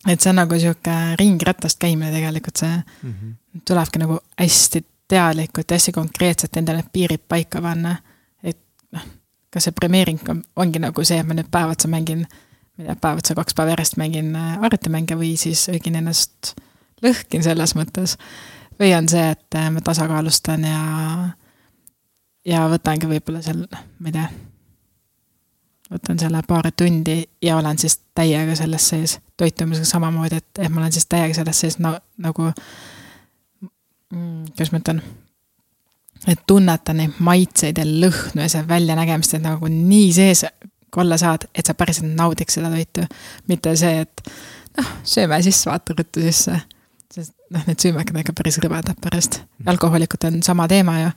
Et see on nagu sihuke ringratast käimine tegelikult see mm, -hmm. tulebki nagu hästi teadlikult ja hästi konkreetselt endale need piirid paika panna. et noh, kas see premeering on, ongi nagu see, et ma nüüd päev otsa mängin ma ei tea, päev otsa kaks päeva järjest mängin äh, arvutimänge või siis öögin ennast lõhkin selles mõttes. või on see, et äh, ma tasakaalustan ja, ja võtangi võib-olla seal, ma ei tea, võtan selle paar tundi ja olen siis täiega selles sees, toitumisega samamoodi, et, et ma olen siis täiega selles sees na, nagu, mm, kuidas ma ütlen et tunneta neid maitseid ja lõhnu ja see väljanägemist, et nagu nii sees olla saad, et sa päriselt naudiks seda toitu. mitte see, et noh, sööme sisse, vaata ruttu sisse. sest noh, need süümekad on ikka päris rõvedad pärast. alkohoolikud on sama teema ju.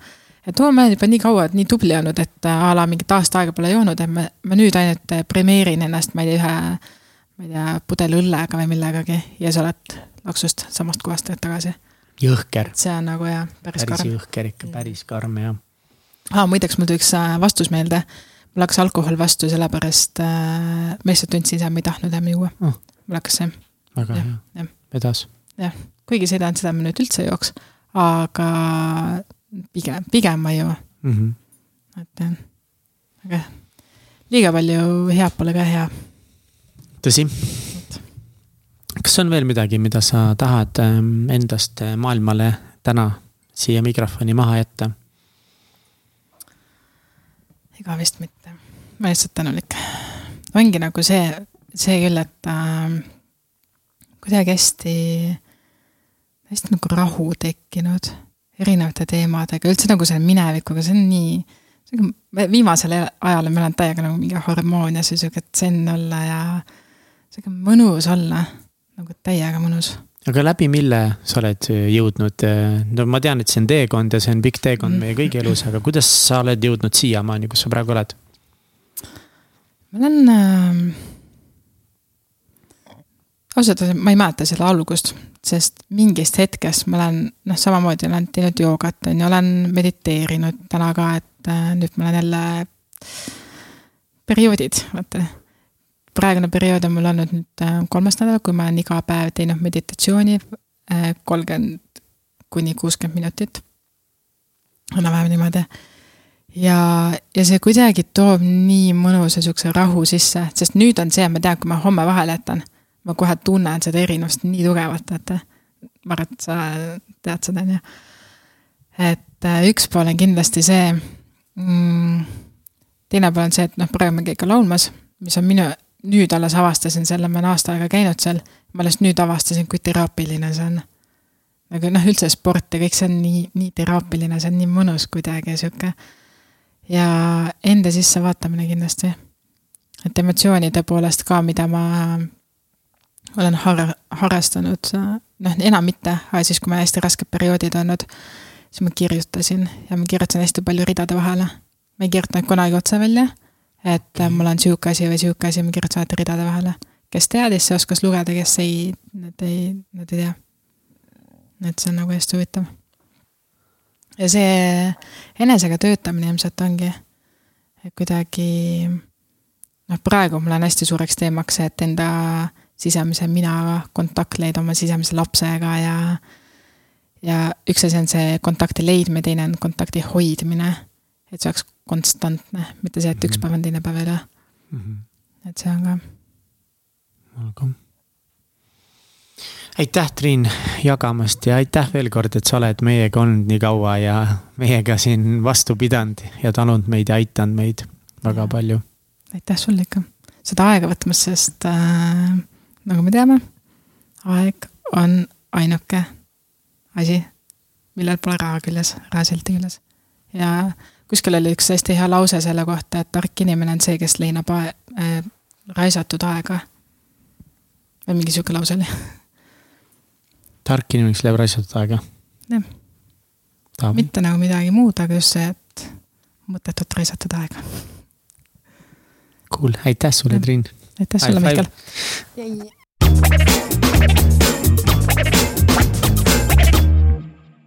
Et oo, ma olen juba nii kaua, nii tubli olnud, et a la mingit aasta aega pole joonud, et ma, ma nüüd ainult premeerin ennast, ma ei tea, ühe, ma ei tea, pudeli õllega või millegagi ja sa oled laksust samast kohast tagasi. jõhker. see on nagu jah, päris, päris karm. päris jõhker ikka, päris karm jah. aa, muideks mul tuli üks äh, vastus meelde mul hakkas alkohol vastu, sellepärast äh, ma lihtsalt tundsin ise, ma ei tahtnud enam juua oh.. mul hakkas see. väga ja, hea, vedas. jah, kuigi see ei tähenda seda, et ma nüüd üldse ei jooks, aga pigem, pigem ma ei joo mm. -hmm. et jah, aga liiga palju head pole ka hea. tõsi. kas on veel midagi, mida sa tahad ähm, endast äh, maailmale täna siia mikrofoni maha jätta? ega vist mitte. ma lihtsalt tänulik. ongi nagu see, see küll, et äh, kuidagi hästi, hästi nagu rahu tekkinud erinevate teemadega, üldse nagu selle minevikuga, see on nii, viimasel ajal olen ma elanud täiega nagu mingi harmoonias ja sihuke zen olla ja sihuke mõnus olla, nagu täiega mõnus. Aga läbi mille sa oled jõudnud, no ma tean, et see on teekond ja see on pikk teekond meie kõigi elus, aga kuidas sa oled jõudnud siiamaani, kus sa praegu oled? ma olen äh,, ausalt öeldes ma ei mäleta selle algust, sest mingist hetkest ma olen, noh, samamoodi olen teinud joogat, on ju, olen mediteerinud täna ka, et äh, nüüd ma olen jälle perioodid, vaata praegune periood on mul olnud nüüd äh, kolmas nädal, kui ma olen iga päev teinud meditatsiooni äh, kolmkümmend kuni kuuskümmend minutit. enam-vähem niimoodi. ja, ja see kuidagi toob nii mõnusa sihukese rahu sisse, sest nüüd on see, ma tean, kui ma homme vahele jätan, ma kohe tunnen seda erinevust nii tugevalt, et ma arvan, et sa tead seda, on ju. et äh, üks pool on kindlasti see mm,, teine pool on see, et noh, praegu me käime ka laulmas, mis on minu nüüd alles avastasin selle, ma olen aasta aega käinud seal, ma alles nüüd avastasin, kui teraapiline see on. nagu noh, üldse sport ja kõik see on nii, nii teraapiline, see on nii mõnus kuidagi sihuke. ja enda sisse vaatamine kindlasti. et emotsioonide poolest ka, mida ma olen har-, harrastanud, noh enam mitte, aga siis, kui mul hästi rasked perioodid olnud, siis ma kirjutasin ja ma kirjutasin hästi palju ridade vahele. ma ei kirjutanud kunagi otse välja et äh, mul on sihuke asi või sihuke asi, ma kirjutan alati ridade vahele. kes teadis, see oskas lugeda, kes ei, need ei, need ei tea. et see on nagu hästi huvitav. ja see enesega töötamine ilmselt ongi, kuidagi noh, praegu mul on hästi suureks teemaks see, et enda sisemise minaga kontakt leida oma sisemise lapsega ja ja üks asi on see kontakti leidmine, teine on kontakti hoidmine. et see oleks konstantne, mitte see, et üks mhm. päev on teine päev üle mm. -hmm. et see on ka. aga. aitäh, Triin, jagamast ja aitäh veel kord, et sa oled meiega olnud nii kaua ja meiega siin vastu pidanud ja talunud meid ja aidanud meid väga ja. palju. aitäh sulle ikka seda aega võtmast, sest äh, nagu me teame, aeg on ainuke asi, millel pole raha küljes, rahasilti küljes ja kuskil oli üks hästi hea lause selle kohta, et tark inimene on see, kes leinab ae- äh,, raisatud aega. või mingi sihuke lause oli. tark inimene, kes leiab raisatud aega? jah. mitte nagu midagi muud, aga just see, et mõttetut raisatud aega. Cool, aitäh sulle, Triin aitäh sulle, Mihkel!